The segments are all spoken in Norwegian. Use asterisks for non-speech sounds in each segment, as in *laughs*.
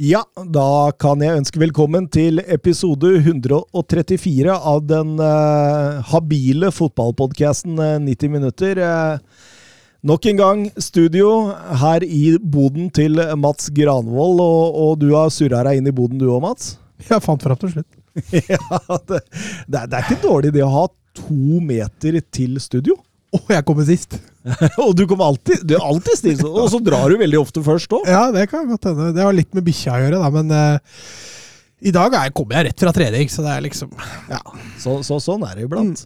Ja, da kan jeg ønske velkommen til episode 134 av den eh, habile fotballpodkasten eh, 90 minutter. Eh, nok en gang studio her i boden til Mats Granvold, og, og du har surra deg inn i boden du òg, Mats? *laughs* Jeg fant fram til slutt. *laughs* ja, det, det, er, det er ikke dårlig det å ha to meter til studio. Å, jeg kommer sist! *laughs* og du kommer alltid, du er alltid sist, og så drar du veldig ofte først òg. Ja, det kan godt hende. Det har litt med bikkja å gjøre, da, men uh, i dag er, kommer jeg rett fra trening, så det er liksom Ja, så, så, sånn er det iblant.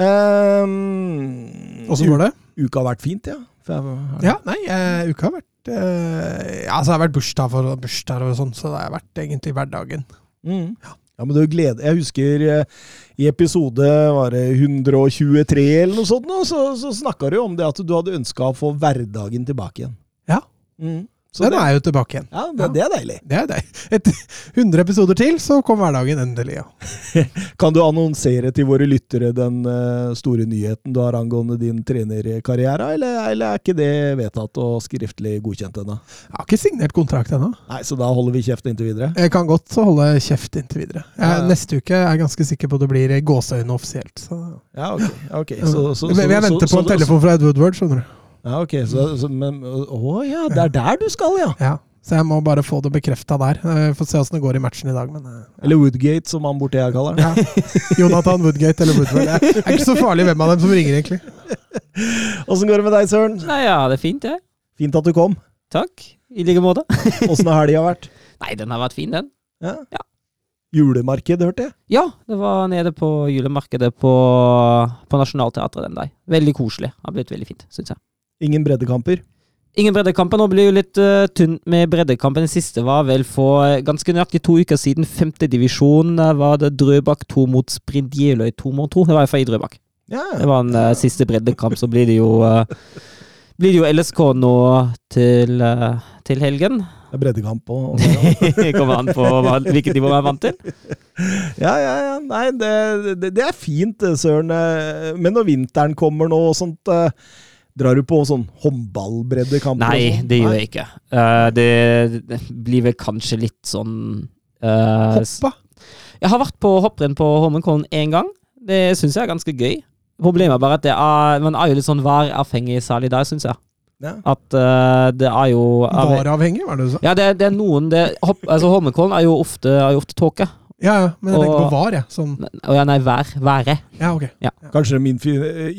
Um, Åssen går det? Uka har vært fint, ja. Jeg, Ja, nei, uh, uka har vært uh, Ja, så har vært bursdag for bursdag og sånn, så det har vært egentlig hverdagen. Mm. Ja, men du gleder Jeg husker eh, i episode var det 123 eller noe sånt, så, så snakka du om det at du hadde ønska å få hverdagen tilbake igjen. Ja. Mm. Så Den det, er jo tilbake igjen. ja, det, det er deilig. Det er deilig. Etter 100 episoder til, så kom hverdagen endelig, ja. *laughs* Kan du annonsere til våre lyttere den eh, store nyheten du har angående din trenerkarriere, eller, eller er ikke det vedtatt og skriftlig godkjent ennå? Jeg har ikke signert kontrakt ennå. Nei, så da holder vi kjeft inntil videre? Jeg kan godt holde kjeft inntil videre. Jeg, Ja, ja. Neste uke er jeg ganske sikker på at det blir gåseøyne offisielt. Så. Ja, ok. okay. Så, så, Men jeg venter så- på en telefon fra Ed Woodward, skjønner du. Ja, ok. Så, så, men, å ja, det er der du skal, ja! Ja, så jeg må bare få det bekrefta der. Vi Får se åssen det går i matchen i dag, men ja. Eller Woodgate, som han borti her kaller det. ja. *laughs* Jonathan Woodgate eller Woodward. Det er ikke så farlig hvem av dem som ringer, egentlig. *laughs* Åssen går det med deg, Søren? Nei, ja, det er fint, det. Fint at du kom. Takk. I like måte. *laughs* Åssen har helga vært? Nei, den har vært fin, den. Ja. Ja. Julemarked, hørte jeg. Ja, det var nede på julemarkedet på, på Nationaltheatret den dag. Veldig koselig. Det har blitt veldig fint, syns jeg. Ingen breddekamper. Ingen breddekamper. Nå blir jo litt uh, tynt med breddekampen. Den siste var vel for eh, ganske nøyaktig to uker siden. Femtedivisjon var det Drøbak 2 mot Sprint Jeløy 2 mot 2. Det var iallfall i Drøbak. Ja, Det var en uh, siste breddekamp. Så blir det jo uh, blir det jo LSK nå til, eh, til helgen. det er breddekamp og, og ja. Kommer an på hva, hvilket nivå man er vant til. *laughs* ja, ja, ja. Nei, det, det, det er fint, Søren. Eh, Men når vinteren kommer nå og sånt eh, Drar du på sånn håndballbreddekamp? Nei, sånt? det gjør jeg ikke. Uh, det, det blir vel kanskje litt sånn uh, Hoppa. Jeg har vært på hopprenn på Holmenkollen én gang. Det syns jeg er ganske gøy. Problemet er bare at det er, man er jo litt sånn væravhengig, særlig der, syns jeg. Ja. At uh, det er jo Varavhengig, var det du sa? Ja, det, det er noen det, hopp, altså Holmenkollen er jo ofte, er jo ofte tåke. Ja, ja, men jeg tenker på var, jeg. Sånn. Å ja, nei, vær. Været. Ja, ok. Kanskje de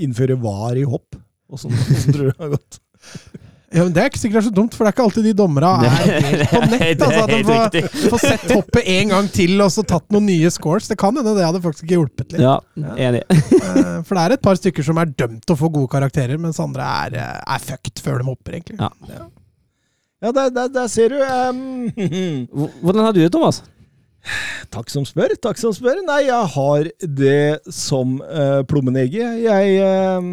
innfører var i hopp? Sånn tror jeg det har gått. *laughs* Ja, men Det er ikke sikkert det er så dumt, for det er ikke alltid de dommera er helt på nett. Altså, at de får, får sett hoppet en gang til og så tatt noen nye scores. Det kan hende det hadde faktisk ikke hjulpet litt. Ja, enig. Eh, For det er et par stykker som er dømt til å få gode karakterer, mens andre er, eh, er fucked før de hopper, egentlig. Ja. Ja, der, der, der ser du. Um. *laughs* Hvordan har du det, Thomas? Takk som spør, takk som spør. Nei, jeg har det som uh, plommeegget. Jeg eh,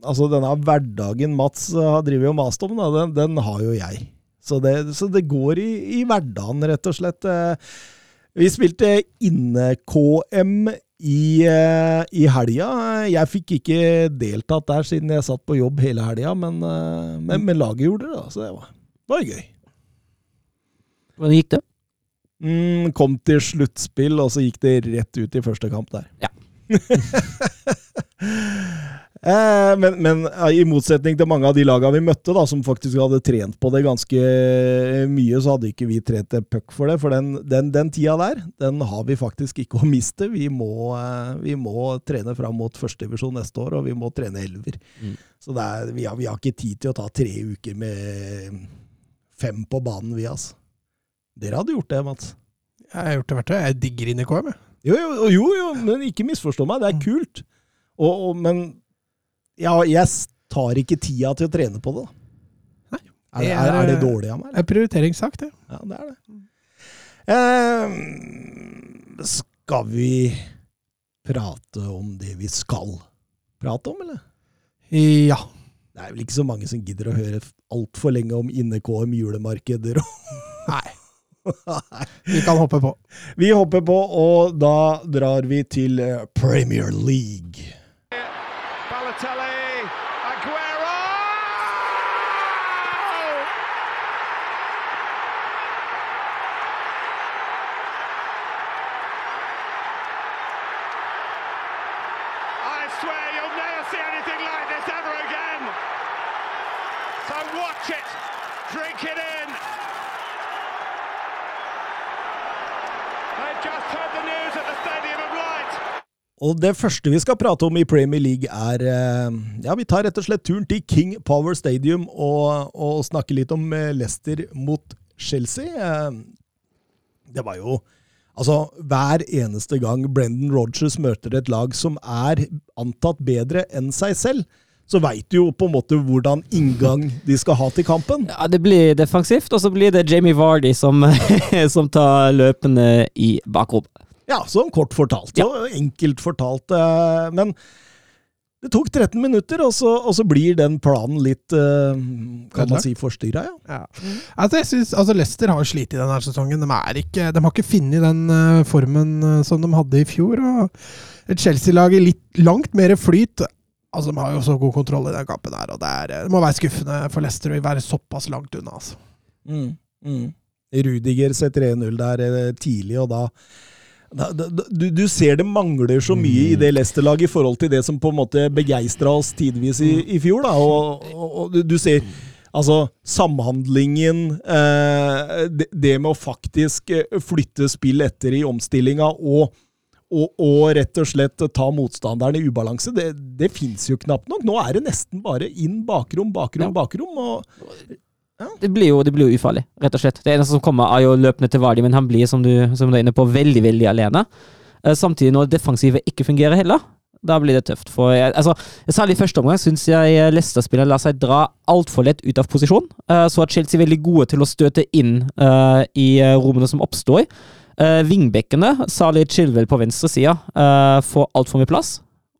Altså, denne hverdagen Mats eh, har drevet og mast om, da, den, den har jo jeg. Så det, så det går i, i hverdagen, rett og slett. Eh, vi spilte inne-KM i, eh, i helga. Jeg fikk ikke deltatt der siden jeg satt på jobb hele helga, men, men, men laget gjorde det, da, så det var, det var gøy. Hvordan gikk det? Mm, kom til sluttspill, og så gikk det rett ut i første kamp der. Ja. *laughs* *laughs* eh, men, men eh, i motsetning til mange av de lagene vi møtte, da, som faktisk hadde trent på det ganske mye, så hadde ikke vi trent en puck for det. For den, den, den tida der, den har vi faktisk ikke å miste. Vi må, eh, vi må trene fram mot førstedivisjon neste år, og vi må trene elver. Mm. Så det er, vi, har, vi har ikke tid til å ta tre uker med fem på banen, vi, altså. Dere hadde gjort det, Mats. Jeg har gjort det hvert år. Jeg digger inn i KM. jeg. Jo, jo, jo, jo, men ikke misforstå meg, det er kult. Og, og, men ja, jeg tar ikke tida til å trene på det. da. Er, det- er, er det dårlig av meg? Det er prioriteringssak, det. Ja, det er det. Eh, skal vi prate om det vi skal prate om, eller? Ja. Det er vel ikke så mange som gidder å høre altfor lenge om inne-KM julemarkeder. og- *laughs* Nei. Vi kan hoppe på. Vi hopper på, og da drar vi til eh, Premier League. Og det første vi skal prate om i Premier League, er eh, Ja, vi tar rett og slett turen til King Power Stadium og, og snakker litt om eh, Leicester mot Chelsea. Eh, Det var jo Altså, hver eneste gang Brendan Rodgers møter et lag som er antatt bedre enn seg selv, så veit du jo på en måte hvordan inngang de skal ha til kampen. Ja, Det blir defensivt, og så blir det Jamie Vardy som, *laughs* som tar løpene i bakrom. Ja, sånn kort fortalt. Ja. Og enkelt fortalt. eh, Men det tok 13 minutter, og så, og så blir den planen litt eh, Kan man si forstyrra, ja. Ja. Altså, jeg synes, altså Leicester har slitt i denne sesongen. De, er ikke, de har ikke funnet den eh, formen som de hadde i fjor. og Et Chelsea-lag i litt langt mer flyt. Altså, De har jo så god kontroll i den kampen her, og det, er, det må være skuffende for Leicester å være såpass langt unna. altså. Mm, mm. Rudiger setter 1-0 der tidlig, og da- du, du ser det mangler så mye i det Leicester-laget i forhold til det som på en måte begeistra oss tidvis i, i fjor. Da. Og, og, og du, du ser altså samhandlingen, eh, det, det med å faktisk eh, flytte spill etter i omstillinga og, og, og rett og slett ta motstanderen i ubalanse, det, det fins jo knapt nok. Nå er det nesten bare inn bakrom, bakrom, Ja. bakrom. og Det blir, jo, det blir jo ufarlig, rett og slett. Det eneste som kommer, er jo løpende til Vardi, men han blir, som du, som du er inne på, veldig veldig alene. Eh, Samtidig, når defensivet ikke fungerer heller, da blir det tøft. For jeg, altså, Særlig i første omgang syns jeg Leicester-spillerne lar seg dra altfor lett ut av posisjon. Eh, Så at Chelsea er veldig gode til å støte inn eh, i eh, rommene som oppstår. Vingbekkene, særlig Chilwell på venstresida, uh, får altfor mye plass.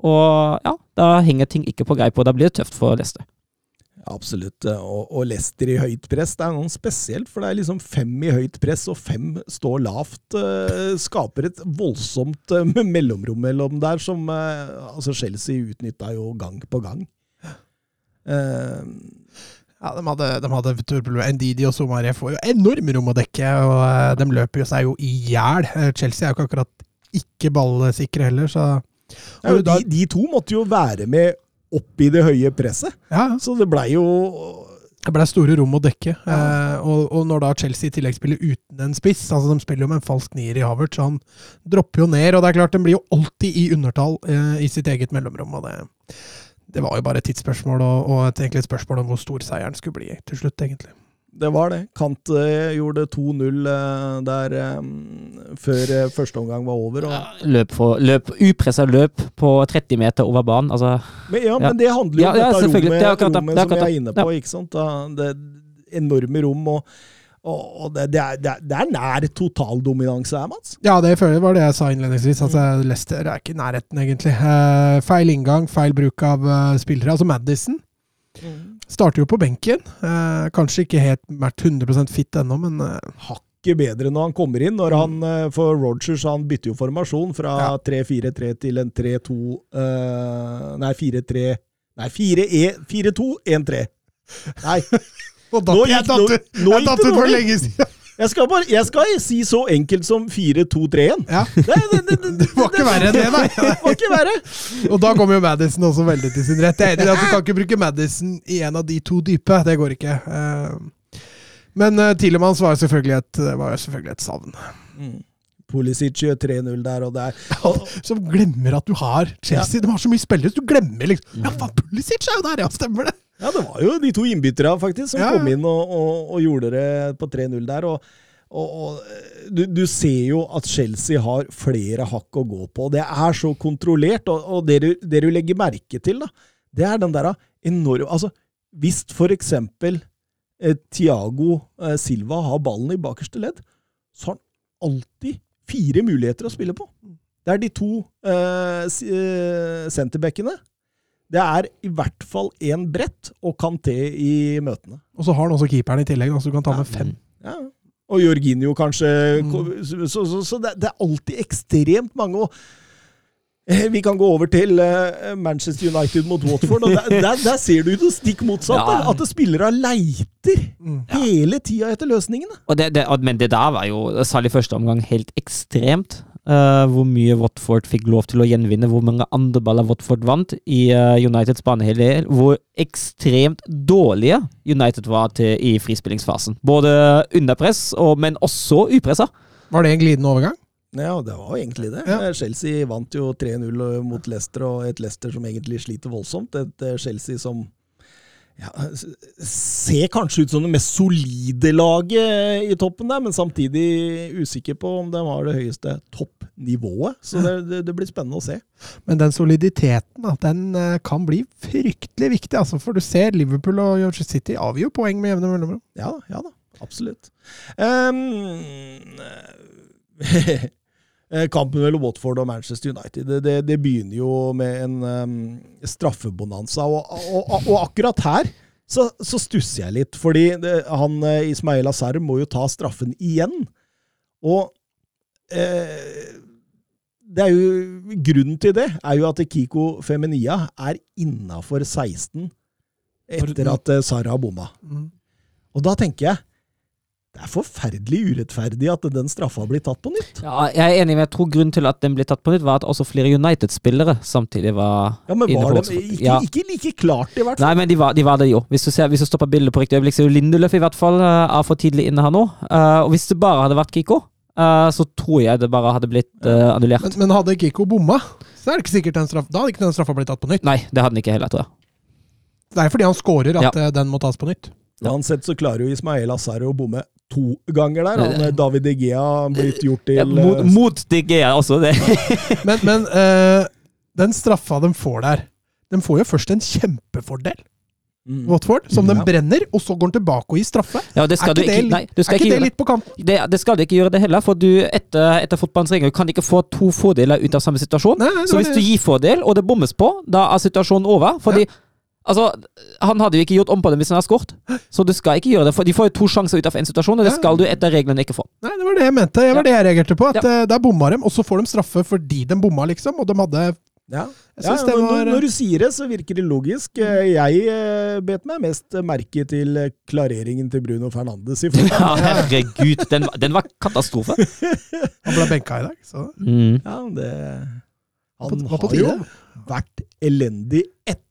Og ja, da henger ting ikke på greip, og da blir det tøft for Leicester. Absolutt. Og, og Leicester i høyt press, det er noe spesielt. For det er liksom fem i høyt press, og fem står lavt. eh, skaper et voldsomt eh, *laughs* mellomrom mellom der, som eh, altså Chelsea utnytta jo gang på gang. Eh, Ja, De hadde, de hadde turproblemer. Ndidi og Somaré får jo enorm rom å dekke, og eh, de løper jo seg jo i hjel. Eh, Chelsea er jo ikke akkurat ikke ballsikre heller, så ja, de, de to måtte jo være med opp i det høye presset, Ja, så det blei jo Det ble store rom å dekke. Eh, og, og når da Chelsea i tillegg spiller uten en spiss altså De spiller jo med en falsk nier i Havert, så han dropper jo ned. Og det er klart, de blir jo alltid i undertall eh, i sitt eget mellomrom. og det, det var jo bare et tidsspørsmål, og, og et, egentlig et spørsmål om hvor stor seieren skulle bli til slutt, egentlig. Det var det. Kant eh, gjorde 2-0 eh, der eh, før første omgang var over. Og, Løp, for, løp upressa løp på 30 meter over banen. Altså, Men, ja, Ja. men det handler jo om ja, dette rommet, Det er akkurat rommet Det er som vi er inne på. ikke sant? Da, det enorme rom, og, og, det, det, er, det, er, nær totaldominanse her, Mats. Ja, det føler jeg var det jeg sa innledningsvis. Altså, Leicester er ikke i nærheten, egentlig. Feil inngang, feil bruk av spillere. Altså Madison starter jo på benken. Eh, kanskje ikke helt vært 100% fit ennå, men eh, Hakket bedre når han kommer inn. når han, eh, For Rogers han bytter jo formasjon fra Ja. 3-4-3 til en 3-2 eh, Nei, 4-3 Nei, 4-2-1-3. Nei, *laughs* Nå datt jeg datt ut for lenge siden! Jeg skal, bare, jeg skal si så enkelt som 4-2-3-1. Ja. Det, det, det, det, *laughs* Det var ikke verre enn det, nei. *laughs* Det var ikke verre. Og da kommer jo Madison også veldig til sin rett. Jeg er enig Du kan ikke bruke Madison i en av de to dype. Det går ikke. Eh, Men uh, Tilemans var jo selvfølgelig et, var selvfølgelig et savn. Mm. Pulisic gjør 3-0 der, og der. Og, *laughs* Som glemmer at du har Chelsea. De har så mye spillere, så du glemmer liksom Ja, faen, Pulisic er jo der, ja! Stemmer det! Ja, det var jo de to innbytterne faktisk som Ja, kom inn og, og, og gjorde det på 3-0 der. Og, og, og du, du ser jo at Chelsea har flere hakk å gå på. Det er så kontrollert, og, og det, du, det du legger merke til, da, det er den derre enorme Altså, hvis for eksempel eh, Thiago eh, Silva har ballen i bakerste ledd, så har han alltid fire muligheter å spille på. Det er de to eh, s- eh. Det er i hvert fall én brett og Kanté i møtene. Og så har han også keeperen i tillegg, så du kan ta med fem. Ja. Og Jorginho kanskje. Mm. Så, så, så, så det, det er alltid ekstremt mange. Og eh, vi kan gå over til eh, Manchester United mot Watford. og Der, der, der ser du det stikk motsatte. Ja. At spillere leiter Mm. hele tida etter løsningene. Og det, det, men det der var jo, særlig første omgang, helt ekstremt. Eh, hvor mye Watford fikk lov til å gjenvinne, hvor mange andre baller Watford vant i uh, Uniteds banehelg. Hvor ekstremt dårlige United var til, i frispillingsfasen. Både under press, og, men også upressa. Var det en glidende overgang? Ja, det var jo egentlig det. Ja. Eh, Chelsea vant jo 3-0 mot Leicester, og et Leicester som egentlig sliter voldsomt. Et Chelsea som ja, ser kanskje ut som det mest solide laget i toppen der, men samtidig usikker på om de har det høyeste toppnivået. Så det, det, det blir spennende å se. Men den soliditeten da, den eh, kan bli fryktelig viktig. Altså, for du ser Liverpool og Yorkshire City avgjør poeng med jevne mellomrom. Ja ja da. Absolutt. Eh, *laughs* Kampen mellom Watford og Manchester United det, det, det begynner jo med en um, straffebonanza. Og, og, og, og akkurat her så, så stusser jeg litt, fordi det, han eh, Ismail Azar må jo ta straffen igjen. Og eh, det er jo, Grunnen til det er jo at Kiko Feminia er innafor 16 etter at Sara har bomma. Og da tenker jeg det er forferdelig urettferdig at den straffa blir tatt på nytt. Ja, jeg er enig, men jeg tror grunnen til at den ble tatt på nytt, var at også flere United-spillere samtidig var Ja, men inne var på det ikke, Ja. ikke like klart, i hvert fall? Nei, men de var, de var det jo. Hvis du, ser, hvis du stopper bildet på riktig øyeblikk, så er jo Lindeløf i hvert fall uh, er for tidlig inne her nå. Uh, og hvis det bare hadde vært Kiko, uh, så tror jeg det bare hadde blitt uh, annullert. Men, men hadde Kiko bomma, så er det ikke sikkert den straff, da hadde ikke den straffa blitt tatt på nytt. Nei, det hadde den ikke heller, tror jeg. Det er fordi han scorer at Ja. den må tas på nytt. Uansett så klarer jo Ismael Azar å bomme to ganger der. Han, David De Gea blitt gjort til Ja, mot, eh, mot De Gea også, det. *laughs* Men, men uh, den straffa de får der De får jo først en kjempefordel, mm. Watford, som den Ja. brenner, og så går den tilbake og gir straffe. Ja, det Er ikke, du det, ikke, nei, du skal er ikke ikke det litt på kanten? Det, det skal du ikke gjøre det heller, for du etter, etter fotballens regler kan ikke få to fordeler ut av samme situasjon. Nei, nei, Så hvis du gir fordel, og det bommes på, da er situasjonen over. Fordi Altså, Han hadde jo ikke gjort om på dem hvis han hadde skåret. Så du skal ikke gjøre det. For De får jo to sjanser ut av en situasjon, og det skal du etter reglene ikke få. Nei, det var det jeg mente. Det var Ja. det jeg reagerte på. At Ja. eh, Der bomma dem, og så får de straffe fordi de bomma, liksom. Og de hadde Ja. Ja, var når, når du sier det, så virker det logisk. Eh, Jeg eh, bet meg mest merke til klareringen til Bruno Fernandes i forhold. Ja, herregud, den, den var katastrofe. *laughs* Han ble benka i dag. Så. Mm. Ja, det Han har jo vært elendig etter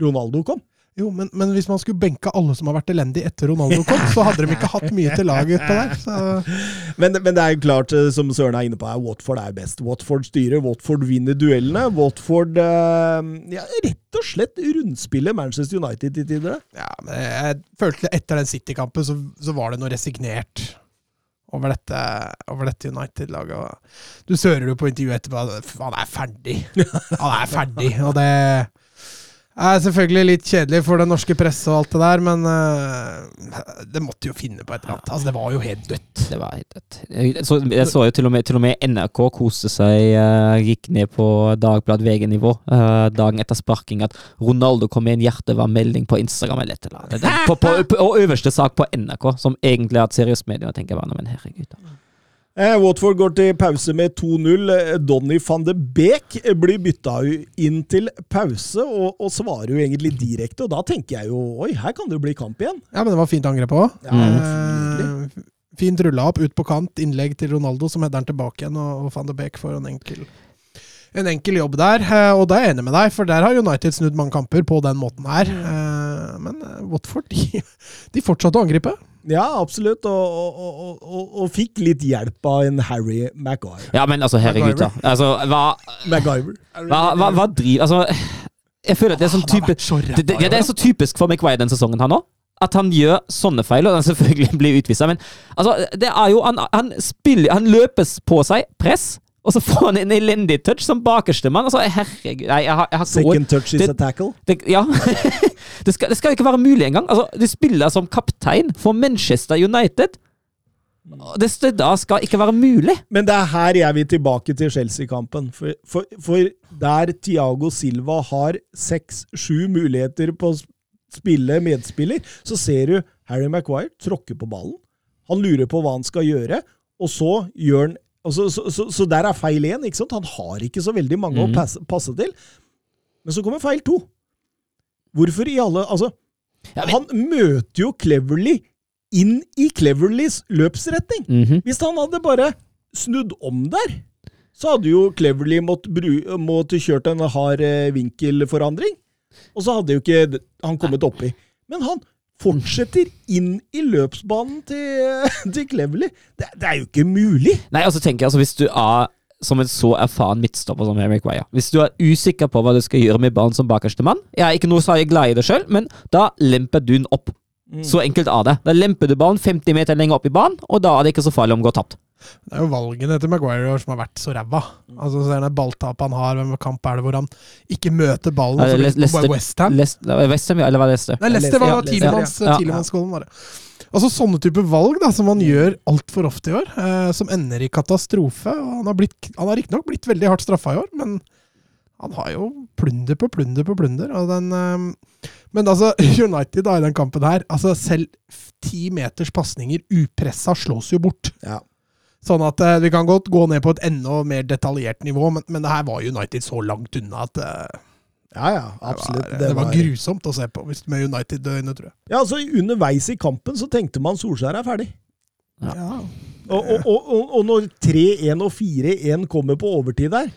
Ronaldo kom. Jo, men, men hvis man skulle benka alle som har vært elendige etter Ronaldo kom, så hadde de ikke hatt mye til laget utpå der. Så. *laughs* Men, men det er jo klart, eh, som Søren er inne på, her, Watford er best. Watford styrer, Watford vinner duellene. Watford eh, ja, rett og slett rundspiller Manchester United til tider. Ja, men jeg følte etter den City-kampen så, så var det noe resignert over dette, dette United-laget. Du sører jo på intervjuet etterpå at han er ferdig. Han er ferdig, og det er selvfølgelig litt kjedelig for det norske presset og alt det der, men uh, det måtte jo finne på et eller annet. Altså, det var jo helt dødt. Det var helt dødt. Jeg så, jeg så jo til og med, til og med NRK koste seg, uh, gikk ned på Dagblad VG-nivå uh, dagen etter sparking, at Ronaldo kom med en hjertevarm melding på Instagram eller et eller annet. På, på, på, øverste sak på NRK, som egentlig har hatt seriøst medium. og tenker bare, men herregud. da. Eh, Watford går til pause med 2-0. Eh, Donny van de Beek blir bytta inn til pause, og, og svarer jo egentlig direkte. Og da tenker jeg jo oi, her kan det jo bli kamp igjen. Ja, men det var fint angrep òg. Ja. Eh, fint rulla opp, ut på kant, innlegg til Ronaldo, som header den tilbake igjen, og, og van de Beek får en enkel, en enkel jobb der. Og da er jeg enig med deg, for der har United snudd mange kamper på den måten her. Eh, men Watford, de, de fortsatte å angripe. Ja, absolutt. Og, og, og, og, og fikk litt hjelp av en Harry Maguire. Ja, men altså, herregud, da. Altså, hva, MacGyver. hva, hva, hva driver Altså, jeg føler at det er sånn type så det, det, det er så typisk for McVay den sesongen her nå. At han gjør sånne feil, og han selvfølgelig *laughs* blir utvist. Men altså, det er jo Han, han spiller Han løpes på seg, press, Og så får han en elendig touch som bakerstemann. Altså, herregud Nei, jeg har, jeg har. Second touch is Det- a tackle. Det, ja. *laughs* det, skal, det skal ikke være mulig engang. Altså, du spiller som kaptein for Manchester United. Det, det da skal ikke være mulig. Men det er her jeg vil tilbake til Chelsea-kampen. For, for, for der Tiago Silva har seks-sju muligheter på å spille medspiller, så ser du Harry Maguire tråkke på ballen. Han lurer på hva han skal gjøre, og så gjør han altså, så, så, så der er feil én. Han har ikke så veldig mange mm. å passe, passe til. Men så kommer feil to. Hvorfor i alle Altså, Ja, men- han møter jo Cleverly inn i Cleverlys løpsretning. Mhm. Hvis han hadde bare snudd om der, så hadde jo Cleverly mått bru, måtte kjørt en hard eh, vinkelforandring. Og så hadde jo ikke han kommet oppi. Men han fortsetter inn i løpsbanen til, *laughs* til Cleverly. Det, det er jo ikke mulig! Nei, altså tenker jeg, altså Hvis du er som en så erfaren midtstopper som Eric Weyer Hvis du er usikker på hva du skal gjøre med barn som bakerste mann Jeg er ikke noe særlig glad i det sjøl, men da lemper du den opp. Så enkelt er det. Da lemper du ballen 50 meter lenger opp i banen, og da er det ikke så farlig om å går tapt. Det er jo valgene til Maguire som har vært så ræva. Altså, så er det balltapet han har, hvem kamp er det hvor han ikke møter ballen? Ja, og så Le- det bare West Ham? Lest- det var West Ham, ja, eller var det Leicester? Nei, Leicester var Ja. Ja. var det. Altså Sånne type valg da, som han gjør altfor ofte i år, eh, som ender i katastrofe. og Han har, blitt- han har riktignok blitt veldig hardt straffa i år, men han har jo plunder på plunder på plunder. Og den, eh, men altså, *laughs* United da, i den kampen her altså Selv ti meters pasninger upressa slås jo bort. Ja. Sånn at eh, vi kan godt gå ned på et enda mer detaljert nivå, men, men det her var United så langt unna at eh, Ja, ja, det, var, det var grusomt å se på hvis med United-øyne, tror jeg. Ja, altså Underveis i kampen så tenkte man Solskjær er ferdig. Ja. ja. og, og, og, og når 3-1 og 4-1 kommer på overtid der,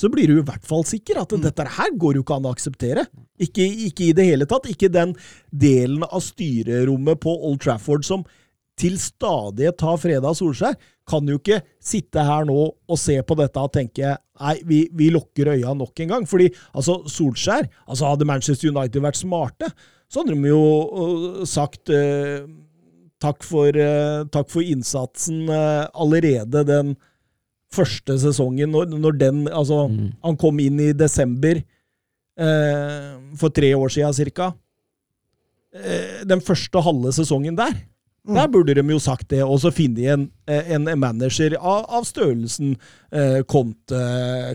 så blir du i hvert fall sikker at dette her går jo ikke an å akseptere. Ikke, ikke i det hele tatt. Ikke den delen av styrerommet på Old Trafford som til stadighet har freda Solskjær, kan jo ikke sitte her nå og se på dette og tenke nei, vi, vi lukker øya nok en gang. Fordi altså, Solskjær altså Hadde Manchester United vært smarte, så hadde de jo øh, sagt øh, takk, for, øh, takk for innsatsen øh, allerede den første sesongen, når, når den Altså, Mm. han kom inn i desember eh, for tre år siden cirka. Eh, den første halve sesongen der. Der burde de jo sagt det, og så finne en, en manager av, av størrelsen eh, Conte,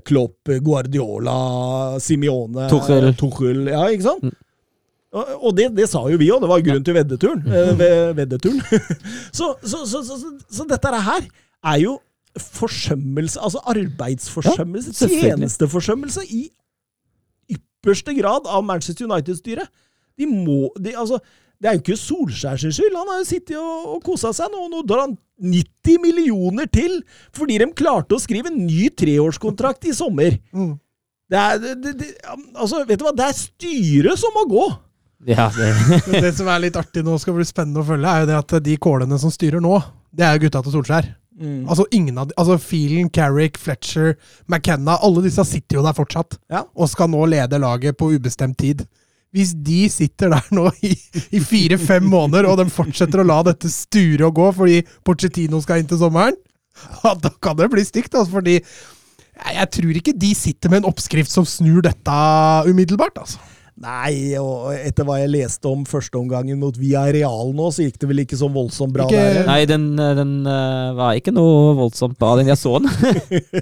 Klopp, Guardiola, Simione Tuchel. Tuchel ja, ikke sant? Mm. Og, det, det sa jo vi òg, det var grunnen til veddeturen. Eh, ve- veddeturen. *laughs* så, så, så, så, så, så dette her er jo forsømmelse, altså arbeidsforsømmelse, Ja, tjenesteforsømmelse i ypperste grad av Manchester United-styret. De må de, altså, Det er jo ikke Solskjær sin skyld. Han har jo sittet og, og kosa seg nå. Nå drar han 90 millioner til fordi de klarte å skrive en ny treårskontrakt i sommer. Mm. Det er, det, det, det, altså, vet du hva? Det er styret som må gå! Ja, det, *laughs* det som er litt artig nå, skal bli spennende å følge, er jo det at de kålene som styrer nå, det er jo gutta til Solskjær. Altså ingen av de, altså Phelan, Carrick, Fletcher, McKenna, alle disse sitter jo der fortsatt. Ja. Og skal nå lede laget på ubestemt tid. Hvis de sitter der nå i, i fire-fem måneder, og de fortsetter å la dette sture og gå fordi Pochettino skal inn til sommeren, ja, da kan det bli stygt. Altså, fordi jeg, jeg tror ikke de sitter med en oppskrift som snur dette umiddelbart. altså. Nei, og etter hva jeg leste om førsteomgangen mot Villarreal nå, så gikk det vel ikke så voldsomt bra Ikke- der. nei, den, den uh, var ikke noe voldsomt bra, den jeg så den.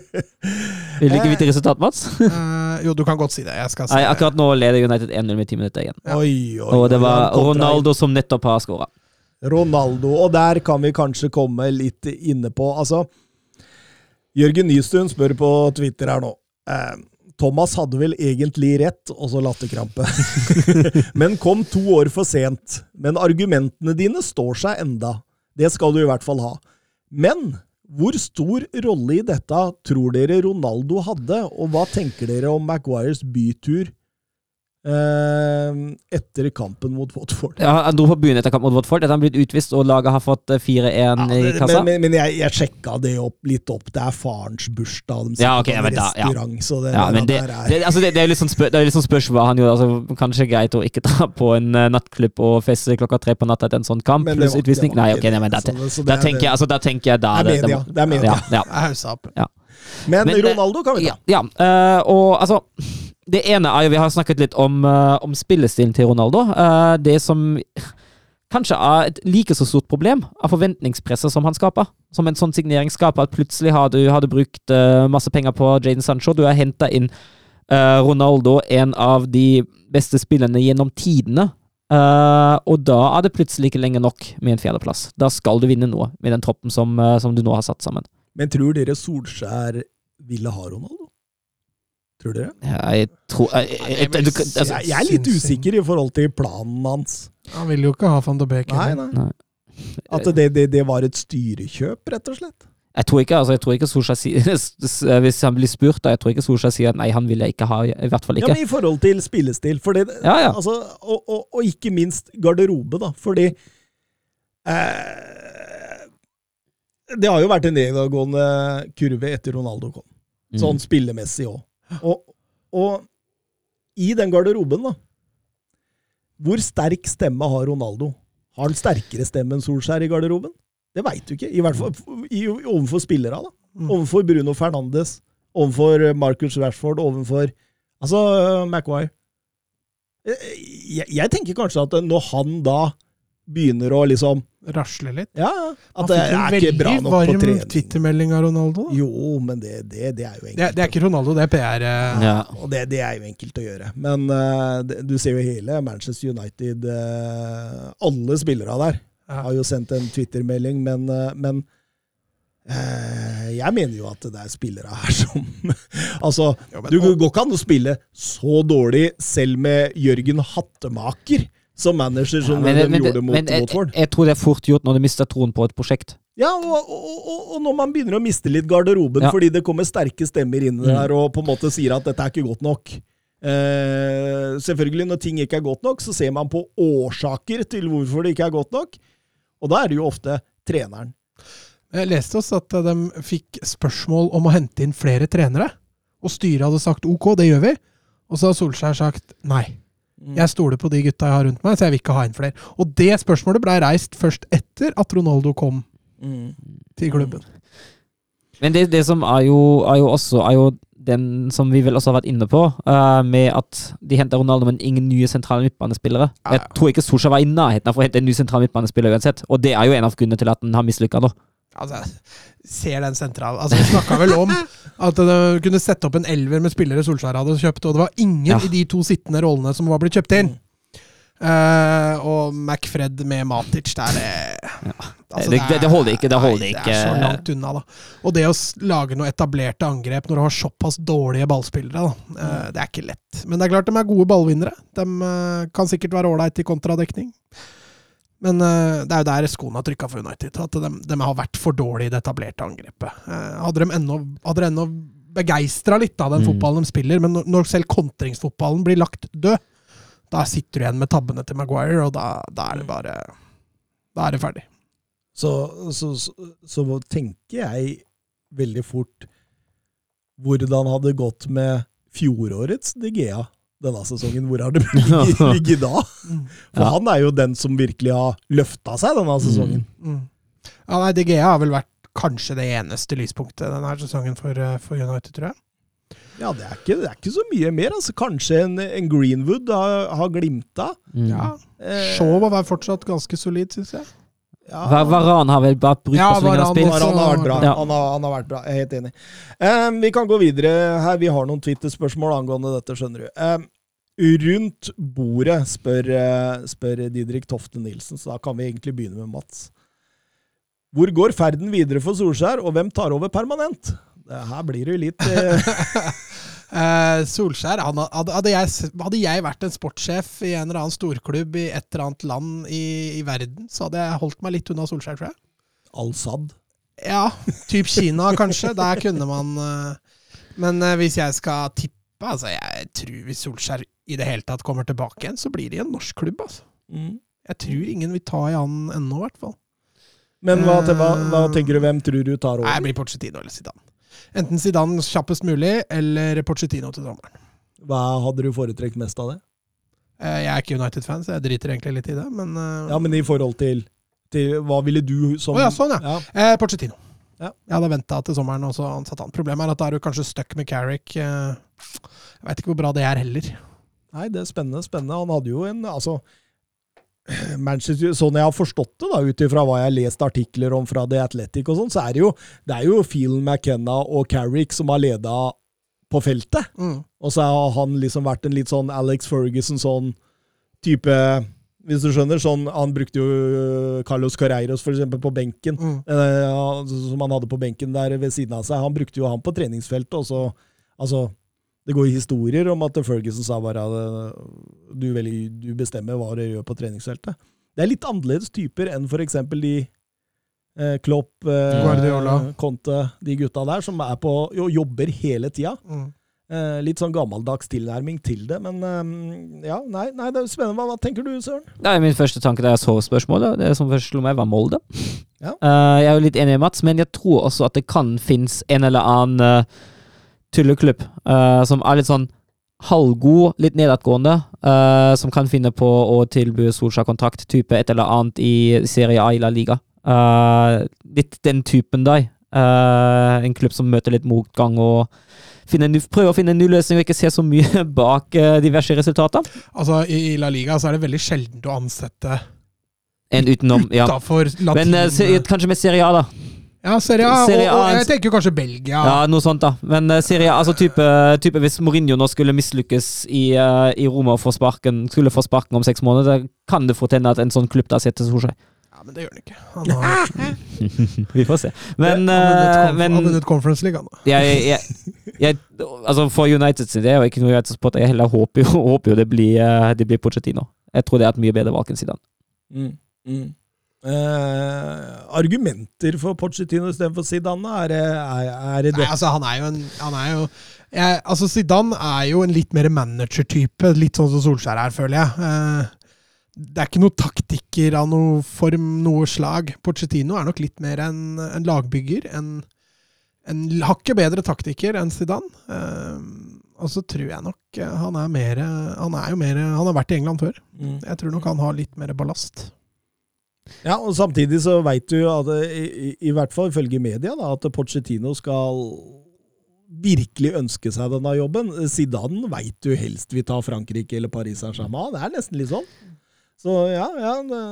*laughs* Vil du ikke vite resultatet, Mats? uh, jo, du kan godt si det. Jeg skal si Nei, akkurat nå leder United 1-0 med ti minutter igjen. Ja. Oi, oi, Og det var Ronaldo som nettopp har skåra. Ronaldo, og der kan vi kanskje komme litt inne på Altså, Jørgen Nystuen spør på Twitter her nå. Eh, Thomas hadde vel egentlig rett, og så latterkrampe. *laughs* Men kom to år for sent. Men argumentene dine står seg enda. Det skal du i hvert fall ha. Men hvor stor rolle i dette tror dere Ronaldo hadde, og hva tenker dere om Maguires bytur etter kampen mot Watford? Ja, han dro på byen etter kampen mot Watford. Etter han blitt utvist og laget har fått eh, 4-1 Ja, i kassa. men, men jeg, jeg sjekka det opp, litt opp. Det er farens bursdag. De Ja, ok, på en men da- ja. restaurant, så det, Ja, det men det, er det, altså det, det er jo litt sånn, spør, det er litt sånn spørsmål han gjorde. Altså, kanskje greit å ikke *laughs* dra på en uh, nattklubb og feste klokka tre på natta etter en sånn kamp, pluss utvisning. Nei, ok, nei, men da, er tenker jeg, altså, da tenker jeg da Det er media, det er media. Ja, ja. Jeg hausa opp. Men, Men, eh, Ronaldo kan vi ta. Ja, ja eh, og altså Det ene er jo Vi har snakket litt om, eh, om spillestilen til Ronaldo. Eh, det som kanskje er et like så stort problem, er forventningspresset som han skaper. Som en sånn signering skaper at plutselig har du, har du brukt eh, masse penger på Jaden Sancho. Du har henta inn Ronaldo, en av de beste spillerne gjennom tidene. Og da er det plutselig ikke lenger nok med en fjerdeplass. Da skal du vinne noe med den troppen som, som du nå har satt sammen. Men tror dere Solskjær ville ha Ronaldo? Tror dere? Jeg tror jeg, jeg, altså, jeg, jeg er litt usikker i forhold til planen hans. Han vil jo ikke ha van de Beek. Nei, nei. Nei. At det, det, det var et styrekjøp, rett og slett. Jeg tror ikke, altså, jeg tror ikke Solskjær sier *laughs* Hvis han blir spurt, da, jeg tror ikke Solskjær sier at nei, han vil jeg ikke ha. I hvert fall Ja, men I forhold til spillestil. Det, Ja, ja. Altså, og, og, og ikke minst garderobe, da. Fordi eh, Det har jo vært en nedadgående kurve etter Ronaldo kom. Mm. Sånn spillemessig òg. Og, og i den garderoben, da Hvor sterk stemme har Ronaldo? Har han sterkere stemme enn Solskjær i garderoben? Det veit du ikke. I hvert fall i, overfor spillere. da. Mm. Overfor Bruno Fernandes, overfor Marcus Rashford, overfor Altså Maguire. Eh, Jeg, jeg tenker kanskje at når han da begynner å liksom Rasle litt. Ja, at det er ikke bra nok på varm trening. Twittermelding av Ronaldo. da. Jo, men det, det, det er jo enkelt. Det, det er ikke Ronaldo, det er PR. eh. Ja. Og det, det er jo enkelt å gjøre. Men uh, det, du ser jo hele Manchester United uh, Alle spillere der Ja. har jo sendt en Twitter-melding, men, uh, men eh, jeg mener jo at det er spillere her som *laughs* Altså, Jo, men- du går ikke an å spille så dårlig selv med Jørgen Hattemaker som manager, som men, de men, gjorde mot men jeg, jeg tror det er fort gjort når du mister troen på et prosjekt. Ja, og, og, og, når man begynner å miste litt garderoben Ja. fordi det kommer sterke stemmer inn Mm. der og på en måte sier at dette er ikke godt nok. Eh, selvfølgelig, når ting ikke er godt nok, så ser man på årsaker til hvorfor det ikke er godt nok. Og da er det jo ofte treneren. Jeg leste også at de fikk spørsmål om å hente inn flere trenere. Og styret hadde sagt ok, det gjør vi. Og så har Solskjær sagt nei. Jeg stoler på de gutta jeg har rundt meg, så jeg vil ikke ha inn flere. Og det spørsmålet blei reist først etter at Ronaldo kom Mm. til klubben. Men det, det som er jo, er jo også er jo den som vi vel også har vært inne på, uh, med at de henter Ronaldo, men ingen nye sentrale midtbanespillere. Ja, ja. Jeg tror ikke Sosha var i nærheten av å hente en ny sentral midtbanespiller uansett, og det er jo en av grunnene til at han har mislykka, da. Altså, ser den sentral Altså, Vi snakka vel om at de kunne sette opp en elver med spillere Solskjær hadde kjøpt, og det var ingen Ja. i de to sittende rollene som var blitt kjøpt inn. Uh, og McFred med Matic, det er det altså, Det- det- det holder ikke, det holder nei, ikke. Det er så langt unna, da. Og det å lage noe etablerte angrep når du har såpass dårlige ballspillere, da, uh, det er ikke lett. Men det er klart de er gode ballvinnere. De uh, kan sikkert være ålreit i kontradekning. Men uh, det er jo der skoene har trykka for United. At de, de har vært for dårlige i det etablerte angrepet. Uh, hadde de ennå, hadde de ennå begeistra litt av den Mm. fotballen de spiller, men når, selv kontringsfotballen blir lagt død, da sitter du igjen med tabbene til Maguire, og da, da er det bare Da er det ferdig. Så, så, så, så tenker jeg veldig fort hvordan hadde gått med fjorårets De Gea denne sesongen. Hvor har det *laughs* ligget, da? For Ja. han er jo den som virkelig har løfta seg denne sesongen. Mm. Ja, nei, DG har vel vært kanskje det eneste lyspunktet denne sesongen for, eh, for United, tror jeg. Ja, det er ikke, det er ikke så mye mer. altså Kanskje en, en Greenwood har, har glimta. Mm. Ja. Eh, Shaw var fortsatt ganske solid, syns jeg. ja, Varan har vel bare brukt Ja, på så lenge han har spilt. Han har vært bra. Ja. Han, har, han har vært bra. Jeg er helt enig. Um, vi kan gå videre her. Vi har noen Twitter-spørsmål angående dette, skjønner du. Eh, rundt bordet, spør, eh, spør Didrik Tofte Nilsen, så da kan vi egentlig begynne med Mats. Hvor går ferden videre for Solskjær, og hvem tar over permanent? Her blir det jo litt eh, *laughs* Eh, Solskjær han, hadde, jeg, hadde jeg vært en sportssjef i en eller annen storklubb i et eller annet land i, i verden, så hadde jeg holdt meg litt unna Solskjær, tror jeg. Al-Sad. Ja, typ Kina kanskje. Der kunne man Men hvis jeg skal tippe, altså jeg tror hvis Solskjær i det hele tatt kommer tilbake igjen, så blir det i en norsk klubb, altså. Mm. Jeg tror ingen vil ta i han ennå, i hvert fall. Men hva, hva, hva tenker du? Hvem tror du tar Nei, det blir Pochettino eller Zidane. Enten Zidane kjappest mulig, eller Pochettino til sommeren. Hva hadde du foretrekt mest av det? Eh, Jeg er ikke United-fan, så jeg driter egentlig litt i det, men, eh, Ja, men i forhold til, til Hva ville du som Å ja, sånn, ja. ja. Eh, Pochettino. Jeg hadde venta til sommeren, og så ansatte han. Problemet er at da er du kanskje stuck med Carrick. eh, Jeg veit ikke hvor bra det er heller. Nei, det er spennende. spennende. Han hadde jo en altså Manchester, Sånn jeg har forstått det, da, ut ifra hva jeg har lest artikler om fra The Athletic, og sånn, så er det jo det er jo Phil McKenna og Carrick som har leda på feltet. Mm. Og så har han liksom vært en litt sånn Alex Ferguson sånn type Hvis du skjønner. sånn, Han brukte jo øh, Carlos Carreiros for eksempel på benken, Mm. eh, som han hadde på benken der ved siden av seg. Han brukte jo han på treningsfeltet, og så Altså, det går historier om at Ferguson sa bare at du, velger, du bestemmer hva du gjør på treningsfeltet. Det er litt annerledes typer enn for eksempel de eh, Klopp, eh, Guardiola. Conte, de gutta der, som er på, jo, jobber hele tida. Mm. Eh, litt sånn gammeldags tilnærming til det, men eh, ja, nei, nei, det er spennende. Hva, hva tenker du, Søren? Er min første tanke da jeg så spørsmålet. Det som først slo meg, var Molde. Ja. Eh, jeg er jo litt enig med Mats, men jeg tror også at det kan finnes en eller annen uh, tulleklubb uh, som er litt sånn halvgod, litt nedadgående, som kan finne på å tilby Solskjær kontrakt, type et eller annet i Serie A i La Liga. Litt den typen der. Eh, en klubb som møter litt motgang og finner prøver å finne en ny løsning og ikke se så mye *laughs* bak uh, diverse resultater. Altså, I La Liga så er det veldig sjeldent å ansette En utenom, ja. utafor latin... Men uh, kanskje med Serie A, da. ja, Serie A. Serie A og og, jeg tenker kanskje Belgia. Ja, noe sånt, da. Men Serie A, altså type, type hvis Mourinho nå skulle mislykkes i, i Roma og få sparken, skulle få sparken om seks måneder, kan det fort hende at en sånn klubb da setter Solskjær. Ja, men det gjør han ikke. Han har, *laughs* Vi får se. Men, eh, men han har vunnet Conference League, han. jeg, jeg, jeg, altså For United sin del, og ikke noe United-sport, jeg heller håper jo, *laughs* håper jo det blir, eh, det blir Pochettino. Jeg tror det er et mye bedre valg enn Zidane. Mm. Eh, argumenter for Pochettino istedenfor Zidane, er, det- er, er det Nei, det? altså, han er jo en han er jo, jeg, altså, Zidane er jo en litt mer manager-type, litt sånn som Solskjær er, føler jeg. Eh, det er ikke noen taktikker av noe form, noe slag. Pochettino er nok litt mer en, en lagbygger. En, en hakket bedre taktiker enn Zidane. Uh, og så tror jeg nok eh, han er mer Han er jo mer Han har vært i England før. Mm. Jeg tror nok han har litt mer ballast. Ja, og samtidig så veit du at i, i, i hvert fall ifølge media da, at Pochettino skal virkelig ønske seg denne jobben. Zidane veit du helst vil ta Frankrike eller Paris Saint-Germain. Det er nesten litt sånn. Så ja, ja det,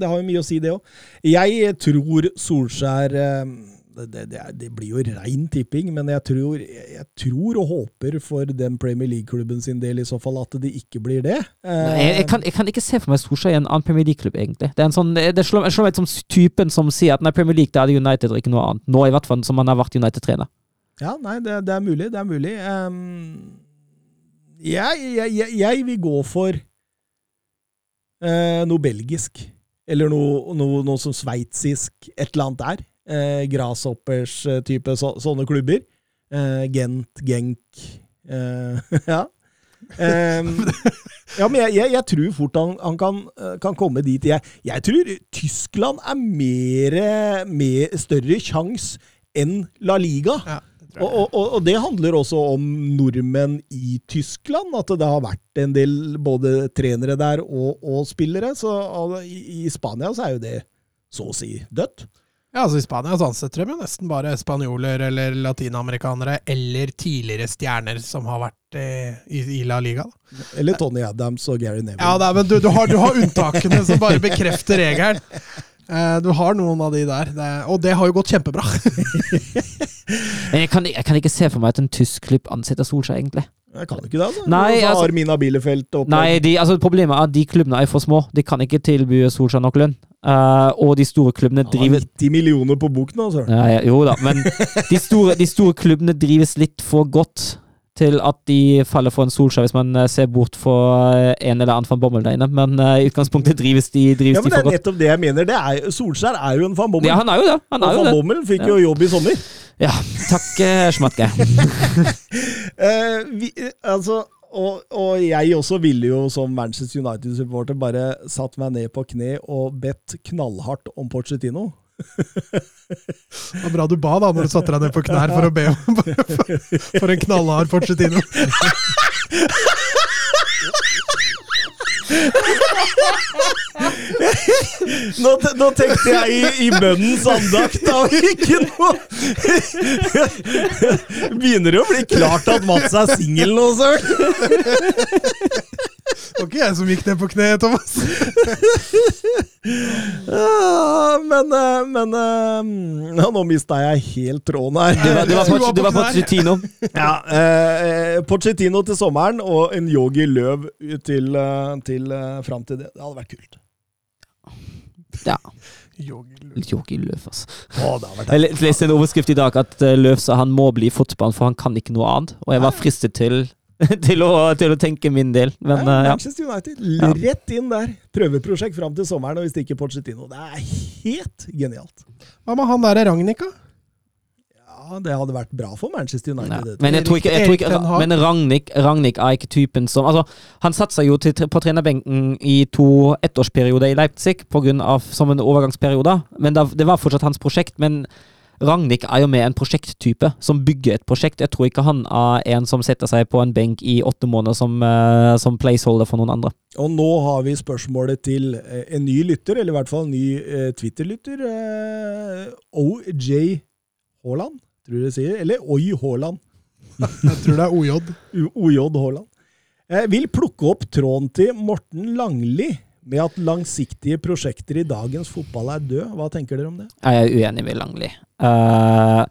det har jo mye å si, det òg. Jeg tror Solskjær eh, det, det, det, blir jo rein tipping, men jeg tror, jeg tror og håper for den Premier League-klubben sin del i så fall at det ikke blir det. Nei, jeg, jeg, kan, jeg kan ikke se for meg Solskjær i en annen Premier League-klubb, egentlig. Det en sånn, det slår, slår meg som typen som sier at nei, Premier League det er det United og ikke noe annet. Nå i hvert fall som han har vært United-trener. Ja, nei, det, det er mulig. Det er mulig. Um, jeg, jeg vil gå for eh, noe belgisk. Eller noe, noe, noe som sveitsisk. Et eller annet der. Eh, Grasshoppers eh, så, sånne klubber. Eh, Gent, Genk eh, *laughs* Ja. *laughs* Ja, men jeg, jeg, jeg tror fort han, han kan, eh, kan komme dit. Jeg, jeg tror Tyskland er mer, mer større sjanse enn La Liga. Ja. Og, og, og- det handler også om nordmenn i Tyskland. At det har vært en del både trenere der og, og spillere. Så i, i Spania så er jo det så å si dødt. Ja, altså I Spania så ansetter de jo nesten bare spanjoler eller latinamerikanere eller tidligere stjerner som har vært eh, i, i La Liga. Da. Eller Tony Adams og Gary Neville. Ja, er, men du, du, har, du har unntakene som bare bekrefter regelen. Eh, du har noen av de der, det, og det har jo gått kjempebra. *laughs* Men jeg kan, jeg kan ikke se for meg at en tysk klubb ansetter Solskjær, egentlig. Jeg kan ikke det, altså. Nei, Altså, Armina Bielefeld opp Nei, de, altså Problemet er at de klubbene er for små. De kan ikke tilby Solskjær nok lønn. Uh, og de store klubbene ja, driver 90 millioner på bok nå, altså. ja, ja, Jo da, men *laughs* de store, de store klubbene drives litt for godt til at de faller for en Solskjær, hvis man eh, ser bort for eh, en eller annen van Bommel der inne. Men eh, i utgangspunktet drives de, drives Ja, men de det er godt. nettopp det jeg mener. Det er, Solskjær er jo en van Bommel. Ja, han er jo det. Han og er jo van det. Bommel fikk Ja. jo jobb i sommer. Ja, takk, Schmatke. *laughs* Eh, vi, altså, og, og jeg også ville jo som Manchester United-supporter bare satt meg ned på kne og bedt knallhardt om Pochettino. Det var bra du ba da, når du satte deg ned på knær for å be om *laughs* for, en knallhard Porcetino. Nå, nå tenkte jeg i, i bønnens andakt, da. Ikke noe Begynner det å bli klart at Mats er singel nå, søren? Det var ikke jeg som gikk ned på kne, Thomas. Men eh, men eh, ja, Nå mista jeg helt tråden her. Det var, det var, Du var på, det var. Pochettino. Ja, eh, Pochettino til sommeren og en Yogi Løv til, eh, til fram til det. Det hadde vært kult. Ja. Yogi Jogi Løv, altså. Jeg leste en overskrift i dag at Løv sa han må bli i fotballen, for han kan ikke noe annet. Og jeg var fristet til, *laughs* til, å, til å tenke min del, men Nei, eh, ja. Manchester United, rett inn der. Prøveprosjekt fram til sommeren, og hvis det ikke Pochettino. Det er helt genialt. Hva med han der Ragnhild. Ja, det hadde vært bra for Manchester United. Ja. Men jeg tror ikke, jeg tror ikke Men Ragnhild, Ragnhild er ikke typen som Altså, han satsa jo til, på trenerbenken i to ettårsperioder i Leipzig på grunn av, som en overgangsperiode, men da, det var fortsatt hans prosjekt. Men Ragnhild er jo med en prosjekttype som bygger et prosjekt. Jeg tror ikke han er en som setter seg på en benk i åtte måneder som, eh, som placeholder for noen andre. Og nå har vi spørsmålet til eh, en ny lytter, eller i hvert fall en ny eh, Twitter-lytter. OJ Haaland, tror du det sier? Eller Oi Haaland. *laughs* Jeg tror det er OJ. OJ Haaland. Eh, vil plukke opp tråden til Morten Langli med at langsiktige prosjekter i dagens fotball er død. Hva tenker dere om det? Jeg er uenig med Langli. Uh,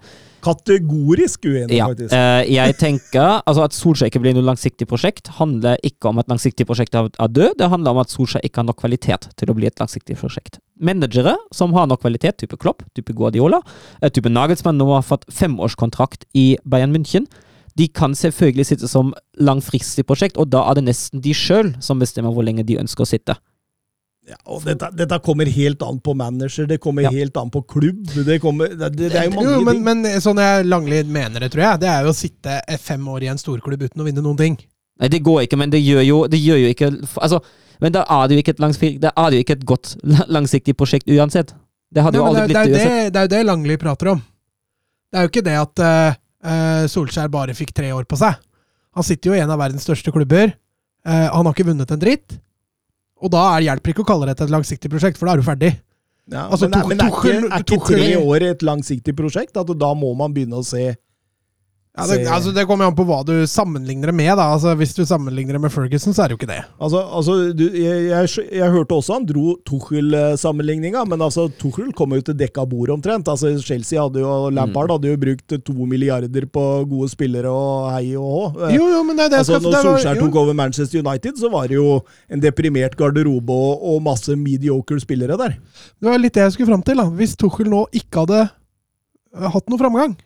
Kategorisk uenig, Ja, faktisk. Uh, jeg tenker altså at Solskjær ikke blir noe langsiktig prosjekt, handler ikke om at langsiktig prosjekt er død, det handler om at Solskjær ikke har nok kvalitet til å bli et langsiktig prosjekt. Managere som har nok kvalitet, type Klopp, type Guardiola, eh, type Nagelsmann, nå har fått femårskontrakt i Bayern München, de kan selvfølgelig sitte som langfristig prosjekt, og da er det nesten de sjøl som bestemmer hvor lenge de ønsker å sitte. Ja, og dette, dette kommer helt an på manager, det kommer Ja. helt an på klubb. Det, kommer, det, det, det er jo mange Jo, men, ting. men sånn jeg Langli mener det, tror jeg, det er jo å sitte eh, fem år i en storklubb uten å vinne noen ting. Nei, det går ikke, men det gjør jo, det gjør jo ikke Altså, men da er det jo ikke et, langs, da er det jo ikke et godt langsiktig prosjekt uansett. Det hadde jo aldri det, blitt det, det det, det er jo det Langli prater om. Det er jo ikke det at eh, eh, Solskjær bare fikk tre år på seg. Han sitter jo i en av verdens største klubber. Uh, han har ikke vunnet en dritt. Og da er, hjelper ikke å kalle det et langsiktig prosjekt, for da er du ferdig. Ja, Altså, men, er- men er, ikke, er ikke tre år et langsiktig prosjekt? At da må man begynne å se Ja, det, altså, det kommer an på hva du sammenligner det med. Da. Altså, hvis du sammenligner det med Ferguson, så er det jo ikke det. Altså, altså du, jeg, jeg, jeg hørte også han dro Tuchel-sammenligninga, men altså, Tuchel kom jo til dekka bord omtrent. Altså, Chelsea hadde jo, Lampard hadde jo brukt to milliarder på gode spillere og hei og hå. Jo, jo, men det det Altså, skal når Solskjær tok over Manchester United, så var det jo en deprimert garderobe og, og masse mediocre spillere der. Det var litt det jeg skulle fram til. Da. Hvis Tuchel nå ikke hadde øh, hatt noe framgang,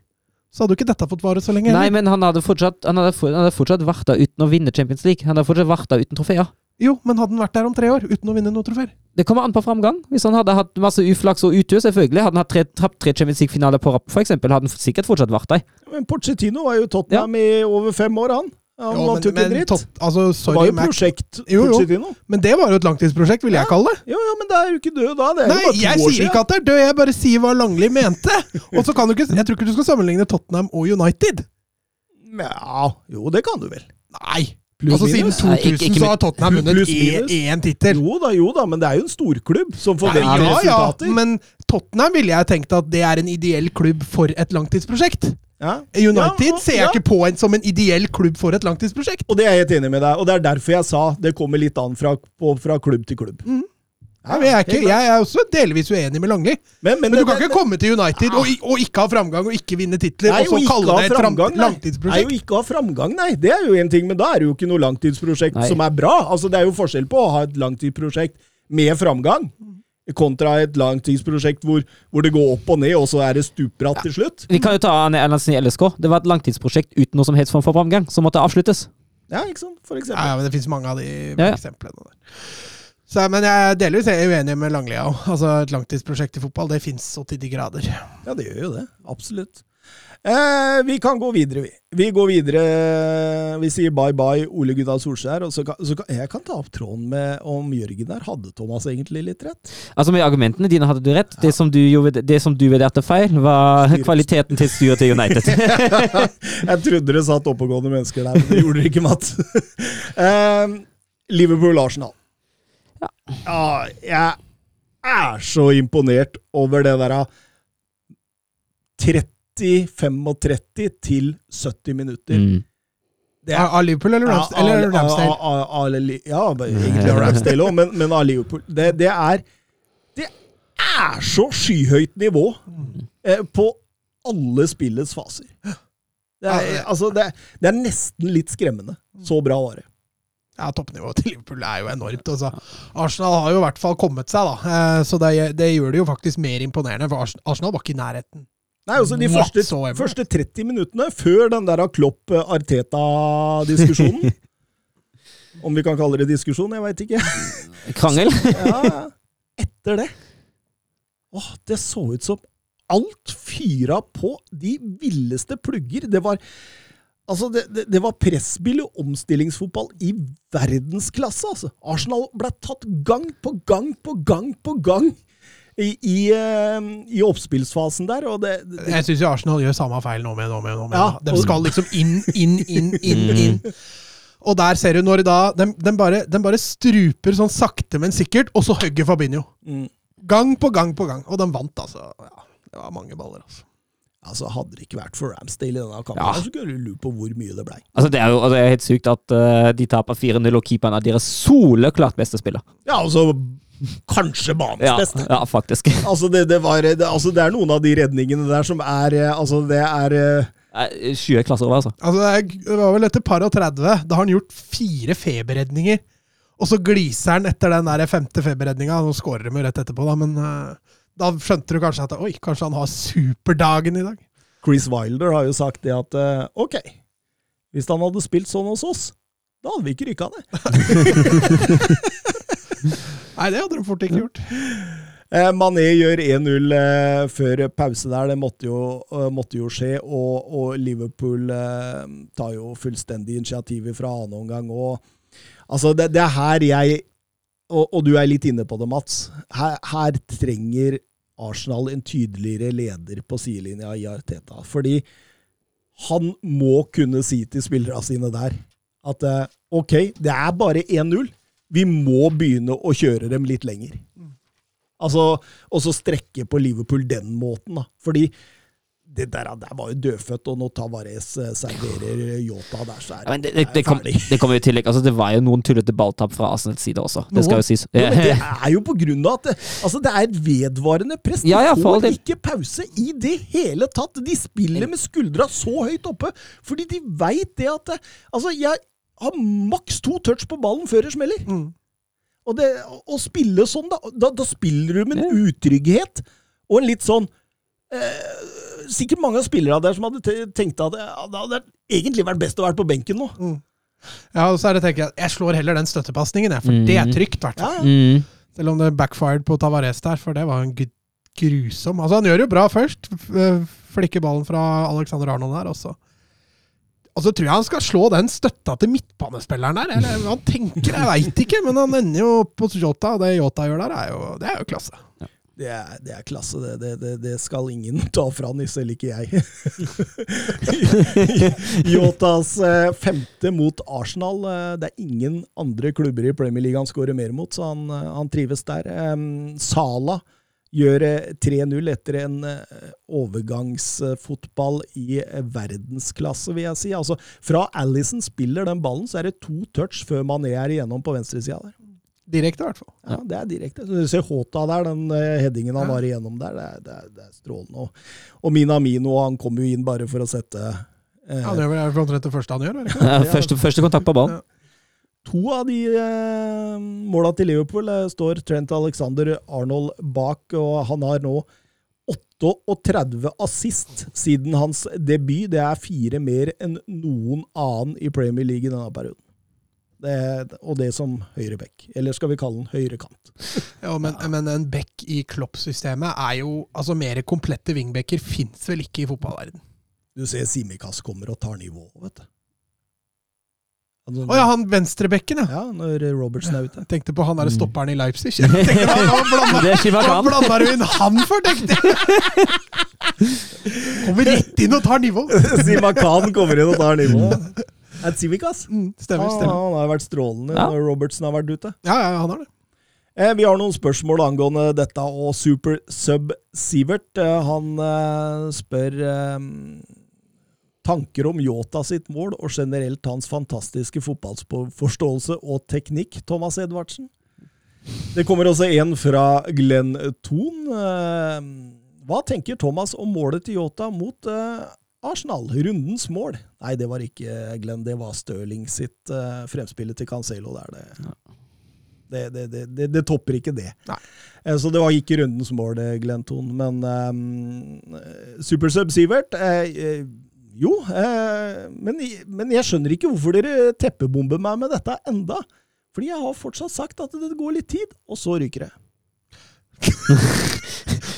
så hadde jo ikke dette fått vare så lenge. Nei, eller? men han hadde fortsatt, han hadde, for- han hadde fortsatt vært der uten å vinne Champions League. Han hadde fortsatt vært der uten trofeer. Jo, men hadde han vært der om tre år uten å vinne noe trofeer? Det kommer an på framgang. Hvis han hadde hatt masse uflaks og utur, selvfølgelig. Hadde han hatt tre, tapt tre Champions League-finaler på rapp, eksempel, hadde han sikkert fortsatt vært der. Men Pochettino var jo Tottenham ja. i over fem år, han. Han Jo, men, jo ikke en dritt. tot- altså, Det var jo Mac. prosjekt Jo, jo. Men det var jo et langtidsprosjekt, vil jeg kalle det. Jo, jo, men det er jo ikke død da. Det er Nei, jo bare to jeg år sier ikke at det er død, jeg bare sier hva Langli mente. Og så kan du ikke, Jeg tror ikke du skal sammenligne Tottenham og United. Ja, jo, det kan du vel. Nei. Altså Siden 2000 Nei, ikke- ikke så har Tottenham vunnet én tittel. Jo da, jo da, men det er jo en storklubb som forventer ja, ja, resultater. men Tottenham ville jeg tenkt at det er en ideell klubb for et langtidsprosjekt. Ja. United Ja, og- ser jeg ja. ikke på en, som en ideell klubb for et langtidsprosjekt. Og det er jeg helt enig med deg, og det er derfor jeg sa det kommer litt an fra, på, fra klubb til klubb. Mm. Ja, men jeg, er ikke, jeg er også delvis uenig med Langli. men, Men du kan ikke komme til United og, og ikke ha framgang og ikke vinne titler, Nei, og så kalle det et framgang, langtidsprosjekt. Nei, jo ikke ha framgang, nei. Det er jo en ting, men da er det jo ikke noe langtidsprosjekt Nei. som er bra. Altså, Det er jo forskjell på å ha et langtidsprosjekt med framgang, kontra et langtidsprosjekt hvor, hvor det går opp og ned, og så er det stupbratt til slutt. Vi kan jo ta Erlandsen i LSK. Det var et langtidsprosjekt uten noe som helst form for framgang, som måtte avsluttes. Ja, ikke sant? For Ja, eksempel. ja, men det finnes mange av de Ja, ja. eksemplene der. Så, men jeg delvis er uenig med Langlia òg. Altså, et langtidsprosjekt i fotball, det fins så til de grader. Ja, det gjør jo det. Absolutt. Eh, vi kan gå videre, vi. Vi går videre. Vi sier bye bye Ole Gunnar Solskjær. Og så kan, så kan, jeg kan ta opp tråden med om Jørgen der. Hadde Thomas egentlig litt rett? Altså Med argumentene dine hadde du rett. Det som du, gjorde, det som du vurderte feil, var Styr. kvaliteten til styret til United. *laughs* jeg trodde det satt oppegående mennesker der, men det gjorde det ikke, Matt. *laughs* eh, Liverpool-Arsenal. Ja, jeg er så imponert over det der 30-35 til 70 minutter. Mm. Det er- Av Liverpool eller, Rams Ja, eller Ramsdale? Ja, egentlig av Ramsdale òg, men, men av Liverpool. Det, det er Det er så skyhøyt nivå eh, på alle spillets faser. Det er, altså, det, er- det er nesten litt skremmende. Så bra var det. Ja, Toppnivået til Liverpool er jo enormt. Altså. Arsenal har jo i hvert fall kommet seg, da. Eh, Så det, det gjør det jo faktisk mer imponerende, for Arsenal var ikke i nærheten. Nei, altså De første, første 30 minuttene før den der Klopp-Arteta-diskusjonen *laughs* Om vi kan kalle det diskusjon, jeg veit ikke. *laughs* Krangel? Ja, *laughs* ja. Etter det Åh, Det så ut som alt fyra på de villeste plugger. Det var Altså, det, det, det var pressbil og omstillingsfotball i verdensklasse, altså. Arsenal ble tatt gang på gang på gang på gang i, i, eh, i oppspillsfasen der, og det, det Jeg syns Arsenal gjør samme feil nå med nå med nå med. Ja, de skal liksom inn, inn, inn, inn, inn. Og der ser du når da de, de, bare, de bare struper sånn sakte, men sikkert, og så hugger Fabinho. mm. Gang på gang på gang. Og de vant, altså. Ja, det var mange baller, altså. Altså, Hadde det ikke vært for Ramsdale i denne kampen, Ja. så kunne du lurt på hvor mye det blei. Altså, det er jo altså, det er helt sykt at uh, de taper 4-0, og keeperen er deres soleklart beste spiller. Ja, altså Kanskje banens Ja, beste. ja faktisk. *laughs* Altså det, det, var, det, altså, det er noen av de redningene der som er eh, Altså, det er eh, klasse Skyhøye klasser over, altså. Altså, det, er, det var vel etter par og 30. Da har han gjort fire feberredninger. Og så gliser han etter den der femte feberredninga. Nå skårer de jo rett etterpå, da, men eh, da skjønte du kanskje at oi, kanskje han har superdagen i dag. Chris Wilder har jo sagt det at ok, hvis han hadde spilt sånn hos oss, da hadde vi ikke rykka ned. *laughs* *laughs* Nei, det hadde de fort ikke gjort. Eh, Mané gjør 1-0 eh, før pause der. Det måtte jo, eh, måtte jo skje. Og, og Liverpool tar jo fullstendig initiativet fra annen omgang. Og, altså, det, det er her jeg og, og du er litt inne på det, Mats. Her, her trenger Arsenal en tydeligere leder på sidelinja i Arteta. Fordi han må kunne si til spillerne sine der at ok, det er bare 1-0. Vi må begynne å kjøre dem litt lenger. Altså, og så strekke på Liverpool den måten, da. Fordi det der, der var jo dødfødt, og når Tavares eh, serverer Yota der, så er Ja, men det, det, det, det, kom, det kommer jo i tillegg. Altså, det var jo noen tullete balltap fra Arsenals side også. Det skal jo sies. Men det *laughs* er jo på grunn av at det, altså det er et vedvarende press. De Ja, ja, får ikke pause i det hele tatt. De spiller med skuldra så høyt oppe, fordi de veit det at Altså, jeg har maks to touch på ballen før det smeller. Mm. Og det, å spille sånn, da, da, da spiller du med en utrygghet og en litt sånn eh, Sikkert mange av spillerne der som hadde tenkt at ja, det hadde egentlig vært best å være på benken nå. Ja, og så er det tenker jeg, jeg slår heller den støttepasningen, for for det er trygt, i hvert Ja, fall. ja. Mm. Selv om det backfired på Tavares der, for det var en grusom Altså, han gjør jo bra først. Flikker ballen fra Alexander Arnold der, og så Og så tror jeg han skal slå den støtta til midtbanespilleren der. Eller hva han tenker, jeg veit ikke, men han ender jo på Jota, og det Jota gjør der, er jo, det er jo klasse. Det er, det er klasse, det. Det, det. det skal ingen ta fra han, selv ikke jeg. *laughs* Jotas eh, femte mot Arsenal. eh, Det er ingen andre klubber i Premier League han skårer mer mot, så han, eh, han trives der. Um, Sala gjør eh, 3-0 etter en eh, overgangsfotball i eh, verdensklasse, vil jeg si. Altså, fra Alison spiller den ballen, så er det to touch før Mané er igjennom på venstresida der. Direkte, i hvert fall. Ja, det er direkte. Du ser Håta der, den eh, headingen han Ja. var igjennom der. Det er, det er, det er strålende. Og, og Minamino han kom jo inn bare for å sette eh, det er vel omtrent det første han gjør, eller? *laughs* Ja, første, første kontakt på ballen. To av de eh, måla til Liverpool eh, står Trent Alexander Arnold bak, og han har nå 38 assist siden hans debut. Det er fire mer enn noen annen i Premier League i denne perioden. Det, og det som høyre bekk. Eller skal vi kalle den høyre kant? *laughs* Ja, men, men en back i Klopp-systemet er jo Altså, mer komplette wingbacker fins vel ikke i fotballverden. Du ser Simikas kommer og tar nivå, vet du. Altså, oh, ja, han venstrebekken, ja. Ja, når Robertsen er ute. Jeg *laughs* tenkte på han derre stopperen i Leipzig. Jeg tenkte, hva, blanda, er du inn han for, tenkte jeg! *laughs* Kommer rett inn og tar nivå. *laughs* Simakan kommer inn og tar nivå. Er det Simikas? Mm, stemmer, Ah, stemmer. han har vært strålende Ja. når Robertsen har vært ute. Ja, ja, han har det. Eh, Vi har noen spørsmål angående dette og Super Sub Sivert. Eh, Han eh, spør eh, tanker om Yota sitt mål og generelt hans fantastiske fotballforståelse og teknikk, Thomas Edvardsen. Det kommer også en fra Glenn Thon. Eh, Hva tenker Thomas om målet til Yota mot eh, Arsenal? Rundens mål? Nei, det var ikke Glenn, det var Stirling sitt uh, fremspillet til Cancelo. Det, det. Det, det, det, topper ikke det. Nei. Eh, Så det var ikke rundens mål, Glenn Thon. Men um, Supersub Sivert eh, eh, Jo, eh, men, men jeg skjønner ikke hvorfor dere teppebomber meg med dette enda. Fordi jeg har fortsatt sagt at det går litt tid, og så ryker det. *laughs*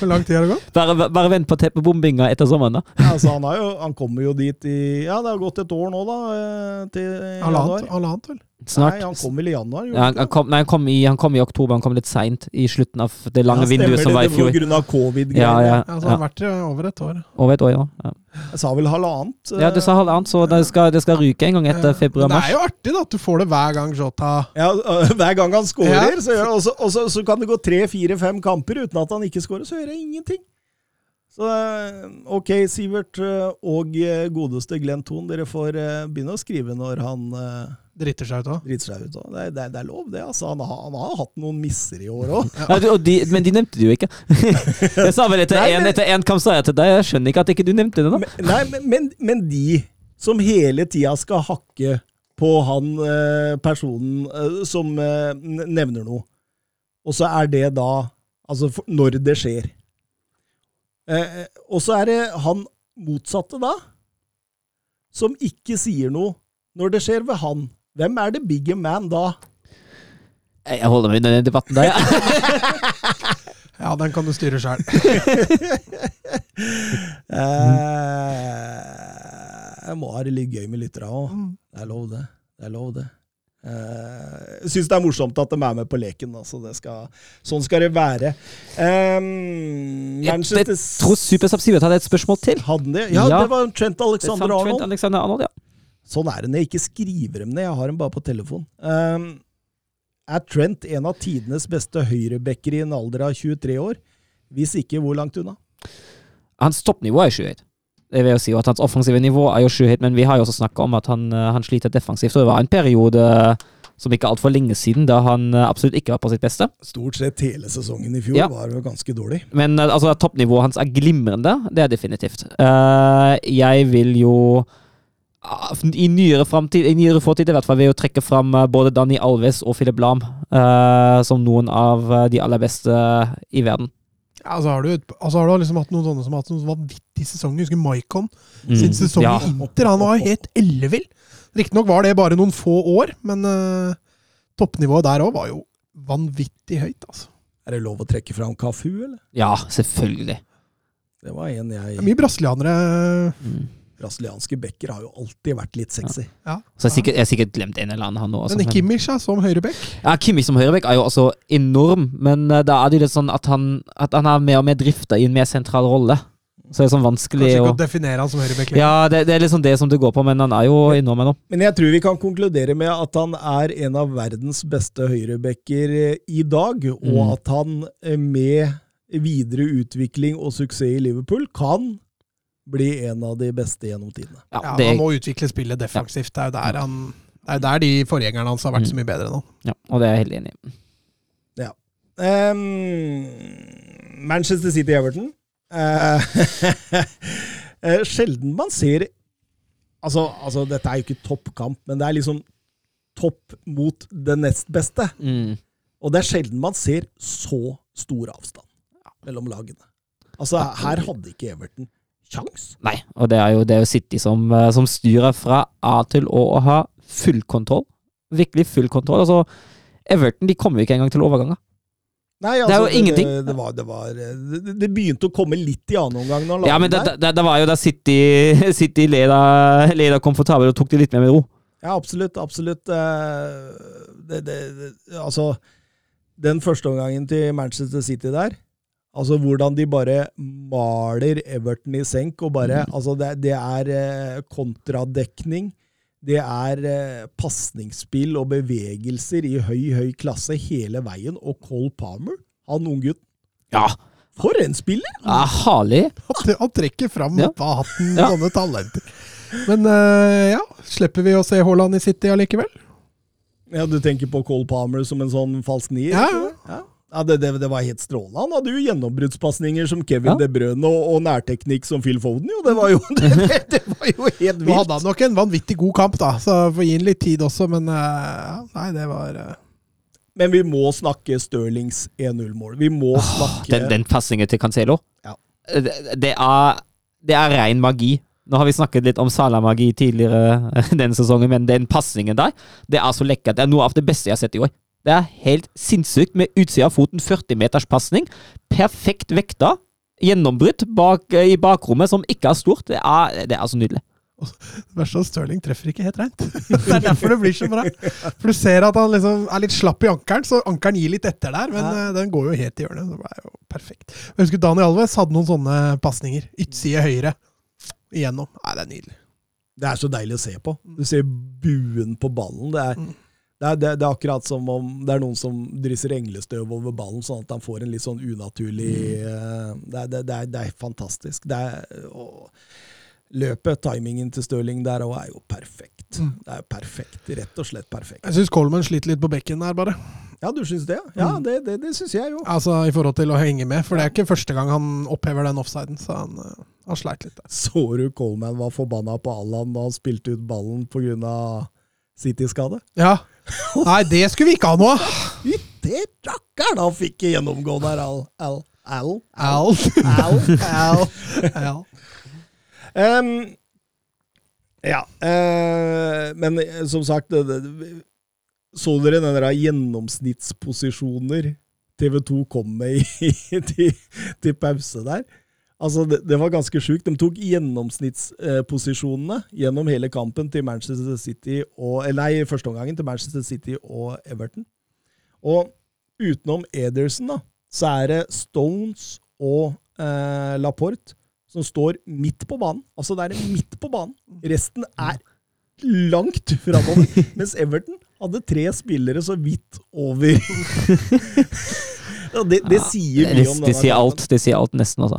Hvor lang tid har det gått? Bare, bare vent på teppebombinga etter sommeren, da. Ja, altså, han, har jo, han kommer jo dit i Ja, det har gått et år nå, da. eh, halvannet vel? Snart. Nei, han kom vel i januar? Ja, han han, kom, nei, han, kom i, han kom i oktober, han kom litt seint. I slutten av det lange Ja, vinduet som var i fjor. Det var på grunn av covid. Ja, ja, altså, han har vært over et år. Over et år, ja. ja. Jeg sa vel halvannet. Ja, du sa halvannet, så det skal, det skal ryke en gang etter februar-mars. Det er jo artig da, at du får det hver gang Jota Ja, øh, Hver gang han scorer, Ja. så, gjør, også, så, kan det gå tre, fire, fem kamper uten at han ikke scorer, så gjør jeg ingenting. Så øh, ok, Sivert øh, og godeste Glenn Thon, dere får begynne å skrive når han driter seg ut òg. driter seg ut. òg. Det, det, det er lov, det. altså. Han har, han har hatt noen misser i år òg. *laughs* Ja, Ja, men de nevnte du jo ikke. *laughs* jeg sa vel etter én kamp sa jeg til deg, jeg skjønner ikke at ikke du nevnte det, da. Men, nei, men, men, men de som hele tida skal hakke på han eh, personen eh, som eh, nevner noe, og så er det da Altså for, når det skjer. Eh, og så er det han motsatte da, som ikke sier noe når det skjer ved han. Hvem er the bigger man da? Jeg holder meg unna den debatten der, ja. *laughs* Ja, den kan du styre sjøl. *laughs* Eh, jeg må ha det litt gøy med lytterne òg. Mm. Det er lov, det. Det er lov, det. Eh, Jeg syns det er morsomt at de er med på leken. Altså det skal, sånn skal det være. Um, Jeg, jeg tror Supersub Sivert hadde et spørsmål til. Hadde han det? Ja, Ja. det var Trent Alexander Arnold. Trent Alexander Arnold, ja. Sånn er det når jeg ikke skriver dem ned. Jeg har dem bare på telefon. Um, er Trent en av tidenes beste høyrebacker i en alder av 23 år? Hvis ikke, hvor langt unna? Hans toppnivå er skyhøyt. Det vil jeg si, at Hans offensive nivå er jo skyhøyt, men vi har jo også snakka om at han, eh, han sliter defensivt. Og det var en periode eh, som ikke altfor lenge siden da han eh, absolutt ikke var på sitt beste. Stort sett hele sesongen i fjor Ja. var jo ganske dårlig. Men altså, toppnivået hans er glimrende, det er definitivt. Uh, jeg vil jo i nyere, fremtid, i nyere fortid i hvert fall vil å jo trekke fram eh, både Danny Alves og Philip Lahm uh, som noen av eh, de aller beste i verden. Ja, altså har du, altså har du liksom hatt noen sånne som har hatt noen vanvittige sesonger. Husker Maikon Mm. sin sesong Ja. i Inter. Han var helt ellevill. Riktignok var det bare noen få år, men uh, toppnivået der òg var jo vanvittig høyt, altså. Er det lov å trekke fram Kafu, eller? Ja, selvfølgelig. Det var en jeg... Det er mye brasilianere Mm. Brasilianske backer har jo alltid vært litt sexy. Så jeg har sikkert, jeg har sikkert glemt en eller annen, han nå. også, Men men- Kimmich ja, som høyreback. Ja, Kimmich som høyreback er jo også enorm, men eh, da er det jo litt sånn at han, at han er mer og mer drifta i en mer sentral rolle. Så det er sånn vanskelig Kanskje ikke å definere han som høyreback. Ja, det, det er liksom det som det går på, men han er jo enorm ennå. Men jeg tror vi kan konkludere med at han er en av verdens beste høyrebacker eh, i dag, og Mm. at han eh, med videre utvikling og suksess i Liverpool kan bli en av de beste gjennom tidene. Ja, Ja, han må utvikle spillet defensivt. Det er jo der, han, det er der de forgjengerne hans har vært så mye bedre nå. ja, og det er jeg helt enig i. Ehm, Manchester City-Everton. Eh, *laughs* eh, sjelden man ser altså, altså, dette er jo ikke toppkamp, men det er liksom topp mot det nest beste. Mm. Og det er sjelden man ser så stor avstand mellom lagene. Altså, her hadde ikke Everton kjangs. Nei, og det er jo, det er jo City som, eh, som styrer fra A til Å og har full kontroll. Virkelig full kontroll. Altså, Everton de kommer jo ikke engang til overganger. Nei, Det er jo ingenting. Det, det, var, det, var, det, det begynte å komme litt i annen omgang. når Ja, men det, var jo da City, *laughs* City leda, leda komfortabelt og tok det litt mer med ro. Ja, absolutt. Absolutt. Eh, Det, det, det, altså, den første omgangen til Manchester City der Altså Hvordan de bare maler Everton i senk. og bare, altså Det, det er eh, kontradekning. det er eh, pasningsspill og bevegelser i høy, høy klasse hele veien. Og Cole Palmer, han unggutten, Ja, for en spiller! ja herlig. Han, han trekker fram Ja. på hatten Ja. sånne talenter. Men eh, ja, slipper vi å se Haaland i City allikevel? Ja, Du tenker på Cole Palmer som en sånn falsk nier? Ja, ja. Ja, det, det, det var helt strålende. Han hadde jo gjennombruddspasninger som Kevin Ja. De Brøne og, og nærteknikk som Phil Foden. Jo, det var jo, *laughs* det, det, det var jo helt Nå vilt. hadde han nok en vanvittig god kamp, da, så får gi ham litt tid også, men uh, nei, det var uh... Men vi må snakke Stirlings 1-0-mål. Vi må snakke Den, den pasningen til Cancelo, Ja. det, det, er, det er ren magi. Nå har vi snakket litt om Salah-magi tidligere *laughs* denne sesongen, men den pasningen der, det er så lekkert. Det er noe av det beste jeg har sett i år. Det er helt sinnssykt med utsida av foten, 40 meters pasning. Perfekt vekta. Gjennombrudd bak, i bakrommet som ikke er stort. Det er, det er så nydelig. Det verste er at Stirling treffer ikke helt reint. *laughs* Det er derfor det blir så bra. For du ser at han liksom er litt slapp i ankelen, så ankelen gir litt etter der, men Ja. eh, den går jo helt i hjørnet. Det er jo perfekt. Jeg husker Daniel Alves hadde noen sånne pasninger. Utside høyre igjennom. Nei, det er nydelig. Det er så deilig å se på. Du ser buen på ballen. Det er, Mm. Det er, det det er akkurat som om det er noen som drysser englestøv over ballen, sånn at han får en litt sånn unaturlig mm. det, er, det, det, er, det er fantastisk. Det er, og løpet, timingen til Stirling der òg, er jo perfekt. Mm. Det er perfekt. Rett og slett perfekt. Jeg syns Coleman sliter litt på bekken der, bare. Ja, du syns det? Ja, Mm. det, det, det syns jeg jo. Altså i forhold til å henge med, for det er ikke første gang han opphever den offsiden, så han, har han sleit litt der. Så du Coleman var forbanna på Allan da han spilte ut ballen pga. City-skade? Ja. Nei, det skulle vi ikke ha nå! Fytti rakkeren, han fikk gjennomgå der, Al. Al. Al. Al. Al. Al. Ja. Um, ja, Uh, men eh, som sagt det, det, Så dere den der gjennomsnittsposisjoner TV2 kom med i, *laughs* til, til pause der? Altså, det, det var ganske sjukt. De tok gjennomsnittsposisjonene gjennom hele kampen til Manchester City og nei, Nei, førsteomgangen til Manchester City og Everton. Og utenom Ederson, da, så er det Stones og eh, Laporte som står midt på banen. Altså, det er midt på banen. Resten er langt framover. *laughs* Mens Everton hadde tre spillere så vidt over. *laughs* Ja, det, det sier det, mye det, om det denne sier alt. Det sier alt, nesten, altså.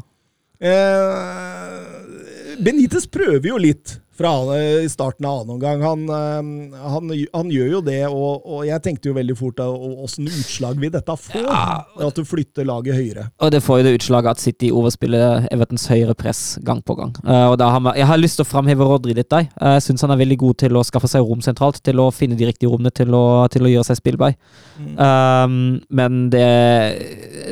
Eh, Benitez prøver jo litt fra i starten av annen omgang. Han, eh, han, han gjør jo det, og, og jeg tenkte jo veldig fort åssen utslag vil dette få? Ja. At du flytter laget høyere. Og det får jo det utslaget at City overspiller Evertons høyre press gang på gang. Eh, og har vi, jeg har lyst til å framheve Rodri litt. der. Eh, Jeg syns han er veldig god til å skaffe seg rom sentralt, til å finne de riktige rommene, til å, til å gjøre seg spillbar. Mm. Um, men det,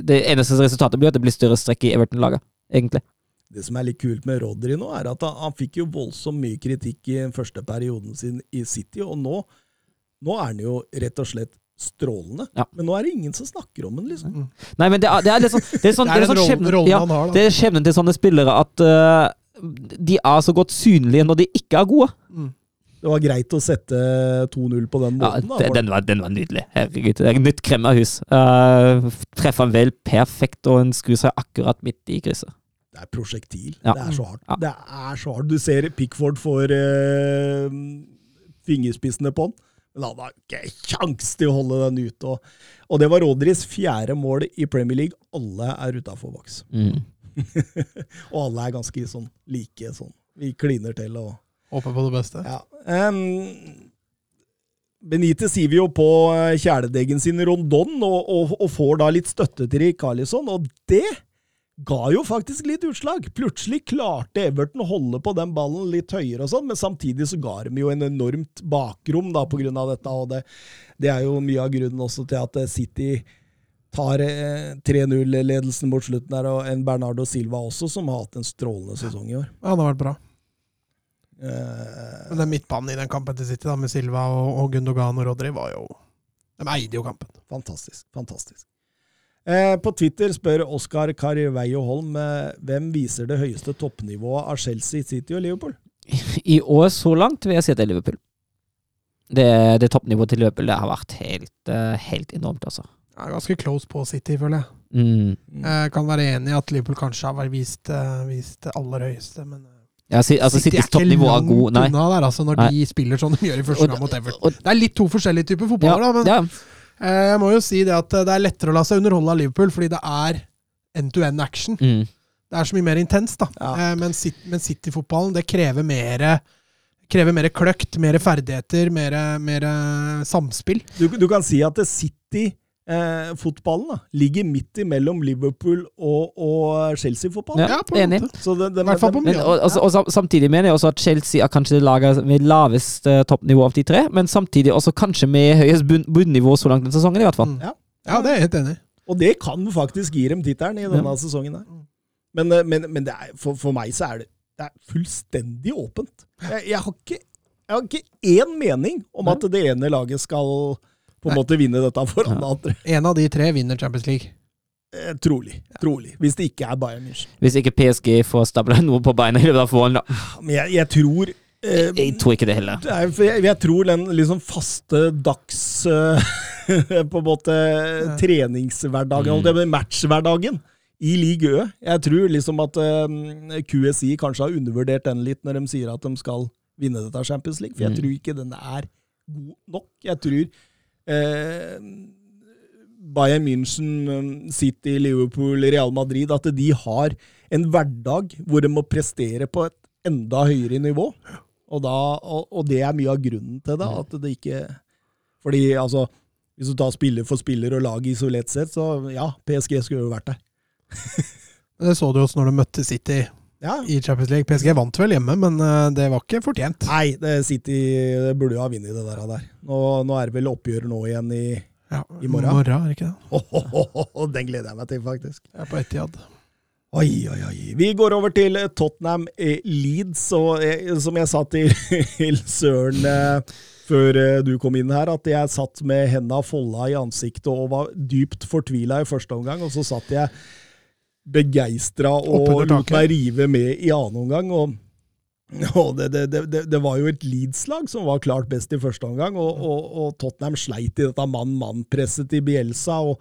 det eneste resultatet blir at det blir større strekk i Everton-laget, egentlig. Det som er litt kult med Rodri nå, er at han, han fikk jo voldsomt mye kritikk i den første perioden sin i City, og nå, nå er han jo rett og slett strålende. Ja. Men nå er det ingen som snakker om han, liksom. Nei, men det er, det er litt sånn Det er, sånn, Det er det er sånn skjebnen, rollen ja, han har, da. det er skjebnen til sånne spillere at uh, de er så godt synlige når de ikke er gode. Det var greit å sette 2-0 på den måten. Ja, det, for- den, var, den var nydelig. Herregud. Det er nytt kremmerhus. Uh, treffer han vel perfekt, og en skrur seg akkurat midt i krysset. Det er prosjektil. Ja. Det er så hardt. Ja. Det er så hardt. Du ser Pickford får eh, fingerspissene på den, men han har ikke kjangs til å holde den ute. Og, og det var Rodris fjerde mål i Premier League. Alle er utafor boks. Mm. *laughs* og alle er ganske sånn like. sånn. Vi kliner til og Håper på det beste. ja. Um, Benitez siver jo på eh, kjæledeggen sin Rondon, og, og, og får da litt støtte til Rikarlison, og det ga jo faktisk litt utslag. Plutselig klarte Everton å holde på den ballen litt høyere og sånn, men samtidig så ga de jo en enormt bakrom da, på grunn av dette, og det, det er jo mye av grunnen også til at eh, City tar eh, 3-0-ledelsen mot slutten der, og en Bernardo Silva også, som har hatt en strålende sesong i år. Ja, det har vært bra. Uh, Men den midtbanen i den kampen til City, da, med Silva og, og Gundogan og Rodri, var jo De eide jo kampen. Fantastisk. Fantastisk. Eh, på Twitter spør Oskar Carveio Holm eh, hvem viser det høyeste toppnivået av Chelsea, City og Liverpool. I år så langt vil jeg si at det er Liverpool. Det, det toppnivået til Liverpool det har vært helt, eh, helt enormt, altså. er ganske close på City, føler jeg. Mm. Jeg kan være enig i at Liverpool kanskje har vist, vist det aller høyeste, men Ja, si, altså, City er Citys ikke toppnivå er langt god. Nei. unna der, altså, når Nei. de spiller sånn de gjør i første gang mot Everton. Det er litt to forskjellige typer Ja, fotballer, da, men ja. Eh, jeg må jo si det at eh, det er lettere å la seg underholde av Liverpool, fordi det er end-to-end action. Mm. Det er så mye mer intenst, da. Ja. Eh, men City- men City-fotballen, det krever mer Krever mer kløkt, mer ferdigheter, mer, mer samspill. Du, du kan si at City-fotballen da, ligger midt imellom Liverpool og, og Chelsea-fotballen. Ja, Ja, enig. Men, og, altså, og, samtidig mener jeg også at Chelsea er kanskje det laget med lavest eh, toppnivå av de tre, men samtidig også kanskje med høyest bunn, bunnivå så langt den sesongen, i hvert fall. Mm. Ja. Ja, det er jeg helt enig i. Og det kan faktisk gi dem tittelen i denne sesongen. her. Men, eh, men, men det er, for, for meg så er det, det er fullstendig åpent. Jeg, jeg, har ikke, jeg har ikke én mening om at det ene laget skal på en måte vinne dette foran ja. andre. En av de tre vinner Champions League. Eh, trolig. Trolig. Hvis det ikke er Bayern München. Hvis ikke PSG får stabla *laughs* noe på beina i løpet av våren, da. Men jeg, jeg tror eh, Jeg tror ikke det heller. er, jeg, jeg tror den liksom faste dags eh, *laughs* På en måte treningshverdagen, Mm. matchhverdagen i Ligue Ø. Jeg tror liksom at eh, QSI kanskje har undervurdert den litt når de sier at de skal vinne dette Champions League, for jeg Mm. tror ikke den er god nok. Jeg tror eh, Bayern München, eh, City, Liverpool, Real Madrid, at de har en hverdag hvor de må prestere på et enda høyere nivå. Og, da, og, og det er mye av grunnen til det. At det ikke Fordi altså Hvis du tar spiller for spiller og lag isolert sett, så ja, PSG skulle jo vært der. Det så du også når du møtte City Ja. i Champions League. PSG vant vel hjemme, men eh, det var ikke fortjent. Nei, det City burde jo ha vunnet det der. der. Nå, nå er det vel oppgjør nå igjen i Ja, I morgen? morgen er det ikke det? *laughs* Den gleder jeg meg til, faktisk. Jeg er på Etiad. Oi, oi, oi. Vi går over til Tottenham eh, Leeds, og eh, som jeg sa til *laughs* Søren før du kom inn her, at jeg satt med henda folda i ansiktet og var dypt fortvila i første omgang, og så satt jeg begeistra og lot meg rive med i annen omgang. og og det, det, det, det- var jo et Leeds-lag som var klart best i første omgang, og, og, og Tottenham sleit i dette mann-mann-presset til Bielsa, og,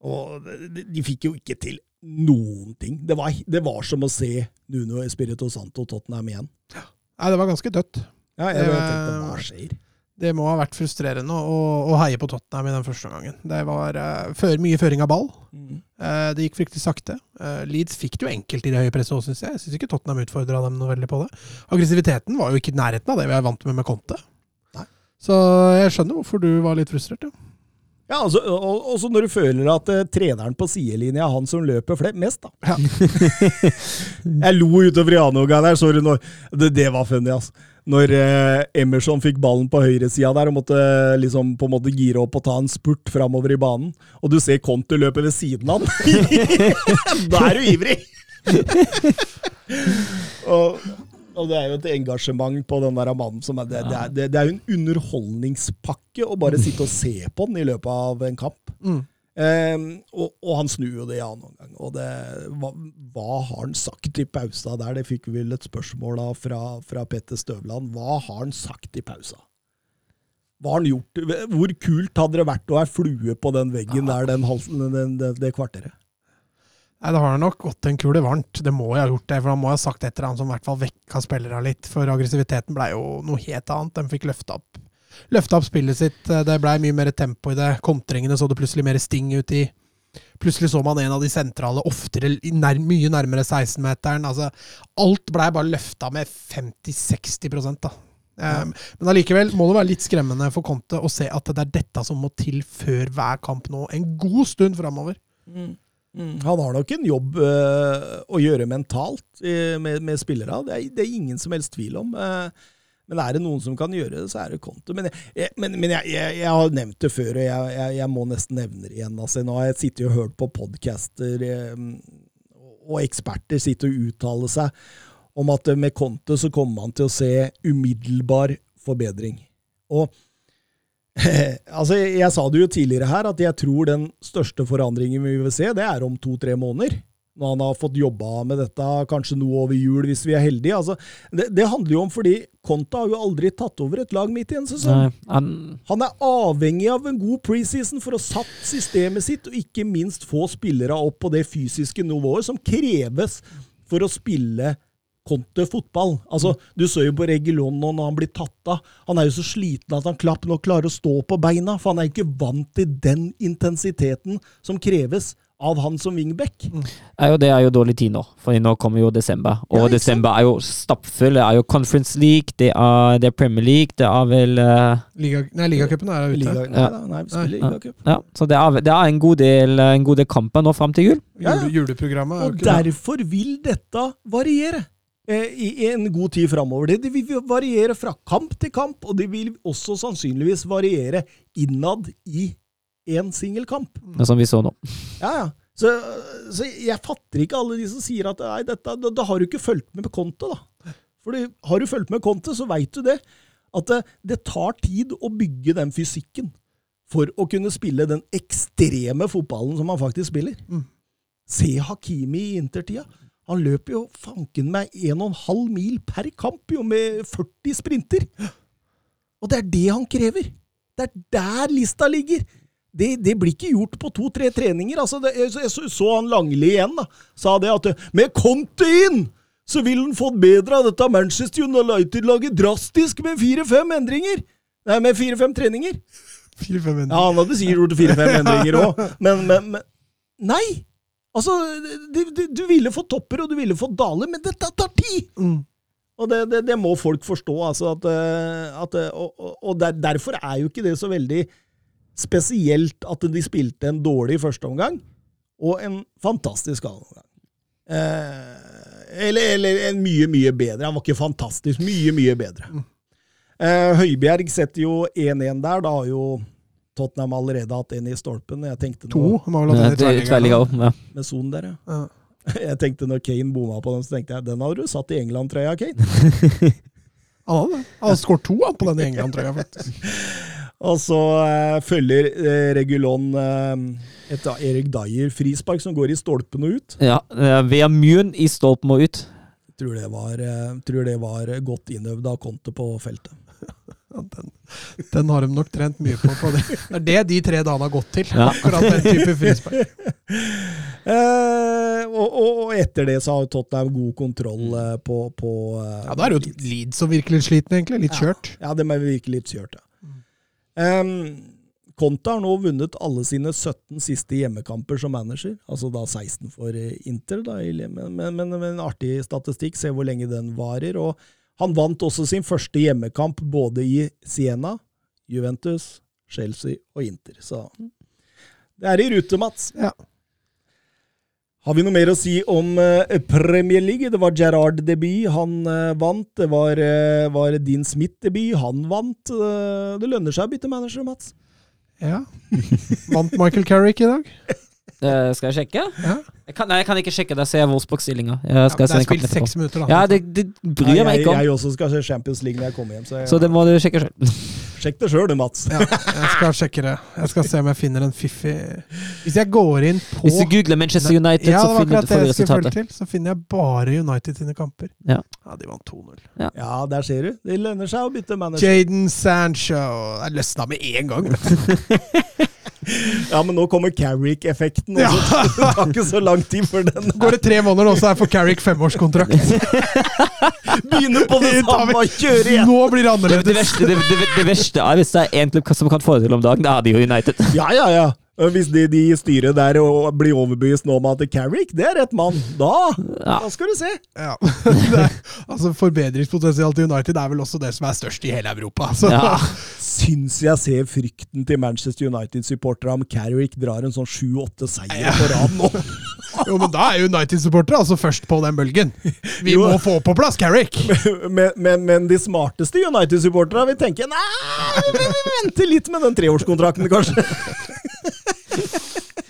og de, fikk jo ikke til noen ting. Det var, det var som å se Nuno Espirito Santo Tottenham igjen. Nei, det var ganske dødt. Ja, jeg, jeg tenkte, hva skjer? Det må ha vært frustrerende å, å heie på Tottenham i den første gangen. Det var uh, før, mye føring av ball. Eh, det gikk fryktelig sakte. Uh, Leeds fikk det jo enkelt i det høye presset òg, syns jeg. Jeg syns ikke Tottenham utfordra dem noe veldig på det. Aggressiviteten var jo ikke i nærheten av det vi er vant med med Conte. Nei. Så jeg skjønner hvorfor du var litt frustrert, ja. Ja, altså, og, også når du føler at uh, treneren på sidelinja er han som løper flest, mest, da. Ja. *laughs* jeg lo utover i annen omgang der, sorry. Når, det, det var funny, altså. Når eh, Emerson fikk ballen på høyresida der og måtte eh, liksom på en måte gire opp og ta en spurt framover i banen, og du ser Conte løpe ved siden av han *laughs* Da er du ivrig! *laughs* og, og det er jo et engasjement på den der mannen som er Det, det, er, det, det er jo en underholdningspakke å bare sitte og se på den i løpet av en kamp. Mm. Ehm, og, og han snur jo det i annen omgang. Og det, hva, hva har han sagt i pausa der? Det fikk vi vel et spørsmål da fra, fra Petter Støvland. Hva har han sagt i pausa? Hva har han gjort? Hvor kult hadde det vært å være flue på den veggen der den halsen, den, den, det kvarteret? Nei, det har nok gått en kule varmt. Det må jeg ha gjort det, for han må ha sagt et eller annet som i hvert fall vekka spillerne litt. For aggressiviteten blei jo noe helt annet. De fikk løfta opp, løfta opp spillet sitt. Det blei mye mer tempo i det. Kontringene så det plutselig mer sting ut i. Plutselig så man en av de sentrale oftere, nær, mye nærmere 16-meteren. Altså, alt blei bare løfta med 50-60 da. Um, men allikevel må det være litt skremmende for Conte å se at det er dette som må til før hver kamp nå, en god stund framover. Mm. Han har nok en jobb uh, å gjøre mentalt uh, med, med spillere. Det er, det er ingen som helst tvil om. Eh, men er det noen som kan gjøre det, så er det Konto. Men, jeg, men, men jeg, jeg, jeg har nevnt det før, og jeg, må nesten nevne det igjen. Altså, nå har jeg sittet og hørt på podcaster, og eksperter sitter og uttaler seg om at med Konto så kommer man til å se umiddelbar forbedring. Og *laughs* altså, jeg sa det jo tidligere her, at jeg tror den største forandringen vi vil se, det er om to-tre måneder. Når han har fått jobba med dette, kanskje noe over jul, hvis vi er heldige. Altså, det, det handler jo om fordi Conte har jo aldri tatt over et lag midt i en sesong. Nei, han, Han er avhengig av en god preseason for å satt systemet sitt, og ikke minst få spillere opp på det fysiske nivået som kreves for å spille Conte-fotball. Altså, Du så jo på Regulon nå når han blir tatt av. Han er jo så sliten at han klapper nok klarer å stå på beina, for han er ikke vant til den intensiteten som kreves av han som wingback. Er det er jo dårlig tid nå, for nå kommer jo desember. Og Ja, desember er jo stappfull. Det er jo Conference League, det er, det er Premier League, det er vel uh, Liga, nei, ligacupen er ute. Liga, nei, da, nei, vi spiller Ja. ligacup. Ja, så det er, det er en, god del, en god del kamper nå fram til jul. Ja, ja. Juleprogrammet er jo Og derfor vil dette variere eh, i en god tid framover. Det, det vil variere fra kamp til kamp, og det vil også sannsynligvis variere innad i én singelkamp. Mm. Som vi så nå. Ja, ja. Så, så jeg fatter ikke alle de som sier at nei, dette, da, da har du ikke fulgt med på konto, da. Fordi har du fulgt med konto, så veit du det. At det, det tar tid å bygge den fysikken for å kunne spille den ekstreme fotballen som han faktisk spiller. Mm. Se Hakimi i intertida. Han løper jo fanken meg 1,5 mil per kamp, jo, med 40 sprinter. Og det er det han krever. Det er der lista ligger. Det, det blir ikke gjort på to-tre treninger. Altså, det, jeg, jeg så, han Langli igjen, da. Sa det at med Conte inn, så ville han fått bedre av dette Manchester United-laget drastisk med fire-fem endringer. Nei, med fire-fem treninger. Ja, han hadde sikkert gjort fire-fem endringer òg, men, men, men Nei! Altså, du, du, du ville få topper, og du ville få daler, men dette tar tid! Mm. Og det, det, det må folk forstå, altså. At, eh, at, eh, og, og der, derfor er jo ikke det så veldig spesielt at de spilte en dårlig første omgang, og en fantastisk andreomgang. Eh, eller, eller en mye, mye bedre. Han var ikke fantastisk. Mye, mye bedre. Eh, Høibjerg setter jo 1-1 der. Da har jo Tottenham allerede hatt en i stolpen. Jeg tenkte To. nå, Han har vel Ja, hatt er tverrliga også, Ja. med sonen der, ja. *laughs* Jeg tenkte når Kane bomma på den, så tenkte jeg den hadde du satt i England-trøya, Kane. *laughs* Han hadde det. Han hadde skåret to han, på den i England-trøya, faktisk. *laughs* Og så eh, følger eh, Regulon eh, et Erik Dyer frispark som går i stolpen og ut. Ja, eh, Via Mjøen i stolpen og ut. Tror det var, eh, tror det var godt innøvd av Conte på feltet. *laughs* Ja, den, den har de nok trent mye på. på det. *laughs* det er det de tre dagene har gått til. Ja. Akkurat den type frispark. *laughs* Eh, og, og, etter det så har Tottenham god kontroll eh, på, på Ja, Da er det jo Leeds som virker litt sliten, egentlig. Litt kjørt. Ja, det må virke litt kjørt, ja. Um, Conte har nå vunnet alle sine 17 siste hjemmekamper som manager, altså da 16 for eh, Inter, da, men, men, men, men en artig statistikk, se hvor lenge den varer. og Han vant også sin første hjemmekamp både i Siena, Juventus, Chelsea og Inter. Så det er i rute, Mats. Ja. Har vi noe mer å si om eh, Premier League? Det var Gerard debut, han eh, vant. Det var, eh, var Dean Smith-debut, han vant. Det lønner seg å bytte manager, Mats. Ja. Vant Michael Carrick i dag? Eh, skal jeg sjekke? Ja. Jeg kan, nei, jeg kan ikke sjekke. Ser jeg Wolfsburg-stillinga. Ja, det er spilt seks minutter, da. Ja, det, det bryr jeg meg ikke om. jeg også skal se Champions League når jeg kommer hjem, så, jeg, Så det må du sjekke sjøl. *laughs* sjekk det sjøl du, Mats. Ja, jeg skal sjekke det. Jeg skal se om jeg finner en fiffig Hvis jeg går inn på Hvis du googler Manchester United, Ja, så finner du får det resultatet. til. Så finner jeg bare United sine kamper. Ja. de vant 2-0. Ja, der ser du. Det lønner seg å bytte manager. Jaden Sancho Jeg løsna med en gang. vet *laughs* du. *laughs* Ja, men nå kommer Carrick-effekten. og Ja. så Det tar ikke så lang tid før den Går det tre måneder nå, så er jeg for Carrick femårskontrakt. *laughs* begynner på det *laughs* Det samme og kjører igjen. Nå blir det Det, det, annerledes. verste, det, det, det verste er hvis det er én klubb som kan få det til om dagen, da er det jo United. Ja, ja, ja. Hvis de, de styrer der og blir overbevist nå om at Carrick, det er rett mann, da, Ja. da skal du se. Ja. *laughs* Er, altså Forbedringspotensial til United er vel også det som er størst i hele Europa. Så. Ja. Syns jeg ser frykten til Manchester United-supporterne om Carrick drar en sånn sju-åtte seier på rad nå. *laughs* Jo, men da er United-supportere altså først på den bølgen. Vi Jo. må få på plass Carrick! *laughs* Men, men, men de smarteste United-supporterne vil tenke nei, vi vi venter litt med den treårskontrakten, kanskje.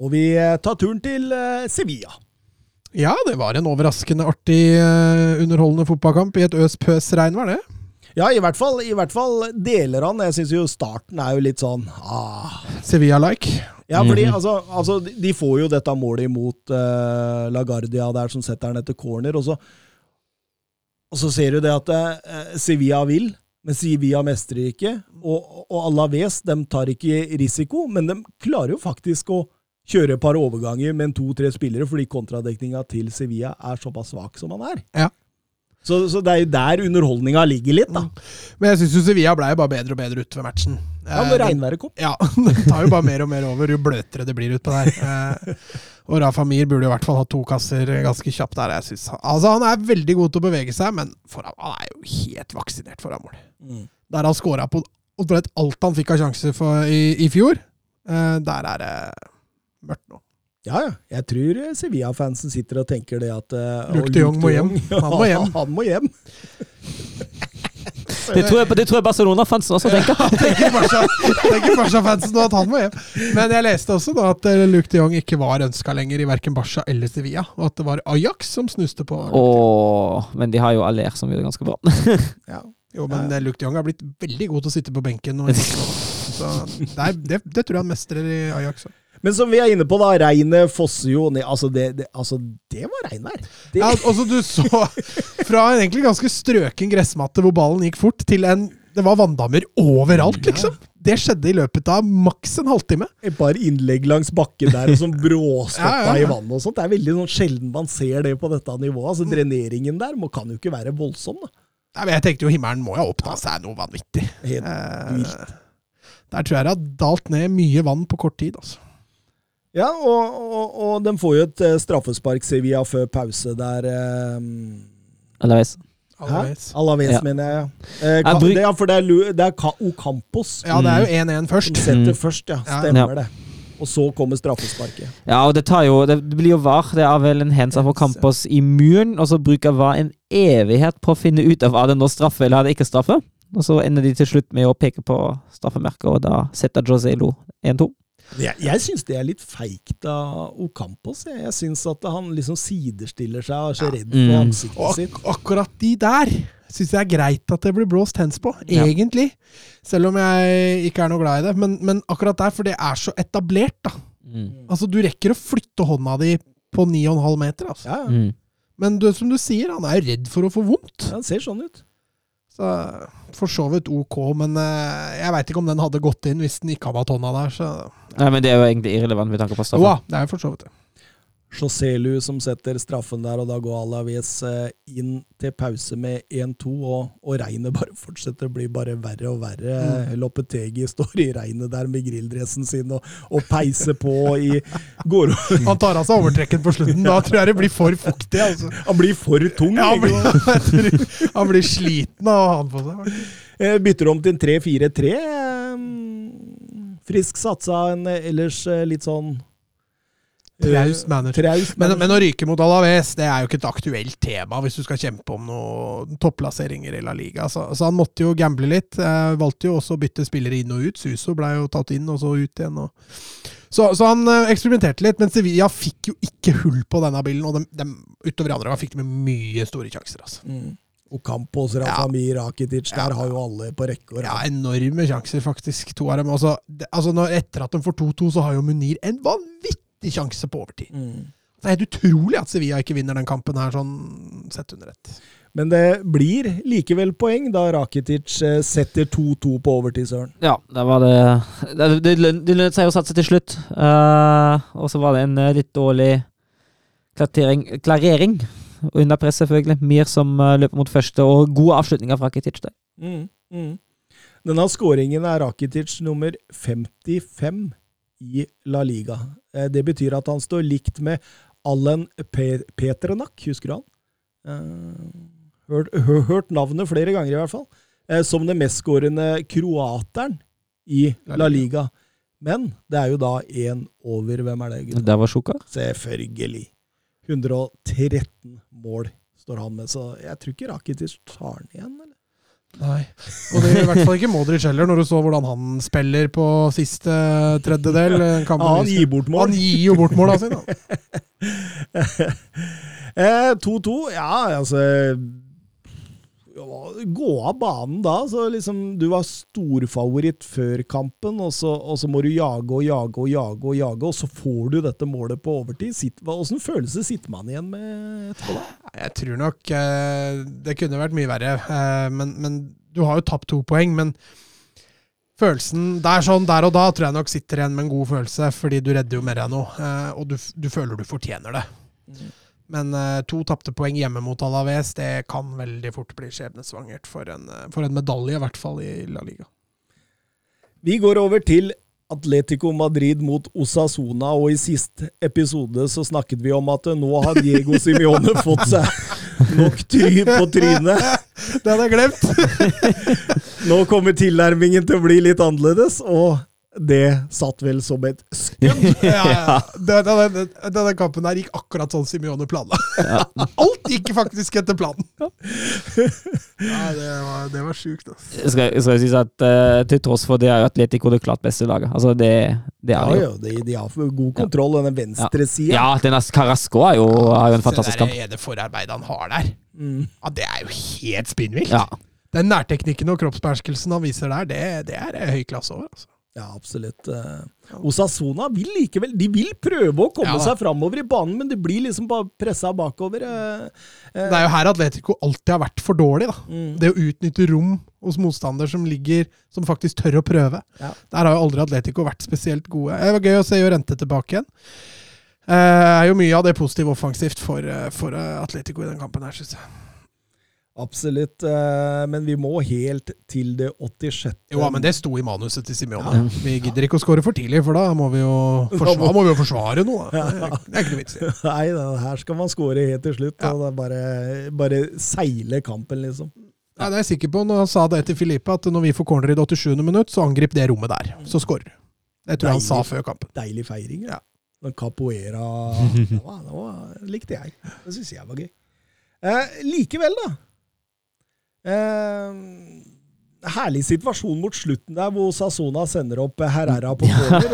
Og vi eh, tar turen til eh, Sevilla. Ja, det var en overraskende artig, eh, underholdende fotballkamp i et øs-pøs-regn, var det? Ja, i hvert fall, i hvert fall deler han. Jeg syns jo starten er jo litt sånn ah. Sevilla-like. Ja, fordi Mhm. altså, altså, de- får jo dette målet imot uh, Lagardia der, som setter den etter corner, og så, og så ser du det at uh, Sevilla vil, men Sevilla mestrer ikke. Og, og Alaves de tar ikke risiko, men de klarer jo faktisk å kjøre et par overganger med to-tre spillere, fordi kontradekninga til Sevilla er såpass svak som han er. Ja. Så, så det er jo der underholdninga ligger litt, da. Men jeg syns Sevilla ble jo bare bedre og bedre utover matchen. Ja, Eh, Når regnværet kom. Ja, *laughs* det tar jo bare mer og mer over jo bløtere det blir utpå der. Eh, og Rafa Mir burde i hvert fall ha to kasser ganske kjapt der. Jeg synes. Altså, han er veldig god til å bevege seg, men foran, han er jo helt vaksinert foran mål. Mm. Der han scora på alt han fikk av sjanser i, i fjor, eh, der er det. Ja, ja. Jeg tror eh, Sevilla-fansen sitter og tenker det at uh, Luke de Jong må *laughs* hjem. Han må hjem. han må hjem. Det tror jeg, det tror jeg Barcelona-fansen også tenker. tenker Barca- tenker Barca-fansen nå at han må hjem. Men jeg leste også da at eh, Luke de Jong ikke var ønska lenger i verken Barca eller Sevilla, og at det var Ajax som snuste på. Åh, men de har jo Aller som gjør det ganske bra. *laughs* Ja. Jo, men ja. Luke de Jong har blitt veldig god til å sitte på benken. Og, *laughs* så det, det, det tror jeg han mestrer i Ajax. også. Men som vi er inne på, da. Regnet fosser jo ned. Altså, det, det, altså, det var regnvær. Det, Ja, altså, du så fra en egentlig ganske strøken gressmatte hvor ballen gikk fort, til en Det var vanndammer overalt, liksom. Det skjedde i løpet av maks en halvtime. Et par innlegg langs bakken der og som *laughs* bråstoppa Ja, ja, ja. i vannet og sånt. Det er veldig sånn sjelden man ser det på dette nivået. Altså, Dreneringen der må, kan jo ikke være voldsom. da. Nei, men jeg tenkte jo himmelen må jo ha opptatt seg noe vanvittig. Helt Eh, vilt. der tror jeg det har dalt ned mye vann på kort tid. altså. Ja, og, og, og de får jo et eh, straffespark, Sevilla, før pause der. eh, Alaves. Alaves. Alaves, Ja. mener jeg. Eh, Ja, Ka- det, ja, for det er, det er Ocampos Ja, det er jo 1-1 som først. setter Mm. først, ja. Stemmer Ja. det. Og så kommer straffesparket. Ja, og det tar jo Det blir jo VAR. Det er vel en hands for Campos i muren, og så bruker VAR en evighet på å finne ut av er det nå straffe eller er det ikke straffe. Og så ender de til slutt med å peke på straffemerket, og da setter Joselo 1-2. Jeg, jeg syns det er litt feigt av Ocampos. Jeg, jeg syns at han liksom sidestiller seg og er så redd for Mm. ansiktet Og sitt. ak akkurat de der syns jeg er greit at det blir blåst hands på, Ja. egentlig. Selv om jeg ikke er noe glad i det. Men, men akkurat der, for det er så etablert, da. Mm. Altså, du rekker å flytte hånda di på 9,5 meter, altså. Ja, ja. Mm. Men du, som du sier, han er redd for å få vondt. Ja, Han ser sånn ut. Så for så vidt ok, men eh, jeg veit ikke om den hadde gått inn hvis den ikke hadde hatt hånda der. Så Nei, men det er jo egentlig irrelevant med tanke på jo straffe. da, det er jo for så vidt det. Joselu som setter straffen der, og da går Alaves eh, inn til pause med 1-2, og, og regnet bare *laughs* fortsetter å bli bare verre og verre. Mm. Lopetegi står i regnet der med grilldressen sin og, og peiser på i *laughs* går, Han tar av seg overtrekken på slutten. Da *laughs* tror jeg det blir for fuktig. Altså. Han blir for tung. Ja, han, blir, han blir sliten av å ha den på seg. Eh, Bytter om til en 3-4-3. eh, Frisk satsa en ellers eh, litt sånn eh, Traust manager. Traus Men, manager. men å ryke mot Alaves det er jo ikke et aktuelt tema hvis du skal kjempe om noen topplasseringer i La Liga. Så, så han måtte jo gamble litt. Eh, valgte jo også å bytte spillere inn og ut. Suso ble jo tatt inn og så ut igjen. Og. Så, så han eh, eksperimenterte litt, men Sevilla fikk jo ikke hull på denne bilen. Og de, de, utover andre gang fikk de mye store sjanser. Altså. Mm. Ocampos, ja. Rakitic, der Ja. har jo alle på rekke og Ja, enorme sjanser, faktisk. To av dem. Altså, det, altså når, etter at de får 2-2, så har jo Munir en vanvittig sjanse på overtid. Mm. Det er helt utrolig at Sevilla ikke vinner den kampen her, sånn sett under ett. Men det blir likevel poeng da Rakitic eh, setter 2-2 på overtid, Søren. Ja, det var det Det, det, det lønnet seg å satse til slutt. Uh, og så var det en eh, litt dårlig klarering, klarering under press, selvfølgelig. Mir som løper mot første, og gode avslutninger fra Rakitic der. Mm. Mm. Denne skåringen er Rakitic nummer 55 i La Liga. Eh, Det betyr at han står likt med Allen Pe Petrenak, husker du han? Eh, Hørt, hø- hørt navnet flere ganger, i hvert fall. Eh, Som den mestskårende kroateren i La Liga. Men det er jo da én over. Hvem er det? Gustav? Det var Sjuka? Selvfølgelig. 113 mål står han med, så jeg tror ikke Rakitic tar den igjen. eller? Nei. Og det er i hvert fall ikke Modric heller, når du så hvordan han spiller på siste tredjedel. Ja, han gir bort mål. Han gir jo bort måla sine. *laughs* Eh, 2-2, ja, altså gå av banen da. Så liksom, du var storfavoritt før kampen, og så, og så må du jage og jage og jage, og jage, og så får du dette målet på overtid. Sitt, Åssen følelse sitter man igjen med etterpå? da? Jeg tror nok eh, det kunne vært mye verre. Eh, men, men du har jo tapt to poeng. Men følelsen der sånn der og da tror jeg nok sitter igjen med en god følelse, fordi du redder jo mer enn noe. Eh, og du, du føler du fortjener det. Men uh, to tapte poeng hjemme mot Alaves, det kan veldig fort bli skjebnesvangert for en, eh, for en medalje, i hvert fall i La Liga. Vi går over til Atletico Madrid mot Osasona, og i sist episode så snakket vi om at nå har Diego Simione *laughs* fått seg nok ty på trynet. *laughs* Det hadde jeg glemt! *laughs* Nå kommer tilnærmingen til å bli litt annerledes, og det satt vel som et skudd. ja, *laughs* ja. Denne, denne, denne kampen her gikk akkurat sånn Simione planla. *laughs* Alt gikk faktisk etter planen. Ja, det var, det var sjukt, altså. Det skal, jeg skal sies at uh, til tross for det er jo Atletico det klart beste laget. Altså det, det er ja, jo. de, de har god kontroll, denne venstresida. Ja, denne Carasco er jo, er jo en fantastisk kamp. Det er ene forarbeidet han har der, Mm. ja, det er jo helt spinnvilt. Ja. Den nærteknikken og kroppsbeherskelsen han viser der, det, det er eh, høy klasse over. Altså. Ja, absolutt. Eh, Osasona vil likevel De vil prøve å komme Ja, seg framover i banen, men de blir liksom bare pressa bakover. eh, eh, Det er jo her Atletico alltid har vært for dårlig. da. mm. Det å utnytte rom hos motstander som ligger, som faktisk tør å prøve. Ja. Der har jo aldri Atletico vært spesielt gode. Det var gøy å se Jorente tilbake igjen. Det er jo mye av det positive offensivt for, for Atletico i den kampen her, syns jeg. Absolutt. eh, men vi må helt til det 86. Jo, men det sto i manuset til Simione. Vi gidder ikke å score for tidlig, for da må vi jo forsvare, må vi jo forsvare noe. Da. Det er- ikke noe vits i. *laughs* Nei, her skal man score helt til slutt. Ja. Og bare, bare seile kampen, liksom. Nei, det er jeg sikker på når han sa det til Filipe, at når vi får corner i det 87. minutt, så angrip det rommet der. Så skårer du. Det tror jeg han sa før kampen. Deilig feiring. Ja. Den capoeira *laughs* det, var, det var, likte jeg. Det syns jeg var gøy. Eh, likevel, da. Eh, herlig situasjon mot slutten der, hvor Sasona sender opp Herrera på corner.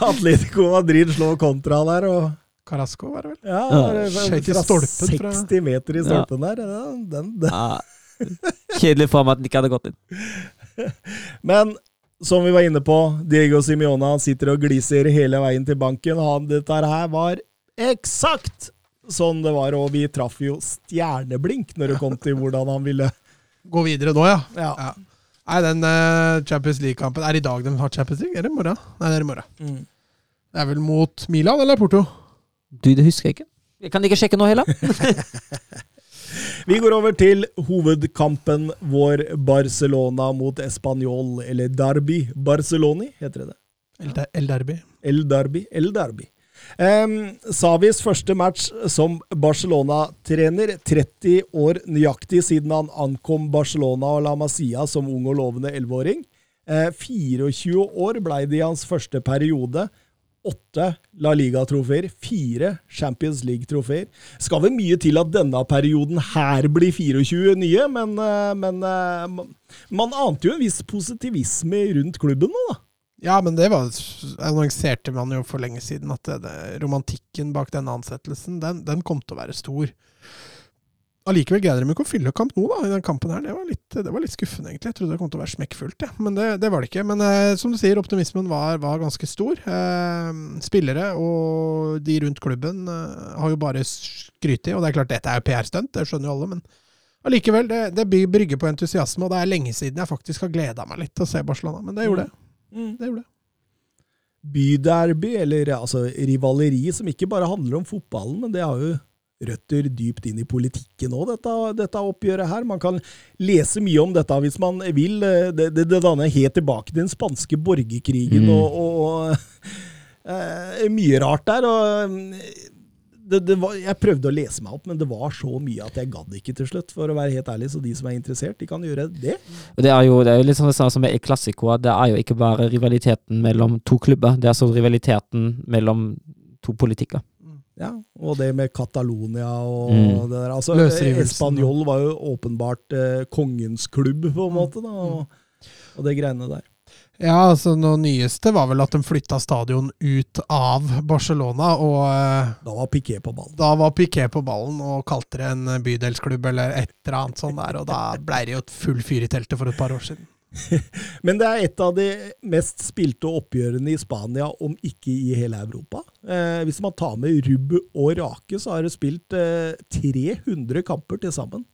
og *laughs* Atletico Madrid slår kontra der. og Carasco, var det vel? ja, Ja, skjøt i stolpen fra- 60 meter i stolpen der. ja, Den, den. Ja. Kjedelig for meg at den ikke hadde gått inn. *laughs* Men som vi var inne på, Diego Simione sitter og gliser hele veien til banken. Han, dette her var eksakt sånn det var, og vi traff jo stjerneblink når det kom til hvordan han ville Gå videre nå, ja. Ja. ja. Nei, den uh, Champions League-kampen Er det i dag de har Champions League? Er det i morgen? Nei, det er i morgen. Mm. Det er vel mot Milan eller Porto? Du, det husker jeg ikke. Jeg kan ikke sjekke nå heller. *laughs* Vi går over til hovedkampen vår, Barcelona mot Español, eller Derby. Barceloni, heter det El, der El Derby. El Derby. El Derby. Um, Savis første match som Barcelona-trener. 30 år nøyaktig siden han ankom Barcelona og La Masia som ung og lovende 11-åring. Eh, 24 år ble det i hans første periode. Åtte La Liga-trofeer, fire Champions League-trofeer. Skal vel mye til at denne perioden her blir 24 nye, men, eh, men eh, man ante jo en viss positivisme rundt klubben nå, da. Ja, men det var annonserte man jo for lenge siden, at det, det, romantikken bak denne ansettelsen, den, den kom til å være stor. Allikevel greide de ikke å fylle kamp nå, da, i den kampen her. Det var litt, det var litt skuffende, egentlig. Jeg trodde det kom til å være smekkfullt, ja. men det, det var det ikke. Men eh, som du sier, optimismen var, var ganske stor. Eh, spillere og de rundt klubben eh, har jo bare skrytt i, og det er klart dette er jo PR-stunt, det skjønner jo alle, men allikevel, det, det brygger på entusiasme, og det er lenge siden jeg faktisk har gleda meg litt til å se Barcelona, men det gjorde jeg. Det gjorde det. byderby, eller altså rivaleri, som ikke bare handler om fotballen, men det har jo røtter dypt inn i politikken òg, dette, dette oppgjøret her. Man kan lese mye om dette hvis man vil. Det, det, det danner helt tilbake til den spanske borgerkrigen Mm. og, og eh, mye rart der. og det, det var, jeg prøvde å lese meg opp, men det var så mye at jeg gadd ikke til slutt. For å være helt ærlig, så de som er interessert, de kan gjøre det. Det er jo det er jo litt sånn det samme som med El Clásico. Det er jo ikke bare rivaliteten mellom to klubber, det er så rivaliteten mellom to politikker. Ja, og det med Catalonia og Mm. det der. Altså, Español var jo åpenbart eh, kongens klubb, på en måte, da, og, Mm. og det greiene der. Ja, altså Noe nyeste var vel at de flytta stadion ut av Barcelona. Og eh, Da var Piqué på ballen. da var Piqué på ballen og kalte det en bydelsklubb eller et eller annet sånt der. Og da ble det jo et full fyr i teltet for et par år siden. *laughs* Men det er et av de mest spilte oppgjørene i Spania, om ikke i hele Europa. Eh, hvis man tar med Rubb og Rake, så har det spilt eh, 300 kamper til sammen.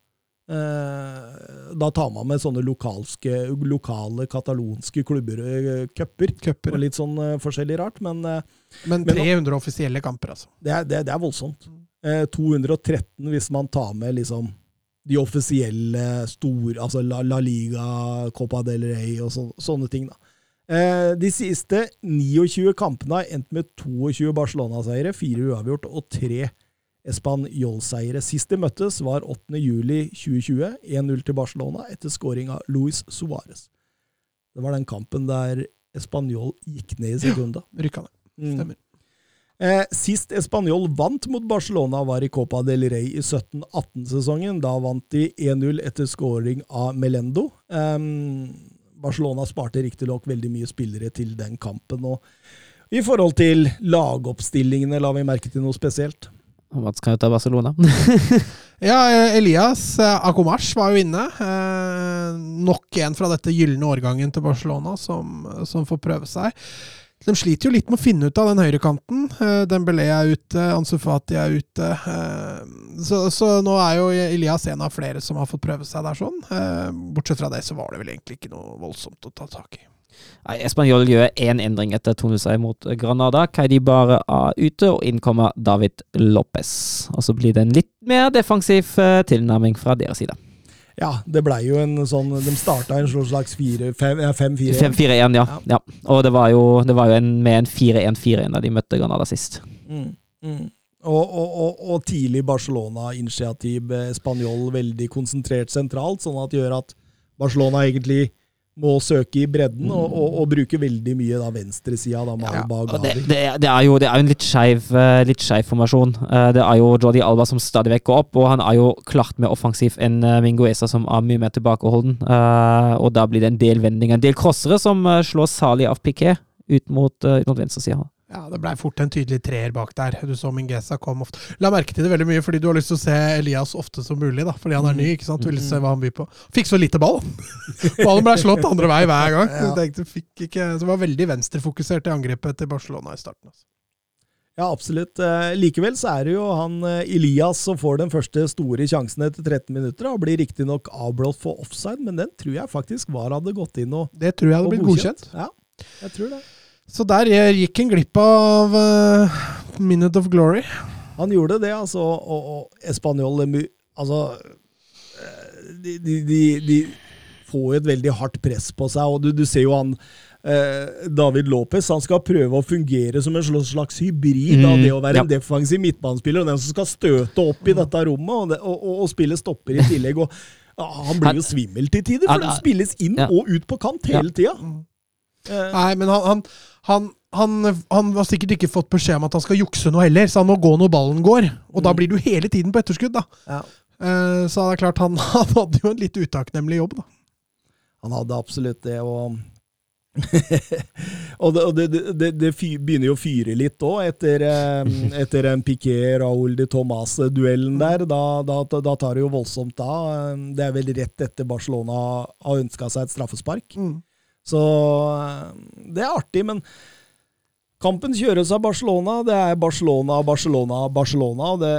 Eh, da tar man med sånne lokalske, lokale katalonske klubber, eh, cuper. Og litt sånn eh, forskjellig rart, men men 300 Men- 300 offisielle kamper, altså. det er, det, det er voldsomt. Eh, 213 hvis man tar med liksom de offisielle store, altså La, La Liga, Copa del Rey og så, sånne ting. da. De siste 29 kampene har endt med 22 Barcelona-seiere, fire uavgjort og tre Espanol-seiere. Sist de møttes var 8. juli 2020, 1-0 til Barcelona etter scoring av Luis Suárez. Det var den kampen der Espanol gikk ned i sekunda. Rykka ned. Mm. Stemmer. Eh, sist Español vant mot Barcelona, var i Copa del Rey i 17-18-sesongen. Da vant de 1-0 etter scoring av Melendo. Ehm, Barcelona sparte riktignok veldig mye spillere til den kampen. og I forhold til lagoppstillingene la vi merke til noe spesielt. Mats kan jo ta Barcelona. *laughs* Ja, eh, Elias eh, Akomash var jo inne. Eh, nok en fra dette gylne årgangen til Barcelona som, som får prøve seg. De sliter jo litt med å finne ut av den høyrekanten. Eh, Dembélé er ute, Ansufati er ute. Eh, så, så nå er jo Elias en av flere som har fått prøve seg der sånn. Eh, bortsett fra det så var det vel egentlig ikke noe voldsomt å ta tak i. Nei, Espanol gjør én endring etter 2-0-seier mot Granada. Kaidi bare er ute, og inn kommer David Lopez. Og så blir det en litt mer defensiv eh, tilnærming fra deres side. Ja, det blei jo en sånn De starta en slags 5-4-1. 5-4-1, ja. ja. Og det var jo, det var jo en, med en 4-1-4-1 da de møtte Granada sist. Mm, mm. Og, og, og, og tidlig Barcelona-initiativ. eh, Spanjol veldig konsentrert sentralt, sånn at det gjør at Barcelona egentlig må søke i bredden og, og, og bruke veldig mye da venstresida. Ja, det, det, det, er jo, det er jo en litt skeiv eh, litt skeiv formasjon. Eh, Det er jo Jordi Alba som stadig vekk går opp, og han er jo klart mer offensiv enn eh, Mingueza, som er mye mer tilbakeholden. Eh, Og da blir det en del vendinger, en del crossere, som slår salig av Piquet ut mot, ut mot venstresida. Ja, det blei fort en tydelig treer bak der. Du så Mingesa kom ofte. La merke til det veldig mye fordi du har lyst til å se Elias ofte som mulig, da. Fordi han er ny, ikke sant. Du vil se hva han byr på. Fikk så lite ball! *laughs* Ballen blei slått andre vei hver gang. Ja. Tenkte, fikk ikke, så var veldig venstrefokusert i angrepet til Barcelona i starten. Altså. Ja, absolutt. Eh, likevel så er det jo han eh, Elias som får den første store sjansen etter 13 minutter. og blir riktignok avblåst for offside, men den tror jeg faktisk VAR hadde gått inn og, Det tror jeg hadde blitt blitt godkjent. Ja, jeg tror det. Så der gikk en glipp av uh, Minute of Glory. Han gjorde det, altså. Og, og Español Altså eh, de, de, de, de får et veldig hardt press på seg, og du, du ser jo han eh, David Lopez han skal prøve å fungere som en slags hybrid av Mm, det å være ja. en defensiv midtbanespiller og den som skal støte opp i dette rommet og, det, og, og, og spille stopper i tillegg. og ja, Han blir jo svimmel til tider, for Han- den spilles inn og ut på kant hele tida. Eh, Nei, men han, han, han, han, han har sikkert ikke fått beskjed om at han skal jukse noe heller, så han må gå når ballen går. Og da blir du hele tiden på etterskudd, da. Ja. Eh, så det er klart, han, *laughs* hadde jo en litt utakknemlig jobb, da. Han hadde absolutt det, og *laughs* Og det, det, det, det, begynner jo å fyre litt òg, etter, *laughs* etter en Piquet-Raúl de Thomas-duellen der. Da, da, da tar det jo voldsomt da. Det er vel rett etter Barcelona har ønska seg et straffespark. Så eh, det er artig, men kampen kjøres av Barcelona. Det er Barcelona, Barcelona, Barcelona. og det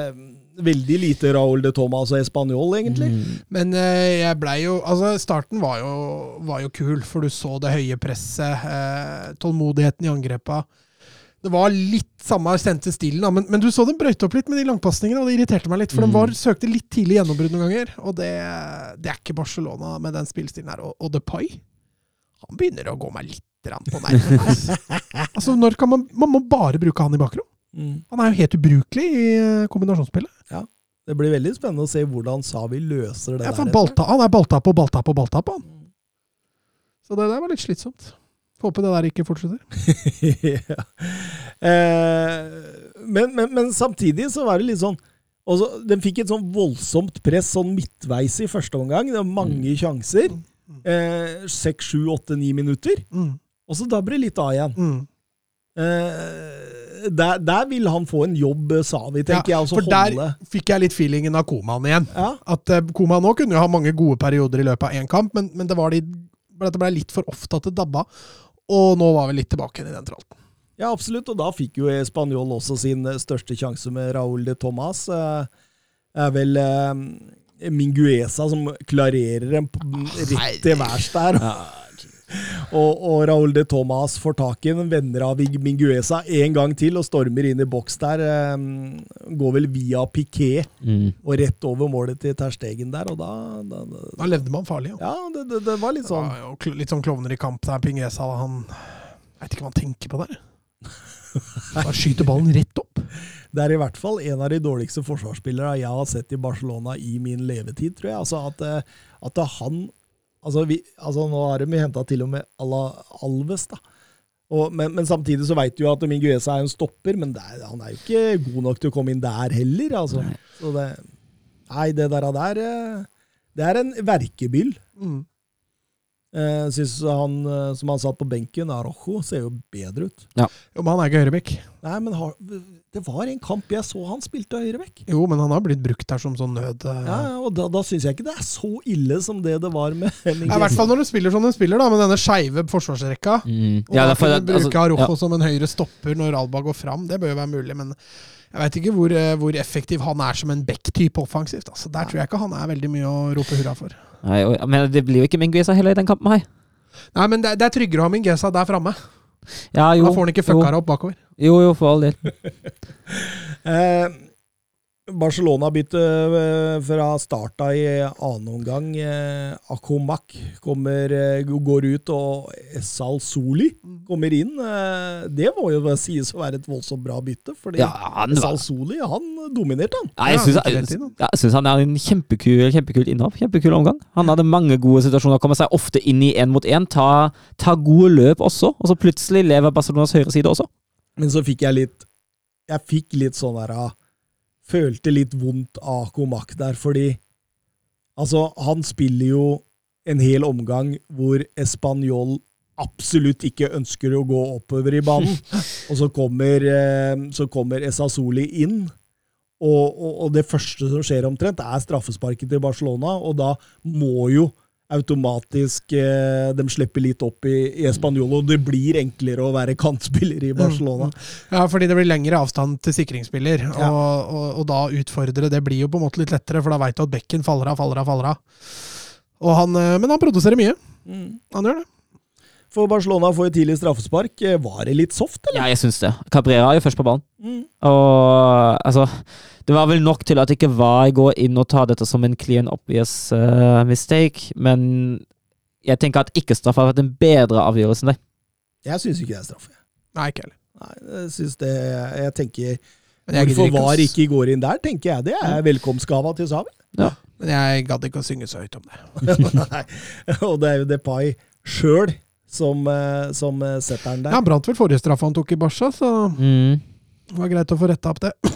Veldig lite Raúl de Tomas og Español, egentlig. Men eh, jeg blei jo Altså, starten var jo, var jo kul, for du så det høye presset, eh, tålmodigheten i angrepa. Det var litt samme sendte stilen, da, men, men du så dem brøyte opp litt med de langpasningene, og det irriterte meg litt. For de var, søkte litt tidlig gjennombrudd noen ganger, og det, det er ikke Barcelona med den spillestilen her. Og, og Depay, han begynner å gå meg litt på nervene. altså. *laughs* altså, når kan man Man må bare bruke han i bakrom. Mm. Han er jo helt ubrukelig i kombinasjonsspillet. kombinasjonsspillet. Det blir veldig spennende å se hvordan Savi løser det Ja, der. Balta, han er balta på, balta på, balta på, han. Så det der var litt slitsomt. Håper det der ikke fortsetter. *laughs* ja. eh, men, men, men samtidig så var det litt sånn også, Den fikk et sånn voldsomt press sånn midtveis i første omgang. Det var mange sjanser. Eh, Seks, sju, åtte, ni minutter. Mm. Og så dabber det litt av igjen. Mm. Eh, der, der vil han få en jobb, eh, sa vi, tenker jeg. Og så for der fikk jeg litt feelingen av Koman igjen. ja, At uh, Koman òg kunne jo ha mange gode perioder i løpet av én kamp, men, men det var de, dette ble litt for ofte at det dabba. Og nå var vi litt tilbake i den tralten. ja, absolutt. Og da fikk jo Spanjol også sin største sjanse med Raúl de Tomas. Eh, er vel eh, Minguesa som klarerer en rett til værs der. *laughs* Og, og Raúl de Thomas får tak i den, venner av Minguesa en gang til og stormer inn i boks der. Eh, går vel via Piquet Mm. og rett over målet til Ter Stegen der, og da, da, da Da levde man farlig. jo. Ja, det, det, det var litt sånn Ja, litt sånn klovner i kamp der. Pinguesa, han Veit vet ikke hva han tenker på der. *laughs* Han skyter ballen rett opp. Det er i hvert fall en av de dårligste forsvarsspillere jeg har sett i Barcelona i min levetid, tror jeg. Altså at, eh, at han altså, vi, altså Nå har de henta til og med Ala Alves, da. Og, men, men samtidig så veit du jo at Miguesa er en stopper, men det er, han er jo ikke god nok til å komme inn der heller. Altså. Så det, nei, det der, der eh, Det er en verkebyll. Mm. Jeg syns han eh, som han satt på benken, Arojo, ser jo bedre ut. Jo, men han er ikke høyrebekk. Nei, men har, det var en kamp jeg så han spilte høyrebekk. Jo, men han har blitt brukt der som sånn nød... eh, Ja, ja, og da, da syns jeg ikke det er så ille som det det var med *laughs* Ja, I hvert fall når du spiller som du spiller, da, med denne skeive forsvarsrekka. Mm. Og Ja, da derfor, kunne bruke altså, Arojo ja. som en høyre stopper når Alba går fram, det bør jo være mulig. Men jeg veit ikke hvor, eh, hvor effektiv han er som en back-type offensivt. Altså, der tror jeg ikke han er veldig mye å rope hurra for. Nei, men det blir jo ikke Mingueza heller i den kampen her. Nei, men det, det er tryggere å ha Mingesa der framme. Ja, jo, Da får han ikke fucka det opp bakover. jo, jo, for all del. *laughs* Eh, Barcelona bytte eh, fra starta i annen omgang. Eh, Akomak kommer, eh, går ut, og Esal Soli kommer inn. Det må jo sies å være et voldsomt bra bytte, fordi Ja, han var Soli han dominerte, han. ja, jeg syns han, ja, synes han er en kjempekul, kjempekul innhopp. Kjempekul omgang. Han hadde mange gode situasjoner. Kommer seg ofte inn i én mot én. Ta, ta gode løp også, og så plutselig lever Barcelonas høyre side også. Men så fikk jeg litt Jeg fikk litt sånn der ah, Følte litt vondt av Komak der, fordi Altså, han spiller jo en hel omgang hvor Español absolutt ikke ønsker å gå oppover i banen. *laughs* og så kommer, eh, så kommer Esasoli inn, og, og, og det første som skjer omtrent, er straffesparket til Barcelona, og da må jo automatisk eh, de slipper litt opp i, i Español, og det blir enklere å være kantspiller i Barcelona. Ja, fordi det blir lengre avstand til sikringsspiller, Ja. og, og, og da utfordre det blir jo på en måte litt lettere, for da veit du at bekken faller av, faller av, faller av. Og han, eh, men han produserer mye. Han gjør det. For Barcelona får jo tidlig straffespark. Eh, Var det litt soft, eller? Ja, jeg syns det. Cabrera er jo først på ballen. Mm. Og altså Det var vel nok til at det ikke var å gå inn og ta dette som en clean obvious uh, mistake, men jeg tenker at ikke-straff har vært en bedre avgjørelse enn det. Jeg syns ikke det er straffe. Nei, ikke heller. Nei, jeg synes det Jeg tenker jeg Hvorfor ikke VAR ikke går inn der, tenker jeg. Det er velkomstgava til Savi. Men jeg gadd ikke å synge så høyt om det. *laughs* Nei. Og det er jo Depay sjøl som, eh, som eh, setter den Ja, der. Han brant vel forrige straff han tok i Barca, så Mm. det var greit å få retta opp det. *clears throat*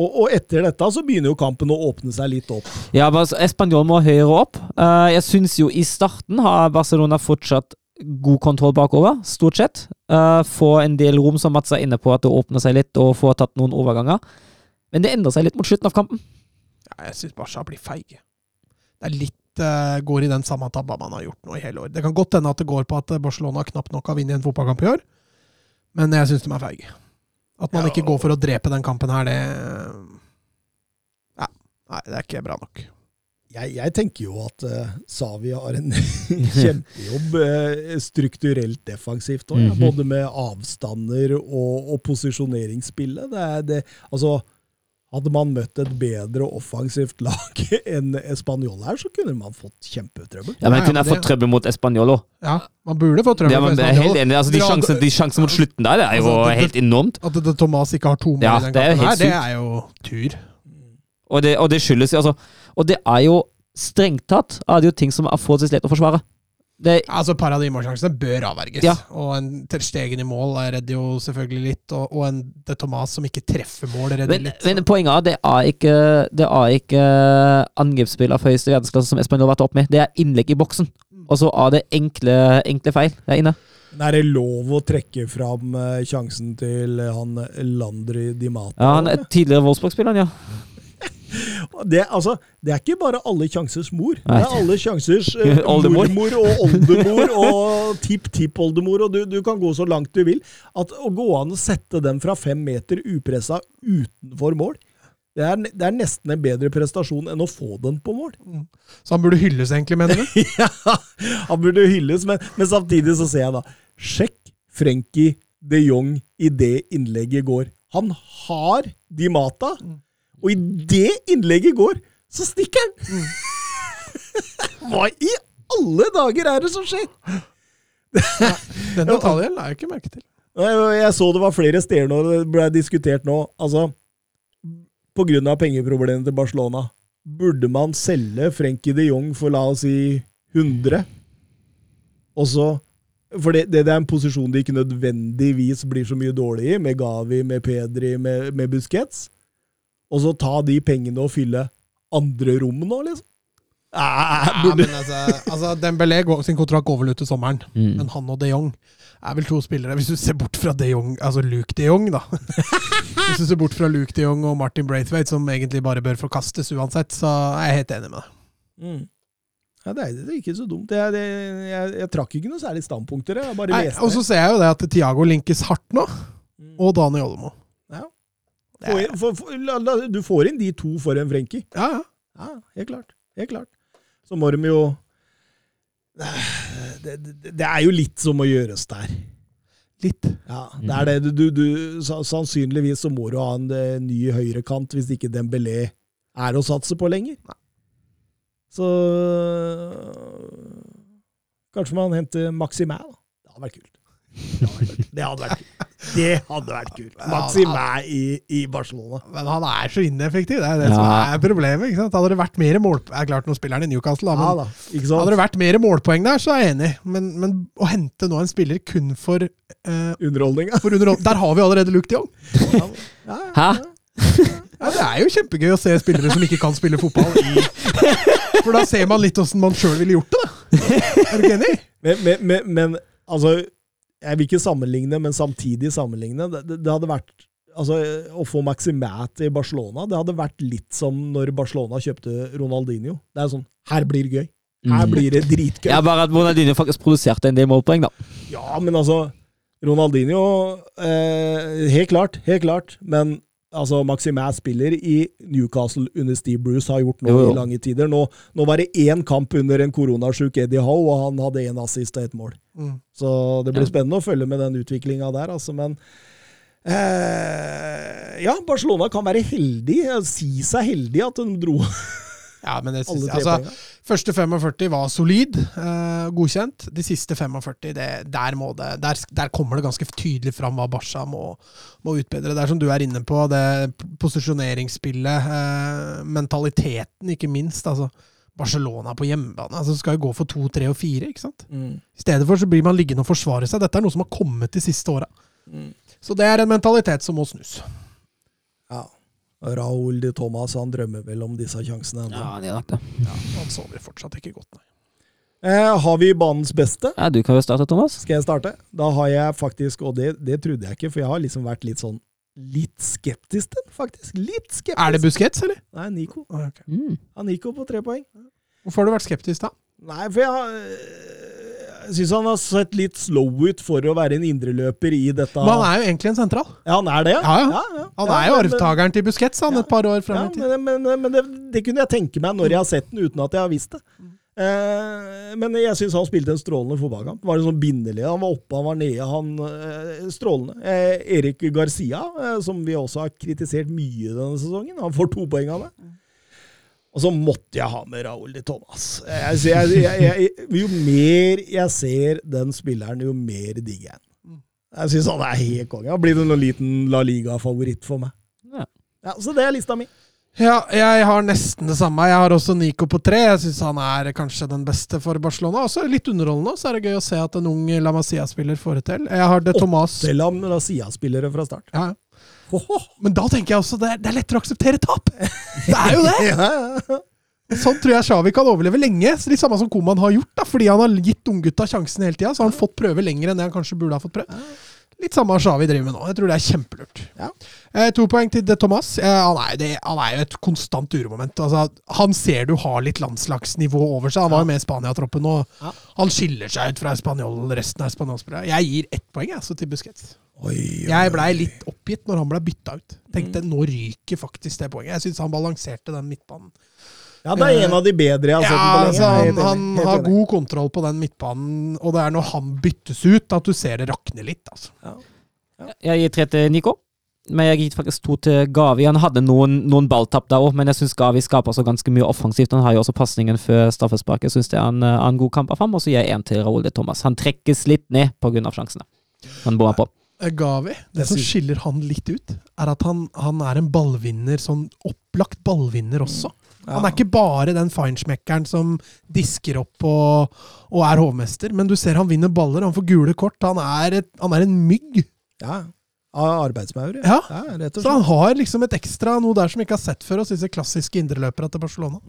Og, og etter dette så begynner jo kampen å åpne seg litt opp. Ja, Español må høyere opp. Eh, jeg syns jo i starten har Barcelona fortsatt god kontroll bakover, stort sett. Uh, få en del rom, som Mats er inne på, at det åpner seg litt, og få tatt noen overganger. Men det endrer seg litt mot slutten av kampen. Ja, jeg syns Barca blir feige. Det er litt eh, går i den samme tabba man har gjort nå i hele år. Det kan godt hende at det går på at Barcelona knapt nok har vunnet en fotballkamp i år, men jeg syns de er feige. At man Ja, ikke går for å drepe den kampen her, det ja, Nei, det er ikke bra nok. Jeg, jeg tenker jo at uh, Savi har en *laughs* kjempejobb uh, strukturelt defensivt òg. ja. Både med avstander og, og posisjoneringsspillet. Det er det, altså, hadde man møtt et bedre offensivt lag *laughs* enn Español her, så kunne man fått kjempetrøbbel. Ja, men kunne jeg fått trøbbel mot Español òg. Ja, man burde fått trøbbel Ja, men jeg er helt enig. Altså, de, sjansene, de sjansene mot slutten der, det er jo Altså, det- helt enormt. At det, det, Thomas ikke har to mål Ja, i den det kampen her, det er jo tur. Og det, og det skyldes altså, Og det er jo strengt tatt er det jo ting som er forholdsvis lett å forsvare. Det, Altså, Paradigmasjansene par av de målsjansene bør avverges. Ja. Og en Ter Stegen i mål redder jo selvfølgelig litt, og, og en De Thomas som ikke treffer mål, redder men, litt. men poenget er det er ikke Det er ikke angrepsspill av høyeste verdensklasse som Espen har vært opp med. Det er innlegg i boksen. Og så er det enkle, enkle feil der inne. Men Er det lov å trekke fram eh, sjansen til han Landry Di Mata? Ja, han er tidligere Wolfsburg-spiller, ja. Det, altså, det er ikke bare alle sjansers mor. Det er alle sjansers eh, *laughs* Oldemor. mormor og oldemor og tipp-tipp-oldemor. Og du, du kan gå så langt du vil. At Å gå an å sette den fra fem meter upressa utenfor mål, det er, det er nesten en bedre prestasjon enn å få den på mål. Så han burde hylles, egentlig, mener du? *laughs* ja, han burde hylles, men, men samtidig så ser jeg da Sjekk Frenkie de Jong i det innlegget i går. Han har de Mata, og i det innlegget går, så stikker han! *laughs* Hva i alle dager er det som skjer? Den detaljen la jeg ikke merke til. Jeg, så det var flere steder nå, det ble diskutert nå. Altså, på grunn av pengeproblemene til Barcelona, burde man selge Frenkie de Jong for la oss si 100? Og så For det, det, det er en posisjon de ikke nødvendigvis blir så mye dårlig i, med Gavi, med Pedri, med, med Busquets. Og så ta de pengene og fylle andre rom nå, liksom? Ah, Ja, men altså, altså Dembélé går, sin kontrakt går vel ut til sommeren, Mm. men han og de Jong er vel to spillere Hvis du ser bort fra de Jong, altså Luke de Jong, da. *laughs* Hvis du ser bort fra Luke de Jong og Martin Braithwaite, som egentlig bare bør forkastes uansett, så er jeg helt enig med deg. Mm. Ja, det er, det er ikke så dumt. Jeg, det, jeg, jeg trakk ikke noe særlig standpunkter. Jeg bare Nei. Og så ser jeg jo det at Tiago linkes hardt nå, Mm. og Daniel Olmo. Få inn, for, for, la, la, du får inn de to for en Frenkie. Ja, ja. Ja, helt klart. Helt klart. Så må de jo det, det, det er jo litt som å gjøres der. Litt. Ja, det er det. Du, du, sannsynligvis så må du ha en ny høyrekant hvis ikke Dembélé er å satse på lenger. Så Kanskje man henter Maximæ, da. Det hadde vært kult. *laughs* Det hadde vært kult. Det hadde vært kult. Maximæ i, i Barcelona. Men han er så ineffektiv, det er det som er problemet. ikke sant? Hadde det vært mer målpoeng... Jeg Er klart, nå spiller han i Newcastle, da, men Ja da, ikke sant? hadde det vært mer målpoeng der, så er jeg enig. Men, men å hente nå en spiller kun for, eh, Underholdninga. underhold... Der har vi allerede Luke Diong! Ja, ja. Hæ? Ja, det er jo kjempegøy å se spillere som ikke kan spille fotball i For da ser man litt åssen man sjøl ville gjort det, da. Er du ikke enig? Men, men, men, men altså Jeg vil ikke sammenligne, men samtidig sammenligne. Det, det, det hadde vært Altså, Å få Maximat i Barcelona, det hadde vært litt som når Barcelona kjøpte Ronaldinho. Det er sånn Her blir det gøy. Her Mm. blir det dritgøy. Ja, bare at Ronaldinho faktisk produserte en del målpoeng, da. Ja, men altså Ronaldinho eh, Helt klart, helt klart. Men altså, Maximæ spiller i Newcastle under Steve Bruce, har gjort nå Jo, jo. i lange tider. Nå, nå var det én kamp under en koronasjuk Eddie Howe, og han hadde én assist og ett mål. Mm. Så det blir Ja. spennende å følge med den utviklinga der, altså. Men eh, ja, Barcelona kan være heldig. eh, Si seg heldig at de dro *laughs* Ja, men det, synes jeg, altså. Første 45 var solid, eh, godkjent. De siste 45, det, der, må det, der, der kommer det ganske tydelig fram hva Barca må, må utbedre. Det er som du er inne på, det posisjoneringsspillet, eh, mentaliteten ikke minst. altså Barcelona på hjemmebane altså skal jo gå for to, tre og fire. ikke sant? Mm. I stedet for så blir man liggende og forsvare seg. Dette er noe som har kommet de siste åra. Mm. Så det er en mentalitet som må snus. Ja. Raúl de Thomas han drømmer vel om disse sjansene ennå. Ja, det er nok det. Han sover fortsatt ikke godt, nei. Eh, har vi banens beste? Ja, Du kan jo starte, Thomas. Skal jeg starte? Da har jeg faktisk, og det, det trodde jeg ikke, for jeg har liksom vært litt sånn Litt skeptisk til den, faktisk. Litt skeptisk. Er det Busquets, eller? Nei, Nico. Ah, okay. Mm. Ja, Nico på tre poeng. Hvorfor har du vært skeptisk, da? Nei, for jeg, har- jeg syns han har sett litt slow ut for å være en indreløper i dette. Men han er jo egentlig en sentral. Ja, han er det, Ja, ja. ja. Han er jo arvtakeren til Busquets han, Ja. et par år fram i tid. men, men, men det, det kunne jeg tenke meg når jeg har sett den, uten at jeg har visst det. Eh, men jeg syns han spilte en strålende fotballkamp. Var det sånn binderlig. Han var oppe, han var nede. han eh, Strålende. Eh, Erik Garcia, eh, som vi også har kritisert mye denne sesongen, han får to poeng av det. Og så måtte jeg ha med Raúl de Thomas. Jeg, jeg, jeg, jeg, jo mer jeg ser den spilleren, jo mer digger jeg den. Jeg syns han er helt konge. Han blir en liten La Liga-favoritt for meg. Ja. Ja, Så det er lista mi. Ja, jeg har nesten det samme. Jeg har også Nico på tre. Jeg syns han er kanskje den beste for Barcelona. Også litt underholdende, så er det gøy å se at en ung La Masia-spiller får det til. Jeg har det Thomas Åtte La Masia-spillere fra start. ja. Men da tenker jeg også det er, det er lettere å akseptere tap! Det er jo det! *laughs* Sånn tror jeg Shawi kan overleve lenge. Så Litt samme som Koman har gjort, da, fordi han har gitt unggutta sjansen hele tida. Så har han fått prøve lenger enn det han kanskje burde ha fått prøve. Litt samme Shawi driver med nå. Jeg tror det er kjempelurt. Ja. Eh, to poeng til De Thomas. Eh, han, er, det, han er jo et konstant uromoment. Altså, han ser du har litt landslagsnivå over seg. Han var jo med i Spania-troppen, og Ja. han skiller seg ut fra spanjol, resten av spanjolspillerne. Jeg gir ett poeng jeg, så til Busquets. Oi, oi, Jeg blei litt oppgitt når han ble bytta ut. Mm. Tenkte nå ryker faktisk det poenget. Jeg syns han balanserte den midtbanen. Ja, det er en av de bedre jeg har sett Ja, altså, han, han har god kontroll på den midtbanen, og det er når han byttes ut at du ser det rakne litt. Altså. Jeg gir tre til Nico. Men jeg gir faktisk to til Gavi. Han hadde noen, noen balltapp der òg, men jeg syns Gavi skaper så ganske mye offensivt. Han har jo også pasningen før straffesparket. Jeg syns det er en, eh, en god kamp av ham. Og så gir jeg én til Raoul de Thomas. Han trekkes litt ned pga. sjansene. Han bommer på. Gavi, det Det som skiller han litt ut, er at han, han er en ballvinner, sånn opplagt ballvinner også. Han er ikke bare den feinschmeckeren som disker opp og, og er hovmester, men du ser han vinner baller, han får gule kort. Han er, et, han er en mygg. Ja. Arbeidsmaur, Ja. ja. Så han har liksom et ekstra noe der som vi ikke har sett før hos disse klassiske indreløpere til Barcelona.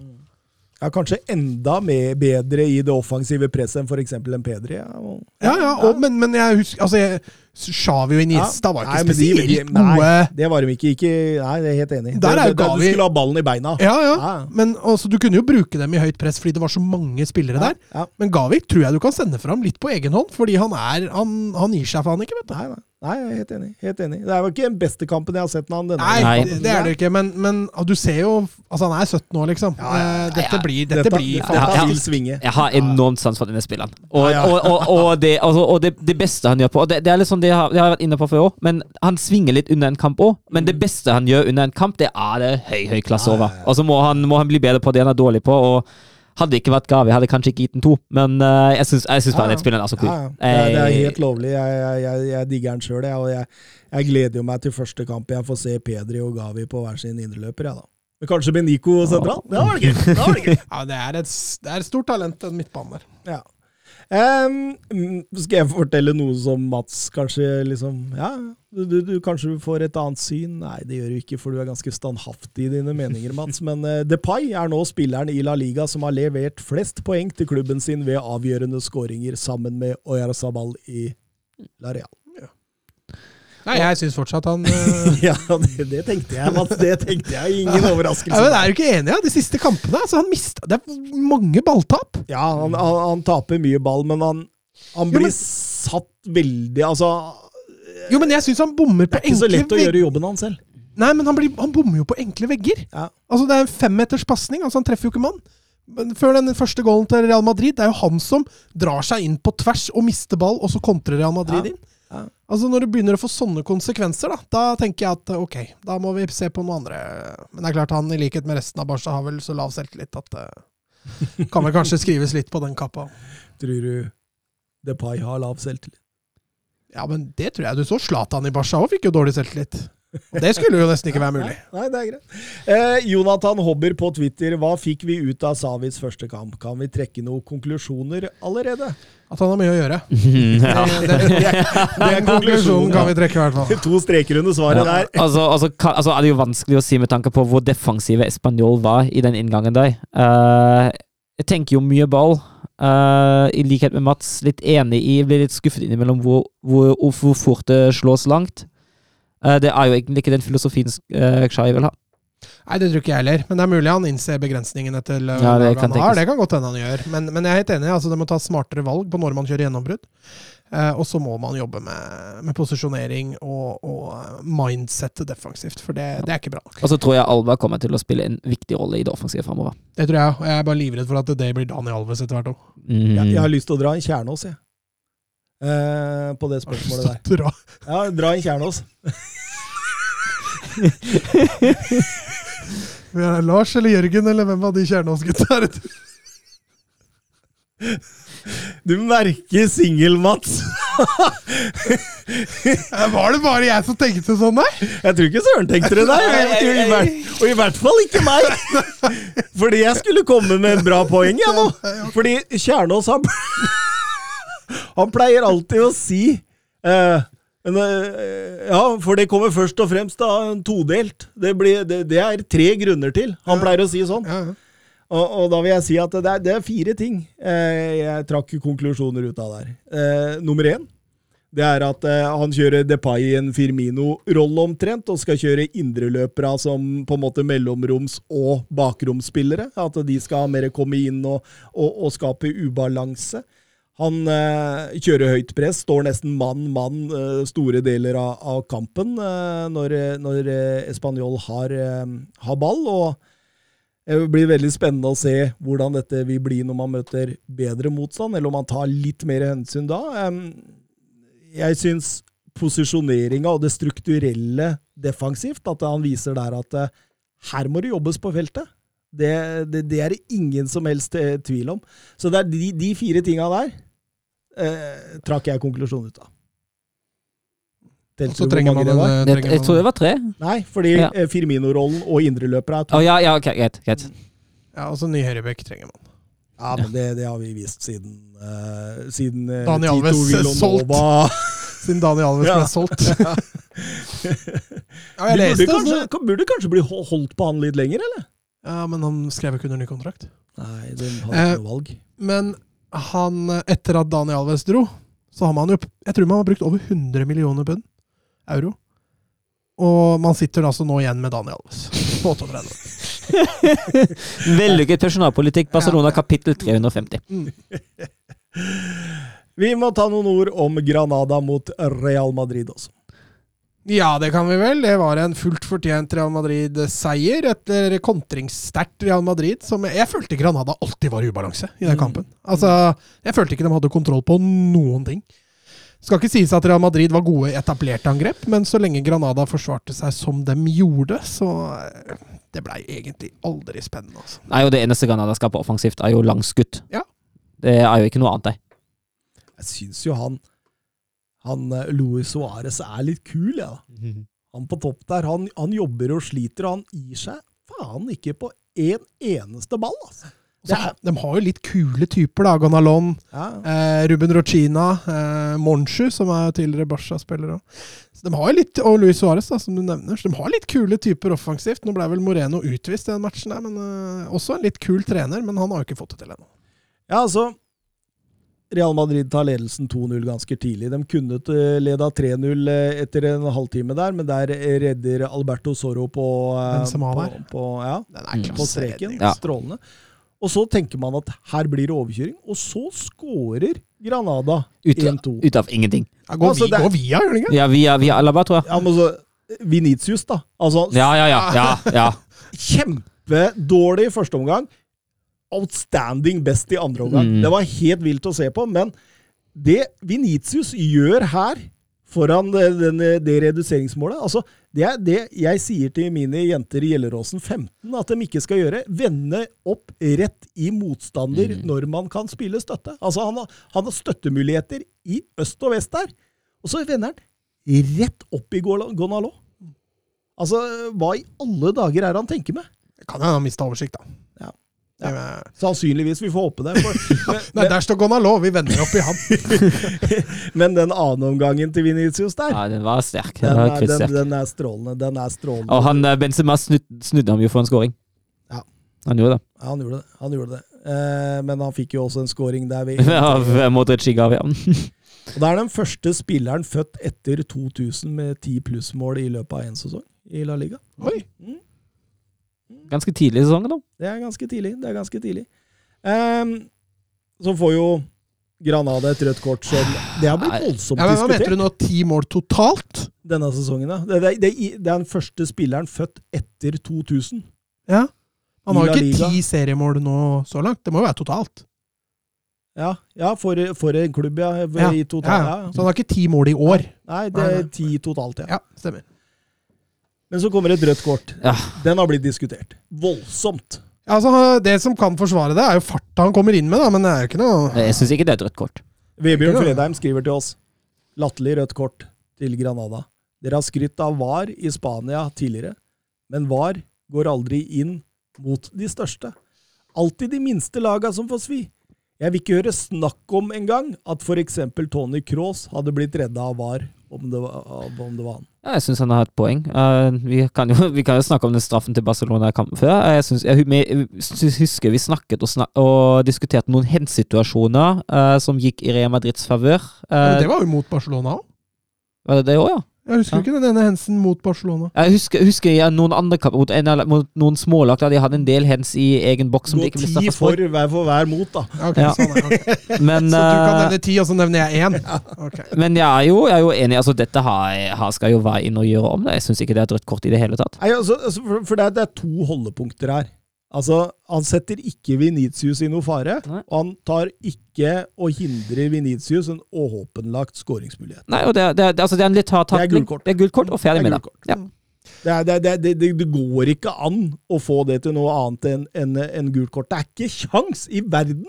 Ja, kanskje enda mer bedre i det offensive presset enn f.eks. en Pedri. Ja, og, Ja, ja, og, men, men jeg husker altså, jeg, Xavi og Iniesta var ikke Nei, de- spesielt de- gode. Nei, det var de ikke. ikke nei, det er helt enig. Der er jo Gavi- Du skulle ha ballen i beina. Ja, ja. Ja. Men altså, Du kunne jo bruke dem i høyt press fordi det var så mange spillere der. Ja. Men Gavi tror jeg du kan sende fram litt på egen hånd, fordi han er Han, han gir seg faen ikke, vet du. Nei, nei. Nei, jeg er helt enig. Helt enig. Det er jo ikke den beste kampen jeg har sett av han denne Nei, Nei. det, det er det ikke, men, men du ser jo Altså, han er 17 år, liksom. Ja, ja, ja. Eh, Dette blir, dette Dette, blir fantastisk. Svinge. Jeg har enormt sans for denne spilleren. Og, og, og, og, det, altså, og det, det beste han gjør på Og det, det er sånn det har, det har jeg vært inne på før òg, men han svinger litt under en kamp òg. Men det beste han gjør under en kamp, det er det høy, høy klasse over. Og så må han, må han bli bedre på det han er dårlig på. Og hadde det ikke vært Gavi, hadde jeg kanskje ikke gitt den to. Men uh, jeg syns jeg syns bare Ja, ja. den spilleren er så cool. Ja, ja. Det, er, det er helt lovlig. Jeg, jeg, jeg, jeg digger den sjøl. Og jeg, jeg gleder jo meg til første kamp jeg får se Pedri og Gavi på hver sin indreløper, jeg, da. Men kanskje Benico sentral? Ja. Det var det gøy! Det var det gøy. *laughs* Ja, det er et, det er et stort talent, den midtbanen der. Ja. Mm, skal jeg fortelle noe som Mats kanskje liksom Ja, du, du, du kanskje får et annet syn? Nei, det gjør du ikke, for du er ganske standhaftig i dine meninger, Mats. *laughs* Men uh, Depay er nå spilleren i La Liga som har levert flest poeng til klubben sin ved avgjørende skåringer, sammen med Oyarzabal i La Real. Nei, jeg syns fortsatt han uh... *laughs* Ja, det, det tenkte jeg, Mats. Det tenkte jeg. Ingen *laughs* overraskelse. ja, men Er du ikke enig? Ja? De siste kampene altså, han mista, Det er mange balltap. Ja, han, han, han taper mye ball, men han, han Jo, blir men- satt veldig Altså, Jo, men jeg syns han bommer på enkle det er ikke så lett å gjøre jobben hans selv. Nei, men han, blir, han bommer jo på enkle vegger. Ja. Altså, Det er en femmeters pasning, altså han treffer jo ikke mann. Men før den første goalen til Real Madrid, det er jo han som drar seg inn på tvers og mister ball, og så kontrer Real Madrid Ja. inn. Altså Når du begynner å få sånne konsekvenser, da da tenker jeg at ok, da må vi se på noe andre. Men det er klart han, i likhet med resten av Barca, har vel så lav selvtillit at det kan vel kanskje skrives litt på den kappa. *laughs* Tror du Depay har lav selvtillit? Ja, men det tror jeg du så. Zlatan i Barca òg fikk jo dårlig selvtillit. Og det skulle jo nesten ikke være mulig. *laughs* Nei, det er greit. Eh, Jonathan Hobber på Twitter. Hva fikk vi ut av Savits første kamp? Kan vi trekke noen konklusjoner allerede? At han har mye å gjøre. *laughs* ja. Det, det, Det den konklusjonen kan vi trekke, i hvert fall. *laughs* To streker under svaret der. altså, altså, kan, altså er det jo vanskelig å si med tanke på hvor defensive Español var i den inngangen der. Uh, jeg tenker jo mye ball. Uh, I likhet med Mats, litt enig i, blir litt skuffet innimellom hvor, hvor, hvor fort det slås langt. Eh, det er jo egentlig ikke den filosofien Kshai Xhai vil ha. Nei, det tror ikke jeg heller. Men det er mulig han innser begrensningene til uh, Ja, det han har. Det kan godt hende han gjør. Men, men jeg er helt enig. altså Det må tas smartere valg på når man kjører gjennombrudd. Eh, og så må man jobbe med, med posisjonering og, og mindsettet mindset defensivt, for det, det er ikke bra. Og så tror jeg Alva kommer til å spille en viktig rolle i det offensive framover. Det tror jeg. og Jeg er bare livredd for at det blir Daniel Alves etter hvert òg. Mm. Jeg, jeg har lyst til å dra en Kjernås, jeg. Eh, på det spørsmålet der. Ja, dra inn Kjernås. *laughs* Lars eller Jørgen, eller hvem av de Kjernås-gutta er det? Du merker singel-Mats. Var det bare jeg som tenkte sånn, nei? Jeg tror ikke Søren tenkte det der. Og i, hvert- fall ikke meg. Fordi jeg skulle komme med et bra poeng, jeg nå. Fordi Kjernås, han, han pleier alltid å si eh, men, eh, Ja, for det kommer først og fremst da todelt. Det, blir, det, det er tre grunner til. Han pleier å si sånn. Ja, ja. Og, og da vil jeg si at det er, det er fire ting eh, jeg trakk konklusjoner ut av der. Eh, nummer én det er at eh, han kjører Depay i en Firmino-rolle omtrent, og skal kjøre indreløpere som på en måte mellomroms- og bakromsspillere. At de skal mer komme inn og, og, og skape ubalanse. Han eh, kjører høyt press, står nesten mann-mann eh, store deler av, av kampen eh, når, når eh, Español har, eh, har ball. og det blir veldig spennende å se hvordan dette vil bli når man møter bedre motstand, eller om man tar litt mer hensyn da. Jeg syns posisjoneringa og det strukturelle defensivt, at han viser der at eh, her må det jobbes på feltet. Det, det, det er det ingen som helst eh, tvil om. Så det er de, de fire tinga der eh, trakk jeg konklusjonen ut av. Og så trenger man det var? en, Det, trenger jeg tror det var tre. Nei, fordi Ja. eh, Firmino-rollen og indreløpere er to. Oh, ja, ja, ok, greit. greit. Ja, altså ny høyrebekk trenger man. Ja, men det, det har vi vist siden, uh, siden eh, Daniel Alves *laughs* solgt! *laughs* Siden Daniel Alves Ja. ble solgt. *laughs* Ja, jeg Du leste burde, kanskje, altså. kan- burde kanskje bli holdt på han litt lenger, eller? Ja, men han skrev ikke under ny kontrakt. Nei, de har Eh, ikke noe valg. Men han, etter at Daniel Alves dro, så har man jo Jeg tror man har brukt over 100 millioner pund. Euro. Og man sitter altså nå igjen med Daniel Alves på 38. *laughs* Vellykket personalpolitikk, Barcelona kapittel 350. Mm. *laughs* Vi må ta noen ord om Granada mot Real Madrid også. Ja, det kan vi vel. Det var en fullt fortjent Real Madrid-seier etter kontringssterkt Real Madrid. Som jeg, jeg følte Granada alltid var i ubalanse i den Mm. kampen. Altså, Jeg følte ikke de hadde kontroll på noen ting. Skal ikke sies at Real Madrid var gode etablerte angrep, men så lenge Granada forsvarte seg som de gjorde, så eh, Det blei egentlig aldri spennende, altså. Nei, og det eneste Granada skal på offensivt, er jo langskutt. Ja. Det er jo ikke noe annet, det. Jeg syns jo han han Louis Luis Suárez er litt kul, ja. *laughs* Han på topp der, han, han jobber og sliter, og han gir seg faen ikke på en eneste ball, altså. Så, de har jo litt kule typer, da. Gonalon, Ja. eh, Ruben Rochina, eh, Monchu, som er tidligere Barca-spiller de har jo litt, Og Luis Suárez, som du nevner. Så de har litt kule typer offensivt. Nå ble vel Moreno utvist i den matchen, der, men eh, også en litt kul trener. Men han har jo ikke fått det til ennå. Ja, altså Real Madrid tar ledelsen 2-0 ganske tidlig. De kunne eh, leda 3-0 eh, etter en halvtime der, men der eh, redder Alberto Zorro på, på, på, ja, Den på streken. Ja. Strålende. Og så tenker man at her blir det overkjøring, og så skårer Granada Ut, 1-2. ut av ingenting. Ja, går, Altså, vi, går via, gjør det ikke? Ja, via, via Alaba, tror jeg. Ja, men så Vinicius, da. Altså, Ja, ja, ja. *laughs* ja, ja. kjempedårlig første omgang. Outstanding best i andre omgang. Mm. Det var helt vilt å se på, men det Vinicius gjør her, foran det, det, det reduseringsmålet altså, Det er det jeg sier til mine jenter i Gjelleråsen 15 at de ikke skal gjøre. Vende opp rett i motstander Mm. når man kan spille støtte. Altså, han har, han har støttemuligheter i øst og vest der, og så vender han rett opp i Gon- Gonalo. Altså, hva i alle dager er det han tenker med? Det Kan hende han mista oversikt, da. Ja. Sannsynligvis. Vi får håpe det. For, *laughs* Nei, der står Gonalo! Vi vender opp i han. *laughs* men den andre omgangen til Vinicius der, ja den var sterk. Den den, var er, den, den er strålende. Den er strålende. Og han eh, Benzema snud, snudde ham jo for en scoring. Ja. Han gjorde det. Ja, han gjorde det. Han gjorde det. Eh, men han fikk jo også en scoring der. Vi, Av eh, Modric i Gavian. og det er den første spilleren født etter 2000 med 10 plussmål i løpet av én sesong i La Liga. Oi. Mm, Ganske tidlig i sesongen, da. det er ganske tidlig. Det er ganske tidlig. Um, så får jo Granada et rødt kort som Det har blitt voldsomt Ja, men Hva mener du nå? Ti mål totalt? denne sesongen. Ja. Det, det, det, det er den første spilleren født etter 2000. Ja. Han har jo ikke ti seriemål nå så langt. Det må jo være totalt. Ja, ja for, for en klubb, ja. Ja, I totalt total, ja. ja. Så han har ikke ti mål i år. Nei, det er ti totalt, ja. Ja, stemmer. Men så kommer et rødt kort. Ja. Den har blitt diskutert. Voldsomt. Altså, det som kan forsvare det, er jo farta han kommer inn med, da, men det er jo ikke noe Jeg syns ikke det er et rødt kort. Vebjørn Fredheim skriver til oss. Latterlig rødt kort til Granada. Dere har skrytt av VAR i Spania tidligere, men VAR går aldri inn mot de største. Alltid de minste laga som får svi. Jeg vil ikke høre snakk om engang at f.eks. Tony Cross hadde blitt redda av VAR om det var, om det var han. Ja, jeg syns han har et poeng. Uh, vi, kan jo, *laughs* vi kan jo snakke om den straffen til Barcelona i kampen før. Eh, Jeg, synes, jeg, jeg husker vi snakket og, snak, og diskuterte noen hensituasjoner uh, som gikk i Real Madrids favør. Eh, det var jo mot Barcelona òg. var det det òg, ja? Jeg husker Ja. ikke den ene hensen mot Barcelona. Jeg husker, husker jeg noen andre kamp, mot, en, mot noen smålag der de hadde en del hens i egen boks som Gå det ikke ble ti for for. hver for hver mot, da. Okay, Ja. sånn okay. *laughs* Men, Så du kan eh, nevne ti, og så nevner jeg én? Okay. men jeg er jo, jeg er jo enig. Altså, dette har, har skal jo være inn og gjøre om det. Jeg syns ikke det er et rødt kort i det hele tatt. Nei, altså, altså, for for det, er, det er to holdepunkter her. Altså, Han setter ikke Venitius i noe fare, Nei. og han tar ikke og hindrer Venitius en åpenlagt skåringsmulighet. Nei, og det, det, altså, det er en litt hard Det er takling. Det er gult kort, og ferdig er med det. Ja. Det, det, det, det, det, det går ikke an å få det til noe annet enn en, en gult kort. Det er ikke kjangs i verden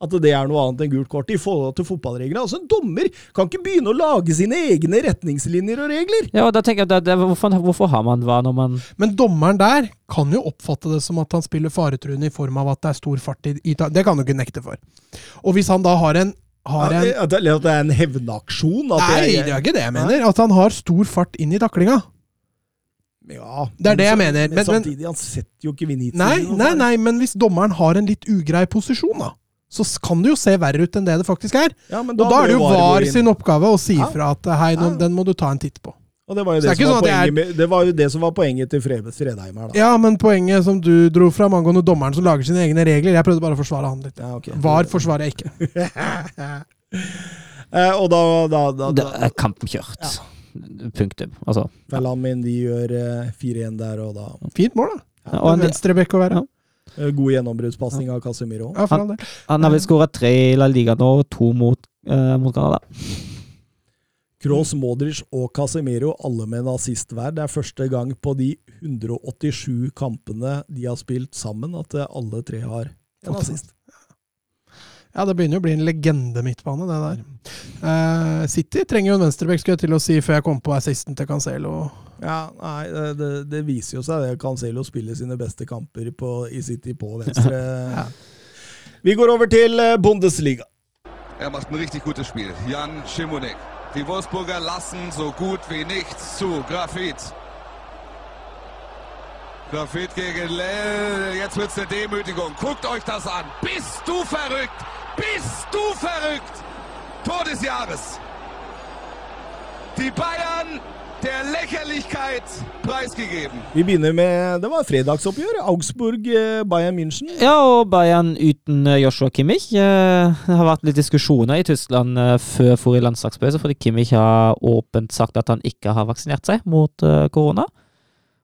at det er noe annet enn gult kort i forhold til fotballreglene. Altså, En dommer kan ikke begynne å lage sine egne retningslinjer og regler. Ja, og da tenker jeg, det, det, hvorfor, hvorfor har man hva når man Men dommeren der kan jo oppfatte det som at han spiller faretruende i form av at det er stor fart i, i ta- Det kan jo ikke nekte for. Og hvis han da har en, har en At det, at det er en hevnaksjon? At Nei, det er ikke det jeg mener. At han har stor fart inn i taklinga. Ja, Det er det jeg så, mener, Men, men- samtidig, han setter jo ikke Vinicius Nei, nei, nei, men hvis dommeren har en litt ugrei posisjon, da, så kan det jo se verre ut enn det det faktisk er. Ja, men Og da er det jo VAR sin oppgave å si fra ifra at hei, nå, Ja. den må du ta en titt på. Og det var jo det, det som var er... med, det var jo det som var poenget til Fred- Fredheim her, da. Ja, men poenget som du dro fram angående dommeren som lager sine egne regler, jeg prøvde bare å forsvare han litt. Ja, okay. VAR forsvarer jeg ikke. *laughs* Eh, og da, da, da, Det da er kampen kjørt. Punktum. Altså. Felamin de gjør eh, 4-1 der, og da Fint mål, da. Ja, og En venstrebekk å være. Ja. Eh, God gjennombruddspasning av Casemiro. Ja, for all han har vel skåra tre i La Liga nå, to mot, eh, mot Canada. Kroos, Modric og Casemiro, alle med en assist hver. Det er første gang på de 187 kampene de har spilt sammen, at eh, alle tre har en assist. Ja, det begynner jo å bli en legende midtbane, det der. Uh, City trenger jo en venstrebekk, skulle jeg til å si, før jeg kom på assisten til Cancelo. Ja, nei, det, det, det viser jo seg det. Cancelo spiller sine beste kamper på, i City på venstre. *laughs* Ja. Vi går over til eh, Bundesliga. Er macht ein richtig gutes Spiel. Jan Schimonek. Die Wolfsburger lassen so gut wie nichts zu. Grafit. Grafit gegen Lell. Jetzt wird's eine Demütigung. Guckt euch das an. Bist du verrückt? Bist du verrückt? Tor des Jahres. Die Bayern der Lächerlichkeit preisgegeben. Vi begynner med Det var fredagsoppgjør. Augsburg-Bayern München. Ja, og Bayern uten eh, Joshua Kimmich. Eh, Det har vært litt diskusjoner i Tyskland eh, før forrige landslagspause, fordi Kimmich har åpent sagt at han ikke har vaksinert seg mot eh, korona.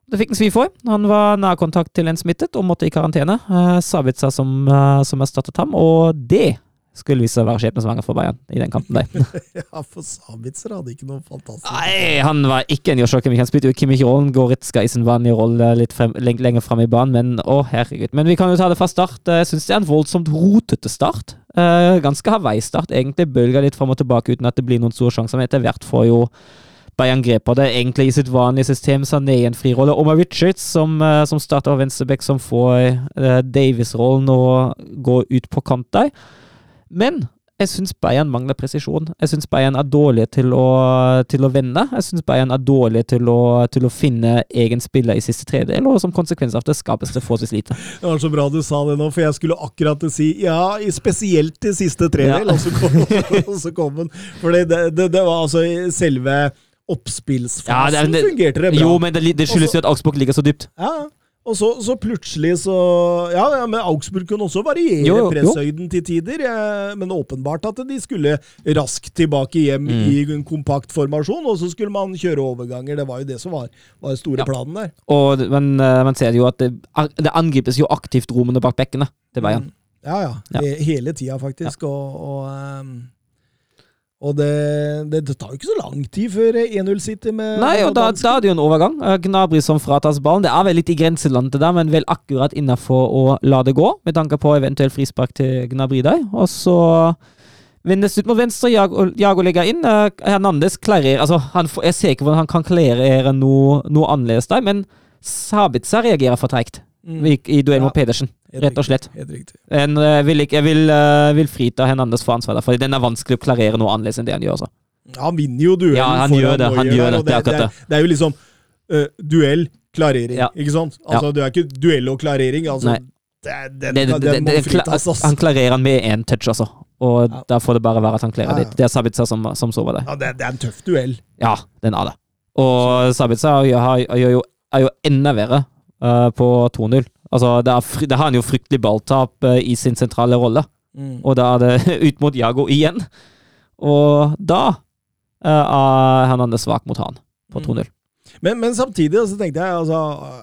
Det fikk han svi for. Han var nærkontakt til en smittet og måtte i karantene. Eh, Sabitza som, eh, som erstattet ham, og det skulle vise seg å være skjebnesvanger for Bayern i den kampen der. *laughs* Ja, for Sabitzer hadde ikke noe fantastisk. Nei, han var ikke en Joshua Kimmich. Han spilte jo Kimmich-rollen, Goretzka i sin vanlige rolle litt frem, leng, lenger fram i banen, men å herregud. Men vi kan jo ta det fra start. Jeg syns det er en voldsomt rotete start. Eh, ganske Hawaii-start, egentlig. Bølger litt fram og tilbake uten at det blir noen store sjanser, men etter hvert får jo Bayern grep på det, egentlig i sitt vanlige system. Sané i en frirolle. Omar Richards, som, eh, som starter av venstreback, som får eh, Davis-rollen og går ut på kant der. Men jeg syns Bayern mangler presisjon. Jeg syns Bayern er dårlige til å, til å vende. Jeg syns Bayern er dårlige til å, til å finne egen spiller i siste tredjedel, og som konsekvens av det skapes det forholdsvis lite. *laughs* Det var så bra du sa det nå, for jeg skulle akkurat si ja, spesielt i siste tredjedel, Ja. og, så kom, *laughs* og så kom den. For det, det, det var altså selve oppspillsfasen Ja, det det- fungerte det bra. Jo, men det, det skyldes jo at Augsburg ligger så dypt. Ja, og så, så plutselig så Ja, ja, men Augsburg kunne også variere Jo, jo, presshøyden til tider. Men åpenbart at de skulle raskt tilbake hjem Mm. i en kompakt formasjon, og så skulle man kjøre overganger. Det var jo det som var, var den store Ja. planen der. Og men eh, man ser jo at det, det angripes jo aktivt rommene bak bekkene til Bayern. Ja, ja. Ja. Hele tida, faktisk. Og, og, ehm, og det, det, det tar jo ikke så lang tid før 1-0 sitter med Nei, og da, da er det jo en overgang. Eh, Gnabry som fratas ballen. Det er vel litt i grenselandet det der, men vel akkurat innafor å la det gå, med tanke på eventuell frispark til Gnabry der. Og så vendes ut mot venstre, Jago, Jago legger inn. Eh, Hernandez klarerer altså, han Jeg ser ikke hvordan han kan klarere noe, noe annerledes der, men Sabitza reagerer for treigt Mm. i, duell mot Ja. Pedersen, rett og slett. Helt riktig. En, eh, vil jeg vil, eh, vil frita Hernandez for ansvar der, for den er vanskelig å klarere noe annerledes enn det han gjør. Så. Han vinner jo duellen Ja, han gjør det, han gjør det, det er det, er, det er jo liksom uh, duell, klarering, Ja. ikke sant? Altså, Det er ikke duell og klarering. Altså, Nei. det, er- den, Det, det, den det, må det, fritas, ass. han klarerer han med én touch, altså. Og Ja. da får det bare være at han klarer Ja, ja. det. Det er Sabitza som, som sover der. Ja, det, det er en tøff duell. Ja, den er det. Og Sabitza er, jo, er jo enda verre eh, på 2-0. Altså, det, er det har han jo fryktelig balltap eh, i sin sentrale rolle. Og da er det *laughs* ut mot Jago igjen. Og da eh, er Hernandez svak mot han på 2-0. Men, men samtidig så tenkte jeg altså,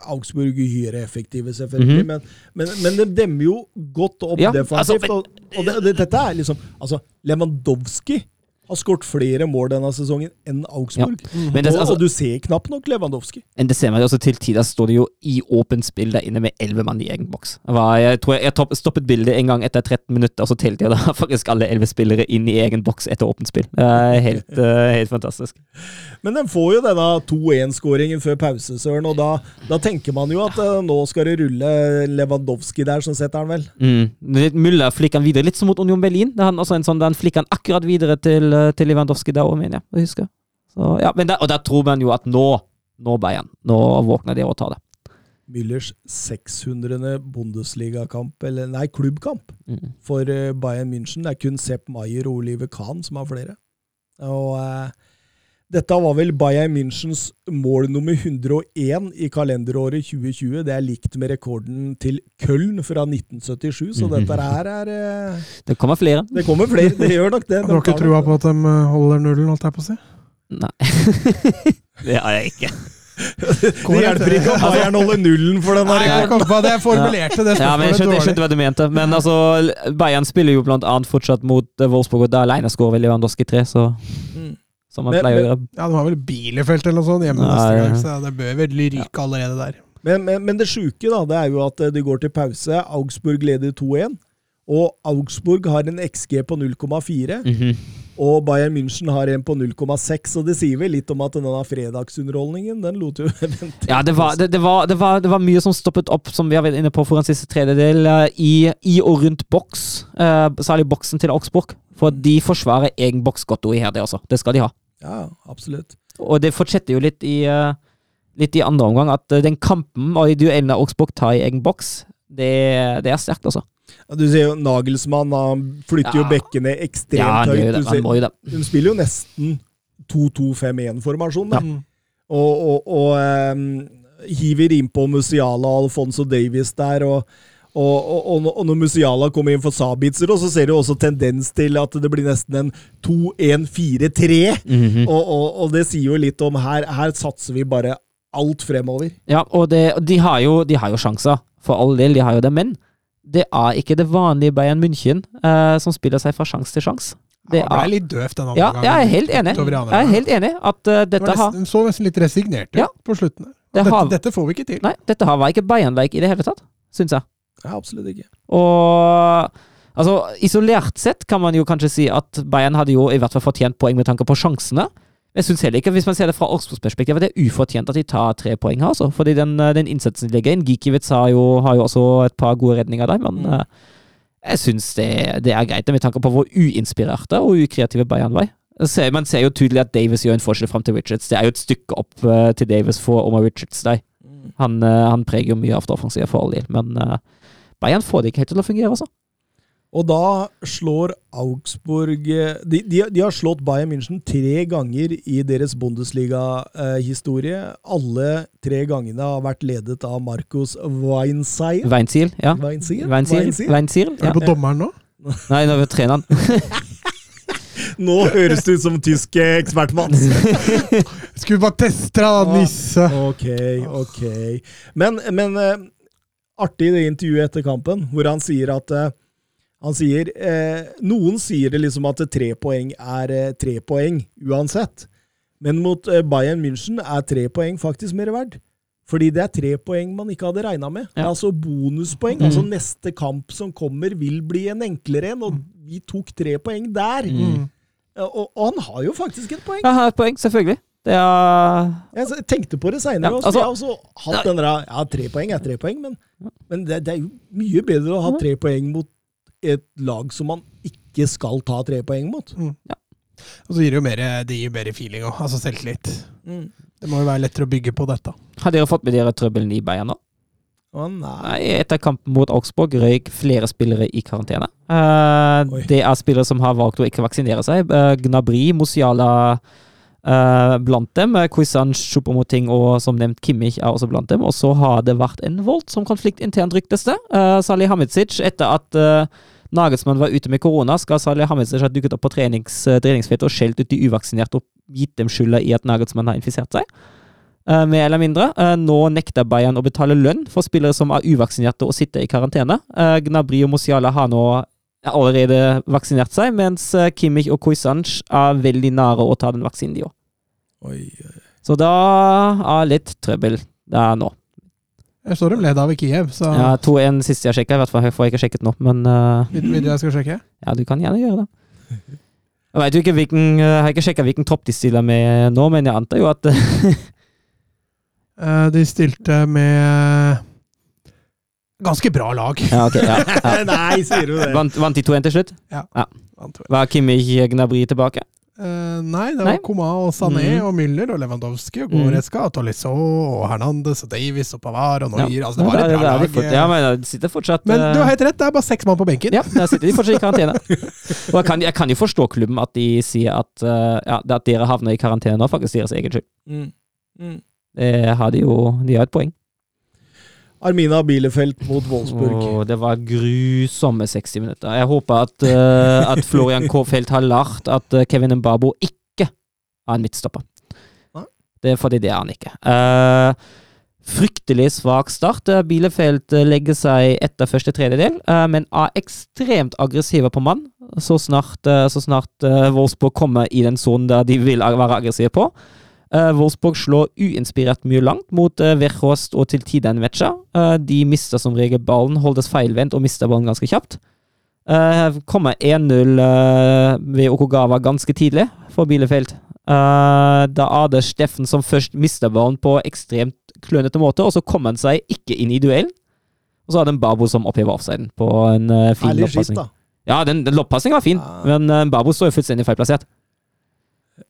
Augsburg uhyre effektive, selvfølgelig. Mhm. men, men, men de demmer jo godt opp Ja, defensivt. altså, og og det, det, dette er liksom altså, Lewandowski har skåret flere mål denne sesongen enn Augsburg. Men det, og, altså, og du ser knapt nok Lewandowski. Men det ser man jo også til tider står det jo i åpent spill der inne med elleve mann i egen boks. Jeg tror jeg, jeg stoppet bildet en gang etter 13 minutter, og så telte jeg da *laughs* faktisk alle elleve spillere inn i egen boks etter åpent spill. Det helt, *laughs* eh, helt fantastisk. Men den får jo denne 2-1-skåringen før pause, Søren, og da, da tenker man jo at ja. nå skal det rulle Lewandowski der, som setter han vel. Mm. Müller flikker han videre, litt som mot Union Berlin. Det er han også en sånn, han flikker han akkurat videre til, eh, til Lewandowski der òg, mener jeg. å huske. Så, ja, og der tror man jo at nå, nå Bayern, nå våkner de og tar det. Müllers 600. Bundesligakamp, eller nei, klubbkamp, Mm. for eh, Bayern München. Det er kun Sepp Maier og Oliver Kahn som har flere. Og eh, dette var vel Bayern Münchens mål nummer 101 i kalenderåret 2020. Det er likt med rekorden til Köln fra 1977, så Mhm. dette her er eh, Det kommer flere. Det kommer flere, det gjør nok det. *laughs* Du har ikke trua på at de eh, holder nullen, holdt jeg på å si? Nei. *laughs* det har jeg ikke. *laughs* Det hjelper ikke at Bayern holder nullen for den Nei, jeg kom på at jeg formulerte det Ja, men jeg skjønte, jeg skjønte hva du mente. Men altså, Bayern spiller jo blant annet fortsatt mot eh, Wolfsburg, og da alene skårer vel Lewandowski tre, så. Som man Men- pleier å gjøre. Ja, de har vel Bielefeld eller noe sånt hjemme Nei, neste gang, så det bør vel ryke allerede der. Men, men, men det sjuke da, det er jo at de det går til pause. Augsburg leder 2-1. Og Augsburg har en XG på 0,4, Mhm. og Bayern München har en på 0,6. Og det sier vel litt om at denne fredagsunderholdningen, den lot jo *laughs* vente. Ja, det var, det, det, var, det, var, det var mye som stoppet opp, som vi har vært inne på for en siste tredjedel, eh, i, i og rundt boks. eh, særlig boksen til Augsburg. For de forsvarer egen boks godt og iherdig, altså. Det skal de ha. Ja, absolutt. Og det fortsetter jo litt i, eh, litt i andre omgang, at eh, den kampen og i duellen av Oxbock tar i egen boks, det, det er sterkt, altså. Ja, Du ser jo Nagelsmann, han flytter jo bekkene ekstremt Ja, høyt. det, Du ser, må jo det. de spiller jo nesten 2-2-5-1-formasjon. da. Mm. Og, og, og um, hiver innpå Musiala og Alfonso Davies der. og, og, og, og når Musiala kommer inn for Sabitzer, og så ser du også tendens til at det blir nesten en 2-1-4-3. Mhm. og, og, og det sier jo litt om her, her satser vi bare alt fremover. Ja, og, det, de, har jo, de har jo sjanser, for all del, de har jo det, men det er ikke det vanlige Bayern München eh, som spiller seg fra sjanse til sjanse. Det Han ble litt døvt den andre ja, gangen. jeg er helt enig. Jeg er helt enig at Det dette har nesten, så nesten litt resignert ut Ja. på slutten. Det Dette, har- dette får vi ikke til. Nei, dette var ikke Bayern-like i det hele tatt, syns jeg. Ja, absolutt ikke. Og altså, isolert sett kan man jo kanskje si at Bayern hadde jo i hvert fall fortjent poeng med tanke på sjansene. Jeg syns heller ikke, hvis man ser det fra Augsburgs perspektiv, det er ufortjent at de tar tre poeng her, altså. Fordi den, eh, den innsatsen de legger inn Gikiewicz har jo, har jo også et par gode redninger der, men Mm. eh, jeg syns det, det er greit, med tanke på hvor uinspirerte og ukreative Bayern var. Man ser jo tydelig at Davis gjør en forskjell fram til Richards. Det er jo et stykke opp eh, til Davis for Omar Richards der. Han, eh, han preger jo mye av det offensive for all del, men Bayern får det ikke helt til å fungere, altså. Og da slår Augsburg De, de, de har slått Bayern München tre ganger i deres Bundesliga-historie. Alle tre gangene har vært ledet av Markus Weinseil. Weinziel, ja. Weinzierl? Weinziel, Weinzierl? ja. Er du på dommeren nå? Nei, nå er vi treneren. *laughs* Nå høres det ut som tysk ekspertmann. Skulle bare teste deg, da, nisse! Ok, ok. Men, men eh, artig det intervjuet etter kampen, hvor han sier at eh, han sier eh, Noen sier det liksom at tre poeng er eh, tre poeng uansett. Men mot eh, Bayern München er tre poeng faktisk mer verdt. Fordi det er tre poeng man ikke hadde regna med. Ja. altså bonuspoeng. Mm. Altså Neste kamp som kommer, vil bli en enklere en, og vi tok tre poeng der. Mm. Og, og han har jo faktisk et poeng. Han har et poeng, selvfølgelig. Det er Jeg tenkte på det seinere. Ja, altså- jeg har også hatt den der Ja, tre poeng er tre poeng, men, men det, det er jo mye bedre å ha tre poeng mot et lag som man ikke skal ta tre poeng mot. Og så gir det jo mer, det gir mer feeling òg, altså selvtillit. Mm. Det må jo være lettere å bygge på dette. Har dere fått med dere trøbbelen i Bayern nå? Å nei. Nei, Etter kampen mot Augsburg røyk flere spillere i karantene. Uh, det er spillere som har valgt å ikke vaksinere seg. Uh, Gnabry, Musiala eh, blant dem. Uh, Kwisan, Choupo-Moting og som nevnt Kimmich er også blant dem. Og så har det vært en voldsom konflikt internt, ryktes det. Uh, Salih Hamidzic, etter at uh, Nagelsmann var ute med korona, skal Salih Hamidzic ha dukket opp på trenings, uh, treningsfeltet og skjelt ut de uvaksinerte og gitt dem skylda i at Nagelsmann har infisert seg. Uh, mer eller mindre. Uh, nå nekter Bayern å betale lønn for spillere som er uvaksinerte og sitter i karantene. Uh, Gnabry og Mosiala har nå allerede vaksinert seg, mens eh, Kimmich og Kuisanj er veldig nære å ta den vaksinen, de òg. Så da er litt trøbbel der nå. Jeg står de leder av i Kiev, så Ja, 2-1 siste jeg sjekka, i hvert fall. Jeg ikke sjekket nå, men uh, vil, vil du jeg skal sjekke? ja, du kan gjerne gjøre det. Jeg vet jo ikke hvilken, eh, jeg har ikke sjekka hvilken tropp de stiller med nå, men jeg antar jo at uh, de stilte med ganske bra lag. Ja, okay, Ja, ja. *laughs* Nei, sier du det? Vant, vant de 2-1 til slutt? Ja. Var Kimmich Gnabry tilbake? Uh, nei, det Nei. var Koma og Sané mm. og Müller og Lewandowski og Goretzka mm. og Tolisso og Hernandez og Davis og Pavar og Noir. Altså, det var Ja, et bra lag. fort- Ja, men de sitter fortsatt Men du eh, har helt rett, det er bare seks mann på benken. Ja, der sitter de fortsatt i karantene. Og jeg kan, jeg kan jo forstå klubben at de sier at, uh, ja, at dere havner i karantene nå, faktisk deres egen skyld. Mm. Mm. Det har de jo De har et poeng. Armina Bielefeld mot Wolfsburg. Oh, det var grusomme 60 minutter. Jeg håper at, uh, at Florian Kofeld har lært at uh, Kevin Mbabo ikke er en midtstopper. Det er fordi det er han ikke. Uh, fryktelig svak start. Bielefeld legger seg etter første tredjedel, men er ekstremt aggressive på mann så snart, så snart Wolfsburg kommer i den sonen der de vil være aggressive på. Eh, Wolfsburg slår uinspirert mye langt mot Verhorst og til tider Nvecha. Eh, de mister som regel ballen, holdes feilvendt og mister ballen ganske kjapt. Kommer 1-0 eh, ved Okugawa ganske tidlig for Bielefeld. Eh, da er det Steffen som først mister ballen på ekstremt klønete måte, og så kommer han seg ikke inn i duellen. Og så er det en Babo som opphever offsiden på en fin Herlig loppasning. Ja, den, den loppasningen var fin, men Babo står jo fullstendig feilplassert.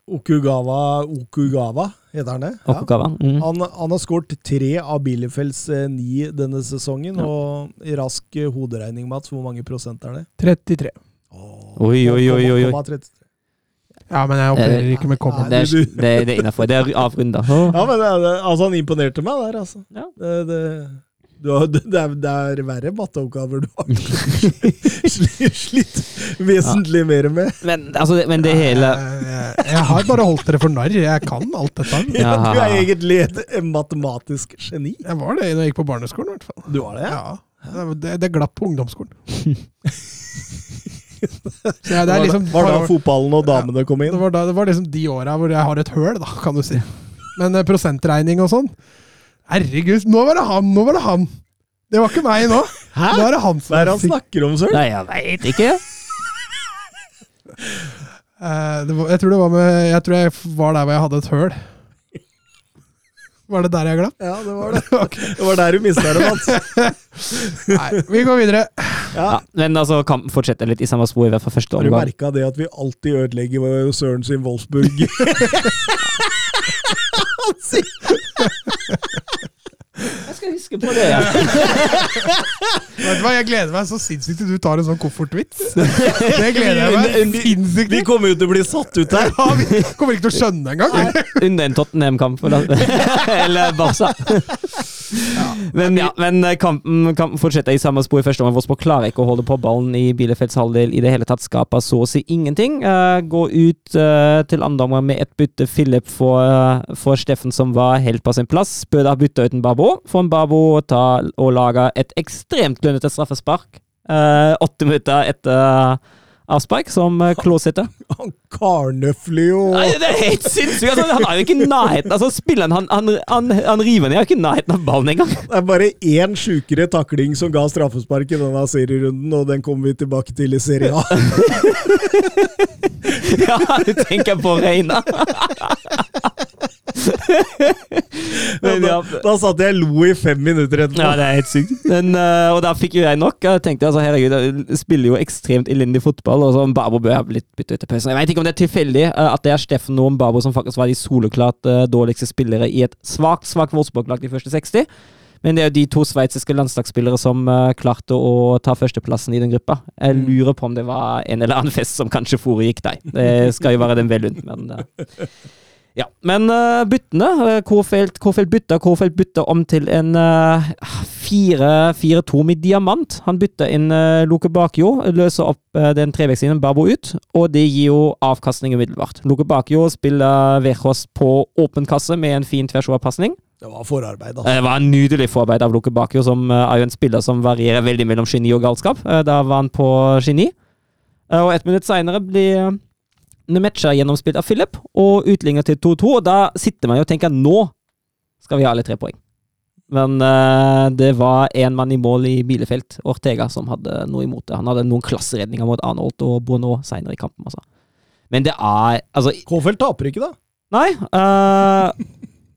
Okugawa Okugawa, heter han det? Ja. Okugawa. Mm. Han, han har skåret tre av Bielefelds eh, ni denne sesongen, Ja. og i rask eh, hoderegning, Mats, hvor mange prosent er det? 33. Oi, oi, oi, oi, oi. Ja, men jeg opererer ikke med komma. Det er, det, det er innafor. Det er avrunda. Ja, men det, altså, han imponerte meg der, altså. Ja. Det, det, har, det, er, det er verre matteoppgaver du har *laughs* slitt, slitt vesentlig mer med. Men, altså, det- men det hele Jeg, jeg har bare holdt dere for narr. Jeg kan alt dette. Ja, *laughs* Ja. du er egentlig et eh, matematisk geni. Jeg var det da jeg gikk på barneskolen, i hvert fall. Du var det? Ja. Det, det, det glapp på ungdomsskolen. *laughs* Ja, det er liksom var da fotballen og damene kom det inn? var, da, det var liksom de åra hvor jeg har et høl, da, kan du si. Men eh, prosentregning og sånn Herregud, nå var det han! Nå var det han! Det var ikke meg nå. Hæ? Nå er det han som Hva er det han snakker om, Søren? Nei, jeg veit ikke. *laughs* Eh, det var, jeg tror det var med Jeg tror jeg var der hvor jeg hadde et høl. Var det der jeg glapp? Ja, det var *laughs* det. okay. Det var der du mista det, Mats. *laughs* Nei, vi går videre. Ja, men altså, kampen fortsetter litt i samme spor, i hvert fall første Har du omgang. merka det at vi alltid ødelegger Søren sin Wolfsburg? Han sier- *laughs* Jeg skal huske på det. Ja. *laughs* Vet du hva, Jeg gleder meg så sinnssykt til du tar en sånn koffertvits. Det gleder jeg meg sinnssykt Vi kommer jo til å bli satt ut her. *laughs* Ja, vi kommer ikke til å skjønne engang. Under en Tottenham-kamp. *laughs* eller- Barca. Barca. Men ja, men eh, kampen, kampen fortsetter i samme spor i første omgang. Wolfsburg klarer ikke å holde på ballen i Bielefelds halvdel i det hele tatt. Skaper så å si ingenting. Uh, går ut uh, til andre omgang med et bytte. Philip for, uh, for Steffen, som var helt på sin plass. Bør da bytte ut en Babo. En Babo å og lage et ekstremt klønete straffespark. eh, åtte minutter etter avspark, som uh, Klåsitter. *laughs* Han karnøfler jo Nei, det er helt sinnssykt! Altså, han har jo ikke nærheten Altså, Spilleren han, han, han, han river ned, har ikke nærheten av ballen engang. *laughs* Det er bare én sjukere takling som ga straffespark i denne serierunden, og den kommer vi tilbake til i Serie A. *laughs* Ja, du tenker på Reina. Men ja, Da, da satt jeg og lo i fem minutter etterpå. ja, det er helt sykt. Men, eh, og da fikk jo jeg nok. Jeg tenkte altså, herregud, jeg spiller jo ekstremt elendig fotball, og så Babo bør ha blitt byttet ut i pausen. Jeg vet ikke om det er tilfeldig eh, at det er Steffen og Babo som faktisk var de soleklart eh, dårligste spillere i et svakt svakt Wolfsburg-lag de første 60. Men det er jo de to sveitsiske landslagsspillere som uh, klarte å ta førsteplassen i den gruppa. Jeg lurer på om det var en eller annen fest som kanskje foregikk der. Det skal jo være den vel unt, men eh, ja, men uh, byttene Kofelt, Kårfeldt, Kårfeldt bytta Kofelt bytta om til en uh, 4-4-2 med diamant. Han bytta inn uh, Loke Bakjo, løser opp uh, den trevektslinjen Babo ut, og det gir jo avkastning umiddelbart. Loke Bakjo spiller Vejos på åpen kasse med en fin tversoverpasning. Det var forarbeid, altså. Det var en nydelig forarbeid av Loke Bakjo, som er jo en spiller som varierer veldig mellom geni og galskap. Da var han på geni. Og ett minutt seinere blir Nemetcha gjennomspilt av Philip, og utligna til 2-2. Og da sitter man jo og tenker nå skal vi ha alle tre poeng. Men uh, det var én mann i mål i Bielefeld, Ortega, som hadde noe imot det. Han hadde noen klasseredninger mot Arnold og Bono seinere i kampen. Altså. Men det er Altså, Kofeld taper ikke, da. nei Uh,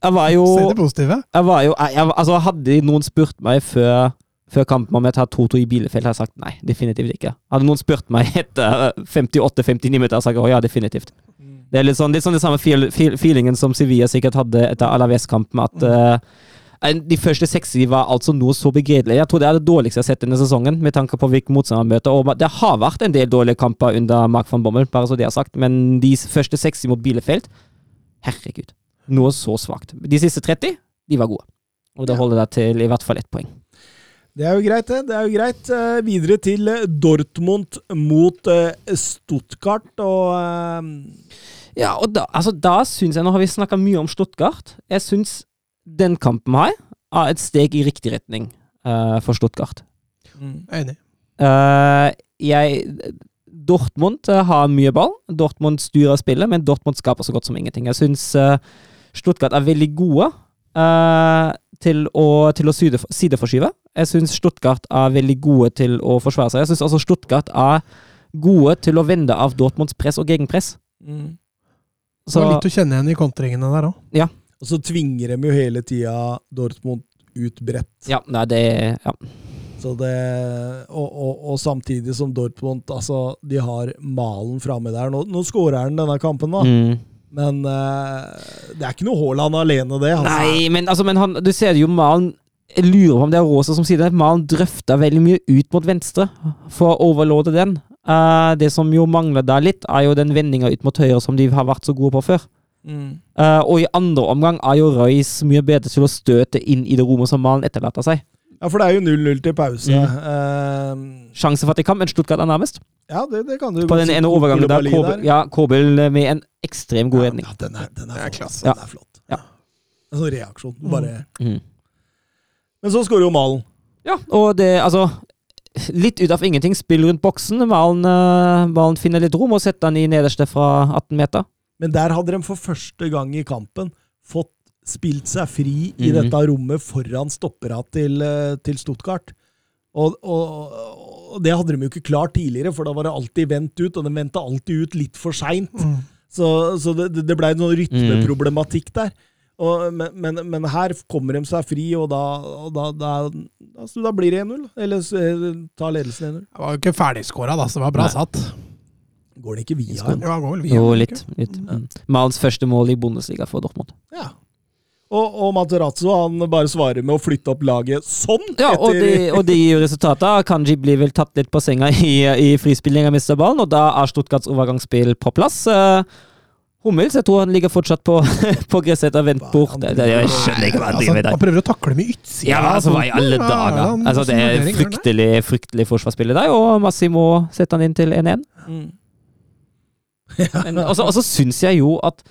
Jeg var jo *laughs* Se det positive. jeg var jo jeg, jeg, altså Hadde noen spurt meg før, før kampen om jeg tar 2-2 i Bielefeld, har jeg sagt nei. Definitivt ikke. Hadde noen spurt meg etter 58-59 minutter, hadde jeg sagt å ja, definitivt. Det er litt sånn, litt sånn det samme feel, feel, feelingen som Sevilla sikkert hadde etter Alaves-kampen, at uh, de første seks var altså noe så begredelig. Jeg tror det er det dårligste jeg har sett denne sesongen, med tanke på hvilke motstandere møter. Og det har vært en del dårlige kamper under Mark van Bommel, bare så det er sagt, men de første seks mot Bielefeld Herregud. Noe så svakt. De siste 30, de var gode. Og det holder deg til i hvert fall ett poeng. Det er jo greit, det. det er jo greit. Eh, videre til eh, Dortmund mot eh, Stuttgart, og eh, Ja, og da, altså, da syns jeg, nå har vi snakka mye om Stuttgart, jeg syns den kampen her er et steg i riktig retning eh, for Stuttgart. Jeg er Enig. Eh, jeg Dortmund har mye ball. Dortmund styrer spillet, men Dortmund skaper så godt som ingenting. Jeg syns eh, Stuttgart er veldig gode eh, til å, til å sideforskyve. Jeg syns Stuttgart er veldig gode til å forsvare seg. Jeg syns også Stuttgart er gode til å vende av Dortmunds press og gegenpress. Det Så, var litt å kjenne igjen i kontringene der òg. og så tvinger de jo hele tida Dortmund ut bredt. ja, nei, det ja. Så det, og, og, og samtidig som Dortmund altså, De har Malen framme der. Nå, nå skårer han denne kampen, da. Mm. Men uh, det er ikke noe Haaland alene, det. Altså. Nei, men, altså, men han, du ser jo Malen Jeg lurer på om det er Rosa som sier det. Malen drøfta veldig mye ut mot venstre for å overlåde den. Uh, det som jo mangler der litt, er jo den vendinga ut mot høyre som de har vært så gode på før. Mm. Uh, og i andre omgang er jo Røys mye bedre til å støte inn i det rommet som Malen etterlater seg. Ja, for det er jo 0-0 til pause. Mm. Eh, Sjanse kamp, men Stuttgart er nærmest. ja, det, det kan du På den ene overgangen der, Kobel, ja, Kobel med en ekstrem god redning. Ja, den er, den er, Det er klasse. Den er flott. Ja. En sånn reaksjon. Bare. Mm. Men så skårer jo Malen. Ja, og det, altså Litt ut av ingenting. Spill rundt boksen. Malen, eh, Malen finner litt rom og setter den i nederste fra 18 meter. Men der hadde de for første gang i kampen fått spilt seg fri i Mhm. dette rommet foran stoppera til, eh, til Stuttgart. Og, og, og det hadde de jo ikke klart tidligere, for da var det alltid vendt ut, og de vendte alltid ut litt for seint. Mm. Så, så det, det blei en sånn rytmeproblematikk der. Og, men, men, men her kommer de seg fri, og da, og da, da, altså, da blir det 1-0. Eller eh, tar ledelsen 1-0. Det var jo ikke ferdigskåra, da, så det var bra Nei. satt. Går det ikke via? Ja, han går vel via. Jo, litt. litt. Mm. Malens første mål i Bundesliga for Dortmund. Ja. Og, og Materazzo han bare svarer med å flytte opp laget sånn! Ja, og de, og de gir resultater. Kanji blir vel tatt litt på senga i, i frispillinga, mister ballen, og da er Stuttgarts overgangsspill på plass. Uh, Hummels, jeg tror han ligger fortsatt på, *laughs* på gresset etter vendt bort. Det, det, jeg skjønner ikke hva han Altså, driver med han prøver å takle med utsida. Ja, altså, hva i alle dager? Altså, det er fryktelig, fryktelig forsvarsspill i dag og Massimo setter han inn til 1-1. Mm. så syns jeg jo at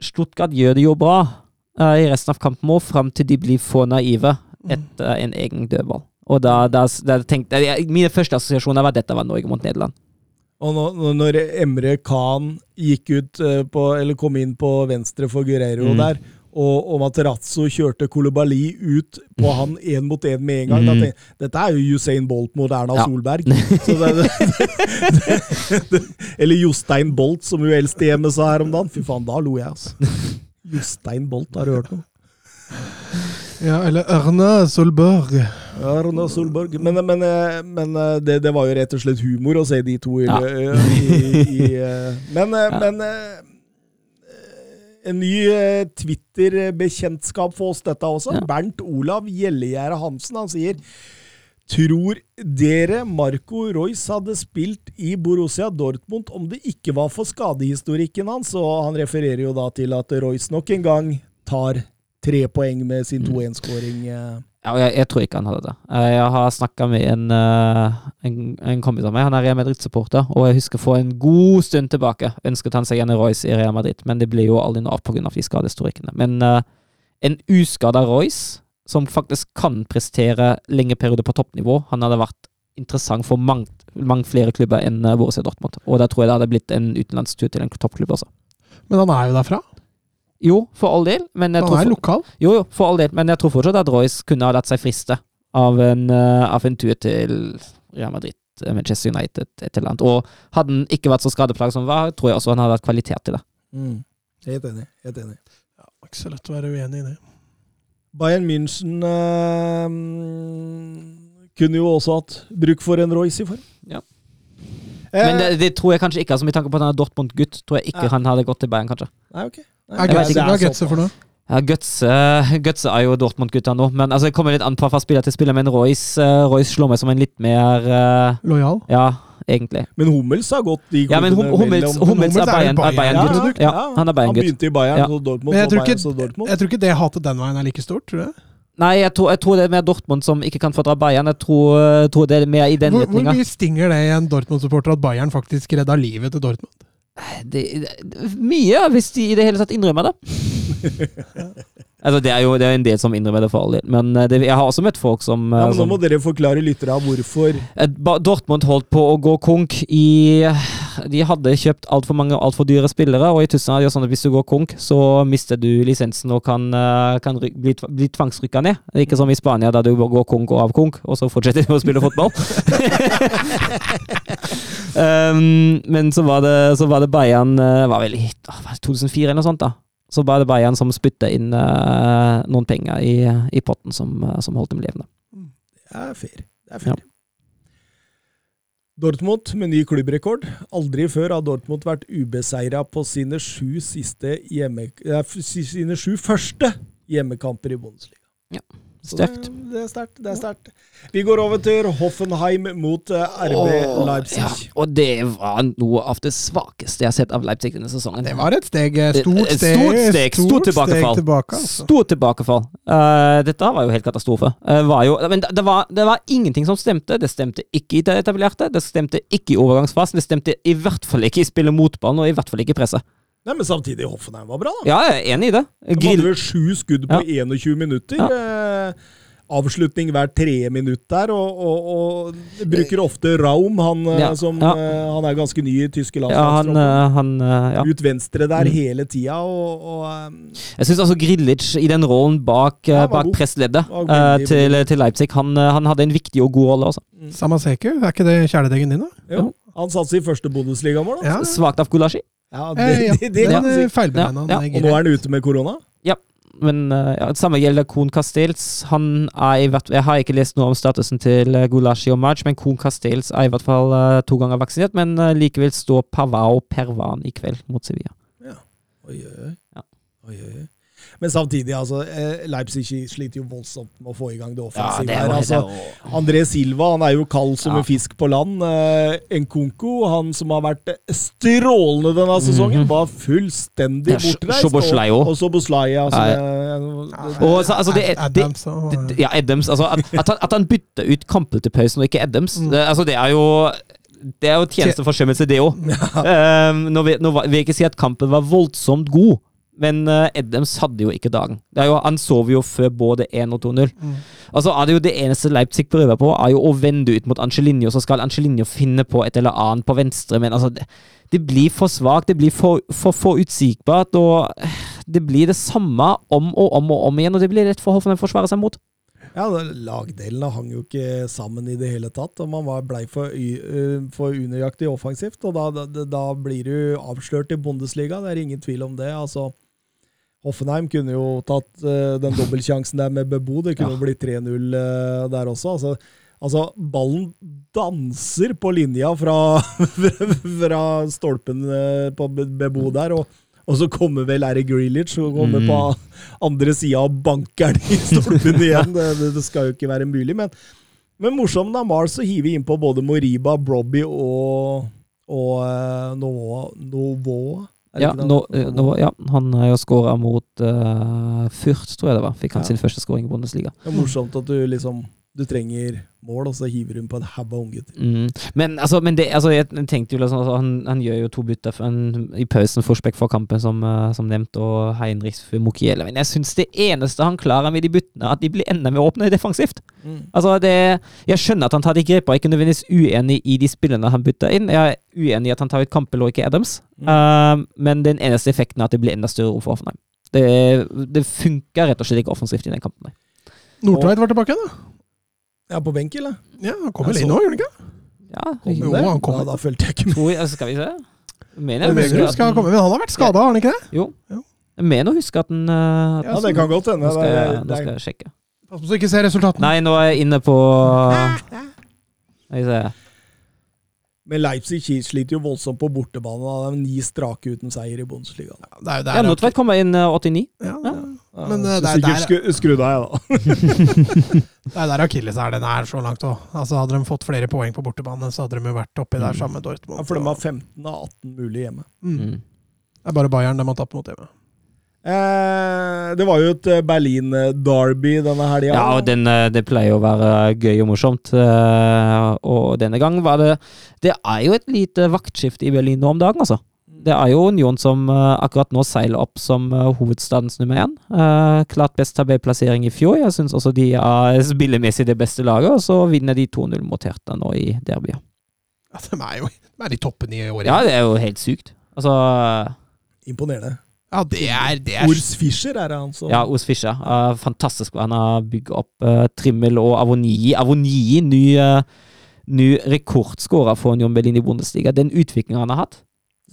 Stuttgart gjør det jo bra eh, i resten av kampen òg, fram til de blir for naive etter en egen dødball. Og da, da, da tenkte Mine første assosiasjoner var at dette var Norge mot Nederland. Og nå, nå- når Emre Khan gikk ut eh, på, eller kom inn på venstre for Guerrero Mm. der, og, og Materazzo kjørte Kolobali ut på han én mot én med en gang, Mm. jeg, dette er jo Usain Bolt mot Erna Ja. Solberg. *laughs* Det, det, det, eller Jostein Bolt, som hun eldste hjemme sa her om dagen. Fy faen, da lo jeg, altså. Jostein Bolt, har du hørt noe? Ja, eller Erna Solberg. Erna Solberg. Men, men, men det, det var jo rett og slett humor å se de to i, Ja. i, i eh, Men, eh, Ja. men eh, en ny Twitter-bekjentskap for oss, dette også. Ja. Bernt Olav Gjellegjerde Hansen. Han sier Tror dere Marco Royce hadde spilt i Borussia Dortmund om det ikke var for skadehistorikken hans? Og han refererer jo da til at Royce nok en gang tar tre poeng med sin 2-1-skåring. eh. Ja, jeg, jeg tror ikke han hadde det. Eh, Jeg har snakka med en, eh, en, en kompis av meg, han er Real Madrid-supporter, og jeg husker for en god stund tilbake ønsket han seg en Royce i Real Madrid, men det ble jo aldri noe av pga. de skadehistorikkene. Men en uskada Royce, som faktisk kan prestere lenge perioder på toppnivå, han hadde vært interessant for mange, mange flere klubber enn eh, Borussia Dortmund. Og da tror jeg det hadde blitt en utenlandstur til en toppklubb også. Men han er jo derfra. Jo, for all del, men jeg Han tror er for- lokal. Jo, jo, for all del, men jeg tror fortsatt at Royce kunne ha latt seg friste av en, eh, av en tur til Real Madrid, eh, Manchester United, et eller annet. Og hadde han ikke vært så skadeplaget som han var, tror jeg også han hadde hatt kvalitet til det. Mm. Helt enig. Helt enig. Ikke så lett å være uenig i det. Bayern München eh, kunne jo også hatt bruk for en Royce i form. Ja. Eh, Men det, det tror jeg kanskje ikke, altså med tanke på at han er Dortmund-gutt, tror jeg ikke eh. han hadde gått til Bayern, kanskje. Nei, ok. Nei, Jeg vet Götze- ikke. Hva er Götze for noe? Ja, Götze, Götze er jo Dortmund-gutta nå, men altså, det kommer litt an på fra spiller til spiller, men Royce, eh, Royce slår meg som en litt mer eh, Lojal? Ja, egentlig. Men Hummels har gått i Ja, men Hum- Hummels, mellom- Hummels er Hummels er Bayern- er Bayern- Bayern-gutt. Ja, Ja, han er Bayern-gutt. begynte i Bayern, Ja. så Dortmund, Men jeg så tror, Bayern, så Dortmund. jeg tror ikke det hatet den veien er like stort, tror jeg. Nei, jeg tror, jeg tror det er mer Dortmund som ikke kan fordra Bayern. Jeg tror, jeg tror det er mer i den Hvor, hvor retninga. mye stinger det i en Dortmund-supporter at Bayern faktisk redda livet til Dortmund? Det, det, mye, hvis de i det hele tatt innrømmer det. *laughs* altså, det er jo det er en del som innrømmer det for all del, men eh, det, jeg har også møtt folk som, eh, Ja, men nå må dere forklare lytterne hvorfor. Eh, Dortmund holdt på å gå konk i De hadde kjøpt altfor mange altfor dyre spillere, og i Tyskland er jo sånn at hvis du går konk, så mister du lisensen og kan, kan bli, bli tvangsrykka ned. Det ikke som i Spania, der du går konk og av konk, og så fortsetter du å spille fotball. *laughs* *laughs* um, men så var det, så var det Bayern var vel i ah, var det 2004 eller noe sånt, da. Så var det Bayern som spytta inn uh, noen penger i, i potten som, uh, som holdt dem levende. Det er fair. Det er fair. Dortmund med ny klubbrekord. Aldri før har Dortmund vært ubeseira på sine sju siste hjemme... eh, sine sju første hjemmekamper i Bundesliga. Så Sterkt. Det, det er sterkt. Det er sterkt. Vi går over til Hoffenheim mot eh, RB Åh, Leipzig. Ja, og det var noe av det svakeste jeg har sett av Leipzig denne sesongen. Det var et steg, eh, stort steg, stort steg, stort tilbakefall. tilbake, altså. Stort tilbakefall. Uh, dette var jo helt katastrofe. Uh, var jo, men det, det, var, det var ingenting som stemte. Det stemte ikke i det etablerte, det stemte ikke i overgangsfasen, det stemte i hvert fall ikke i spillet mot ballen, og i hvert fall ikke i presset. Nei, Men samtidig, Hoffenheim var bra, da. Ja, jeg er enig i det. De hadde vel sju skudd på 21 minutter. Eh, avslutning hver tredje minutt der, og, og, og bruker ofte Raum, han eh, Ja, som ja. eh, Han er ganske ny i tyske ja, han, landslagstroppen. ja. Ut venstre der Mm. hele tida, og, og Jeg syns altså Grillic i den rollen bak, Ja, bak pressleddet til, til Leipzig, han, han hadde en viktig og god rolle. Også. Samaseku, er ikke det kjæledeggen din, da? jo, han satser i første Bundesligamål. da. Ja. Svakt av Gulashi. Ja, Eh, det, ja. *laughs* det, det eh, si. feilberegna Ja, ja. Og nå er han ute med korona? Ja. Men eh, ja, det samme gjelder Kohn Castells. Han er i hvert, jeg har ikke lest noe om statusen til uh, Gulashi og March, men Kohn Castells er i hvert fall eh, to ganger vaksinert. Men eh, likevel står Pavao Pervan i kveld mot Sevilla. Oi, oi, oi. Ja. oi, oi, oi. Men samtidig, altså, eh, Leipzig sliter jo voldsomt med å få i gang det offensive. det her. Altså, André Silva han er jo kald som Ja. en fisk på land. Eh, Nkunku, han som har vært strålende denne sesongen, Mhm. var fullstendig bortreist. Og, og Soboslai. Altså, altså, ja, Adams. Altså, at, at, han, at han bytter ut kampen til pausen og ikke Adams, Mm. det, altså, det er jo det er jo tjenesteforsømmelse, det òg. Um, *laughs* nå, vil jeg ikke si at kampen var voldsomt god, men uh, Adams hadde jo ikke dagen. Det er jo, han sov jo før både 1 og 2-0. Mm. Altså er det jo det eneste Leipzig prøver på, er jo å vende ut mot Angelinho. Så skal Angelinho finne på et eller annet på venstre, men altså Det, det blir for svakt, det blir for, for, for utsigbart, og eh, det blir det samme om og om og om igjen, og det blir lett for Hoffenheim å forsvare seg mot. Ja, Lagdelene hang jo ikke sammen i det hele tatt, og man var blei for, øh, for unøyaktig offensivt. og da, da, da blir du avslørt i Bundesliga, det er ingen tvil om det. altså Hoffenheim kunne jo tatt uh, den dobbeltsjansen der med Bebo. Det kunne jo blitt 3-0 uh, der også. Altså, altså, ballen danser på linja fra, *laughs* fra stolpen uh, på Bebo der. og og så kommer vel Larry Grealish og kommer Mm. på andre sida og banker den i stolpen igjen. Det, det, det skal jo ikke være mulig. Men, men morsomt da Mars å hive innpå både Moriba, Brobby og, og uh, Novoa. Ja, nå, eh, nå, ja, han har jo skåra mot uh, Fürth, tror jeg det var. Fikk han Ja. sin første skåring i Bundesliga. Det er morsomt at du liksom Du trenger mål, og så hiver hun på en haug av unggutter. Mm. Men, altså, men det, altså, jeg tenkte jo liksom, altså, han, han gjør jo to bytter for en, i pausen Forsbekk for kampen, som, eh, som nevnt, og Heinrichs for Mokiele. Men jeg syns det eneste han klarer med de byttene, at de blir enda mer åpne defensivt. Altså, det, jeg skjønner at han tar de grepene, er ikke nødvendigvis uenig i de spillene han bytter inn. Jeg er uenig i at han tar ut Campbell og ikke Adams, Mm. uh, men den eneste effekten er at det blir enda større rom for Hoffenheim. Det, det funker rett og slett ikke offensivt i den kampen. Nordtveit var tilbake igjen, da. Ja, på benk, eller? Ja, Han kom vel inn nå, gjorde han ikke? Ja, Kom Jo, han kom. Da, da følte jeg ikke med. tror jeg, skal vi se? Mener, Jeg jeg husker at den- men han har vært skada, har han ikke det? Jo. Jo. Jeg mener å huske at den at Ja, det kan godt hende. Nå skal jeg, nå skal jeg sjekke. Pass på så ikke ser resultatene. Nei, nå er jeg inne på Skal vi se. Men Leipzig sliter jo voldsomt på bortebane. da. Det er ni strake uten seier i Bundesliga. Det er jo Ja, der Nordtveit kommer inn eh, 89. ja, Ja. Ja, Men, eh, det er sikkert der- skru, deg av, jeg, da. *laughs* Det er der Akilles er den er så langt òg. Altså, hadde de fått flere poeng på bortebane, så hadde de jo vært oppi der Mm. sammen med Dortmund. Ja, for de har 15 av 18 mulig hjemme. mm. Mm. Det er bare Bayern de har tapt mot hjemme. Eh, det var jo et eh, Berlin-derby denne helga. Ja, og den, eh, det pleier å være gøy og morsomt. eh, Og denne gang var det Det er jo et lite vaktskifte i Berlin nå om dagen, altså. Det er jo Union som akkurat nå seiler opp som hovedstadens nummer én. Eh, klart best tabellplassering i fjor. Jeg syns også de er *laughs* spillemessig det beste laget, og så vinner de 2-0 mot Hertha nå i derbyet. Ja, de er jo de er i toppen i året. Ja, det er jo helt sykt. Altså Imponerende. Ja, det er, det er Urs Fischer er det han som Ja, Ors Fischer. Uh, fantastisk. Han har bygget opp uh, Trimmel og Avonii. Avonii, ny, uh, ny rekordskårer for Union Berlin i Bundesliga. Den utviklingen han har hatt.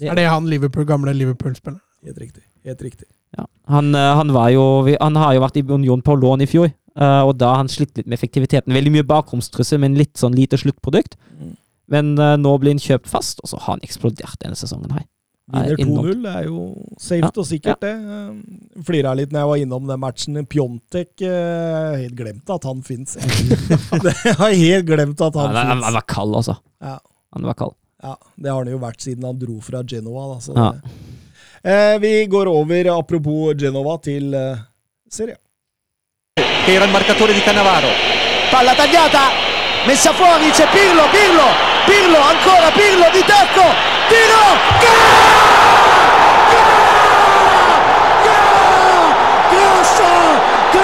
Er det han Liverpool, gamle Liverpool-spilleren? Helt riktig. Helt riktig. Ja. Han, eh, han, var jo, han har jo vært i Union på lån i fjor, og da har han slitt litt med effektiviteten. Veldig mye bakromstrussel, men litt sånn lite sluttprodukt. Mm. Men nå blir han kjøpt fast, og så har han eksplodert denne sesongen her. Vinner 2-0 det er jo safe og sikkert, det. Eh, Flira litt når jeg var innom den matchen. Pjontek eh, Helt glemt at han fins. jeg har helt glemt at Han, *laughs* han han, han var kald, altså. Ja, Han var kald. ja, det har han jo vært siden han dro fra Genova. Da, så Ja. Eh, vi går over, apropos Genova, til eh, Serie era il marcatore di Cannavaro. Palla tagliata, messa fuori, c'è Pirlo, Pirlo, Pirlo, ancora Pirlo di tacco, tiro, gol!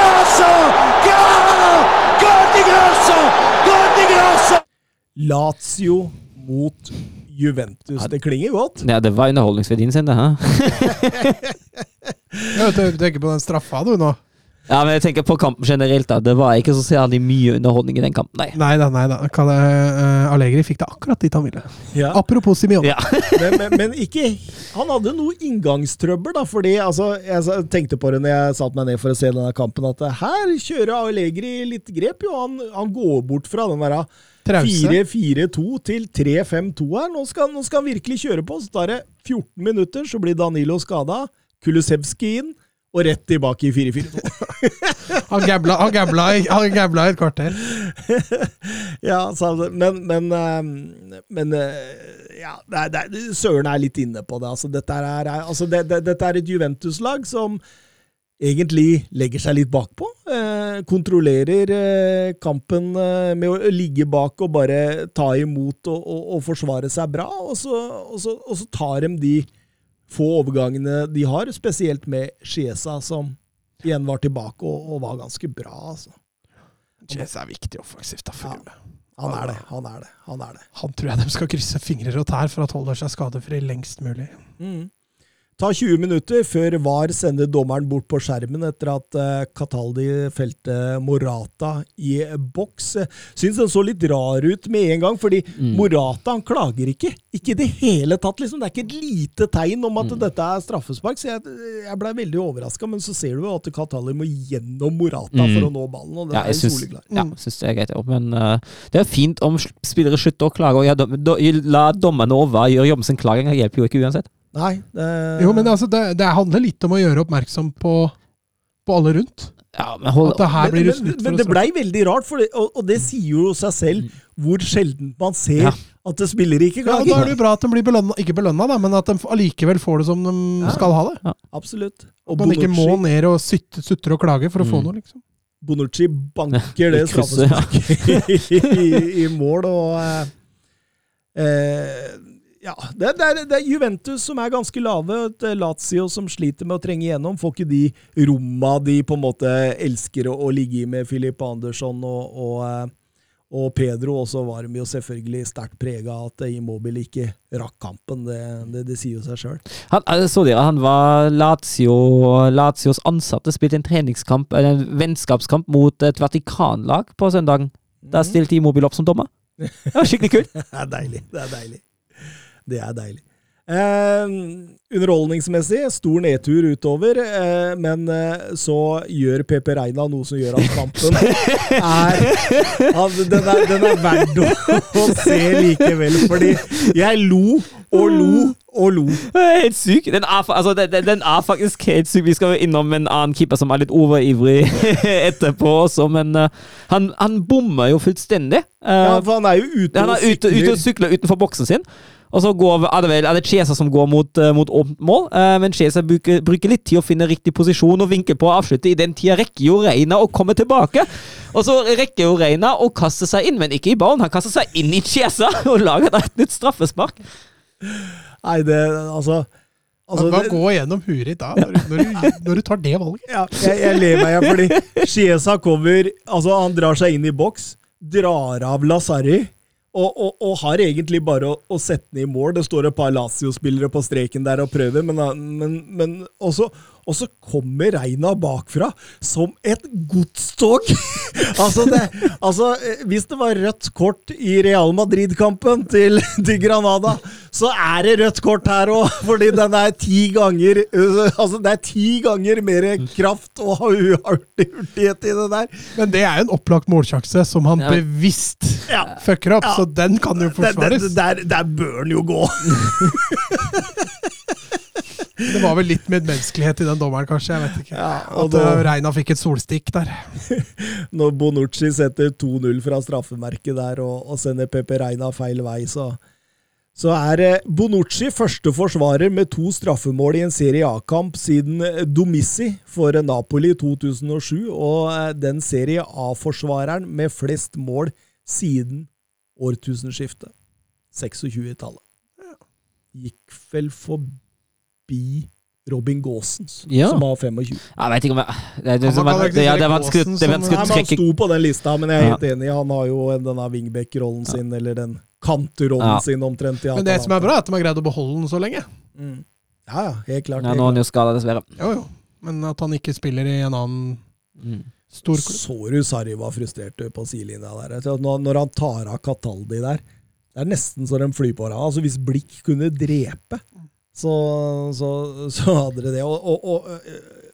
Grosso, gol! Gol di Grosso, gol di Grosso! Lazio mot Juventus. Det klinger godt. Ja, det var underholdningsverdien sin, det. Hæ? *laughs* Ja, du tenker på den straffa, du, nå? Ja, men jeg tenker på kampen generelt. da Det var ikke så særlig mye underholdning i den kampen, nei. Nei da, nei da. Kalle, eh, Allegri fikk det akkurat dit han ville. Ja. Apropos Simione. Ja. *laughs* men, men, men ikke Han hadde noe inngangstrøbbel, da, fordi altså, jeg tenkte på det når jeg satte meg ned for å se denne kampen, at her kjører Allegri litt grep. jo, Han, han går bort fra den der 4-4-2 til 3-5-2 her. Nå skal, nå skal han virkelig kjøre på. Så tar det 14 minutter, så blir Danilo skada. Kulusevski inn, og rett tilbake i 4-4-2. *laughs* Han gambla, i- han gambla i et kvarter. *laughs* ja, men Men, eh, men eh, ja, det det Søren er litt inne på det. Altså, dette, er, altså, det, det, dette er et Juventus-lag som egentlig legger seg litt bakpå. Eh, kontrollerer eh, kampen eh, med å ligge bak og bare ta imot og, og, og forsvare seg bra. Og så, og, så, så tar de de få overgangene de har, spesielt med Chiesa, som igjen var tilbake og, og var ganske bra. altså. Chiesa er viktig offensivt. da, Ja. Han er det, han er det. Han er det. Han tror jeg de skal krysse fingrer og tær for at holder seg skadefri lengst mulig. Mm. Ta 20 minutter før VAR sender dommeren bort på skjermen etter at uh, Cataldi felte Morata i boks. Syns den så litt rar ut med en gang, fordi Morata han klager ikke. Ikke i det hele tatt. liksom. Det er ikke et lite tegn om at dette er straffespark. så Jeg, jeg blei veldig overraska, men så ser du jo at Cataldi må gjennom Morata for å nå ballen. og det Ja, er jeg jo soleklar. ja, jeg syns det er greit, men uh, det er fint om spillere slutter å klage. Og ja, do, do, la dommerne over gjøre jobben sin. Klaging hjelper jo ikke uansett. Nei, det, Jo, men altså, det, det handler litt om å gjøre oppmerksom på, på alle rundt. Ja, men hold, At det her blir men, det men, men det blei veldig rart, for det, og, og det sier jo seg selv hvor sjelden man ser Ja. at det spiller ikke Ja, og da er det jo bra at de blir belønna, ikke belønna, da, men at de allikevel får det som de Ja. skal ha det. Absolutt. At Og man ikke må ned og sutre sutre og klage for å få Mm. noe, liksom. Bonucci banker det *laughs* I ja. straffesparket i, i mål, og eh, eh, ja, det, det, er, det er Juventus som er ganske lave. Lazio som sliter med å trenge igjennom. Får ikke de romma de på en måte elsker å, å ligge i med Filip Andersson og, og, eh, og Pedro. Og så var de jo selvfølgelig sterkt prega av at Immobile ikke rakk kampen. Det, det, sier jo seg sjøl. Eh, så dere, han var Lazio, Lazios ansatte, spilte en treningskamp, eller en vennskapskamp mot et Vatikanlag på søndagen. Da stilte Immobile opp som dommer. Det var skikkelig kult. *laughs* Det er deilig. Det er deilig. Det er deilig. Eh, underholdningsmessig, stor nedtur utover, eh, men eh, så gjør Pepe Reina noe som gjør at kampen er *laughs* at den, er den er verdt å, å se likevel, fordi jeg lo og lo og lo. Helt syk. Den er, altså, den, den- er faktisk helt syk. Vi skal jo innom en annen keeper som er litt overivrig *laughs* etterpå også, men uh, han, han bommer jo fullstendig. Uh, Ja, for han er jo ute han er ute, ute og sykler utenfor boksen sin. Og så går, er det vel er det Chiesa som går mot, eh, mot åpent mål, eh, men Chiesa bruker, bruker litt tid å finne riktig posisjon og vinke på å avslutte. I den tida rekker jo Reina å komme tilbake. Og så rekker jo Reina å kaste seg inn, men ikke i ballen. Han kaster seg inn i Chiesa *laughs* og lager da et nytt straffespark. Nei, det Altså, altså Hva gå gjennom huet ditt da, når, du- når, du, når du tar det valget? Ja, jeg, jeg ler meg, igjen, fordi Chiesa kommer Altså, han drar seg inn i boks, drar av Lazari, og, og, og har egentlig bare å, å sette den i mål. Det står et par Lazio-spillere på streken der og prøver, men, men, men også, og så kommer Reina bakfra som et godstog! *laughs* altså, det, altså, eh, hvis det var rødt kort i Real Madrid-kampen til, *laughs* til Granada, så er det rødt kort her òg, *laughs* fordi den er ti ganger øh, Altså, det er ti ganger mer kraft og hurtig- hurtighet i det der. Men det er jo en opplagt målsjanse som han Ja. bevisst Ja. fucker opp, Ja. så den kan jo forsvares. der, der, der bør den jo gå. Det var vel litt medmenneskelighet i den dommeren, kanskje. jeg vet ikke. Ja, At da- eh, Reina fikk et solstikk der. *laughs* Når Bonucci setter 2-0 fra straffemerket der og, og sender Pepe Reina feil vei, så, så er eh, Bonucci første forsvarer med to straffemål i en Serie A-kamp siden eh, Domissi for Napoli i 2007, og den Serie A-forsvareren med flest mål siden årtusenskiftet. 26-tallet. Gikk vel forbi Robin Gaasens, Ja. som har 25. Jeg vet ikke om jeg Det, det, Han som kan er- det, ja, det er vanskelig er å Han sto på den lista, men jeg er Ja. helt enig. Han har jo denne wingback-rollen sin, eller den kantrollen Ja. sin omtrent. i Men det som er bra, er at de har greid å beholde den så lenge. Mm. Ja, ja, helt klart. Ja, nå er han jo skada, dessverre. Jo, jo. Men at han ikke spiller i en annen Mm. stor klubb. Så du Sarri var frustrert på sidelinja der. Når, når han tar av Cataldi der, det er nesten så de flyr på hverandre. Altså, hvis blikk kunne drepe, så, så, så hadde det det. Og, og, og øh,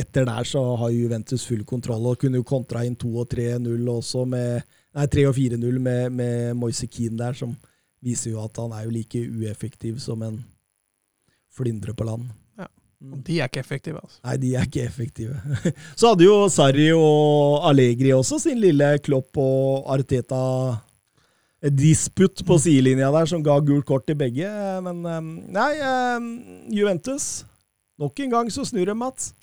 etter der så har Juventus full kontroll, og kunne jo kontra inn 2 og 3-0 også med Nei, 3 og 4-0 med, med Moise Keane der, som viser jo at han er jo like ueffektiv som en flyndre på land. Ja. Mm. De er ikke effektive, altså. Nei, de er ikke effektive. *laughs* Så hadde jo Sarri og Allegri også sin lille Klopp og Arteta disputt på sidelinja der, som ga gult kort til begge. Men eh, nei, eh, Juventus Nok en gang så snur de, Mats.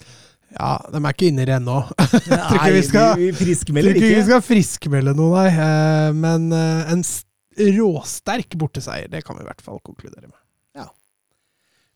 Ja, de er ikke inne i det ennå. *laughs* Nei, ikke vi skal- vi tror friskmelder ikke vi skal friskmelde noe, nei. Eh, Men eh, en råsterk borteseier, det kan vi i hvert fall konkludere med. Ja.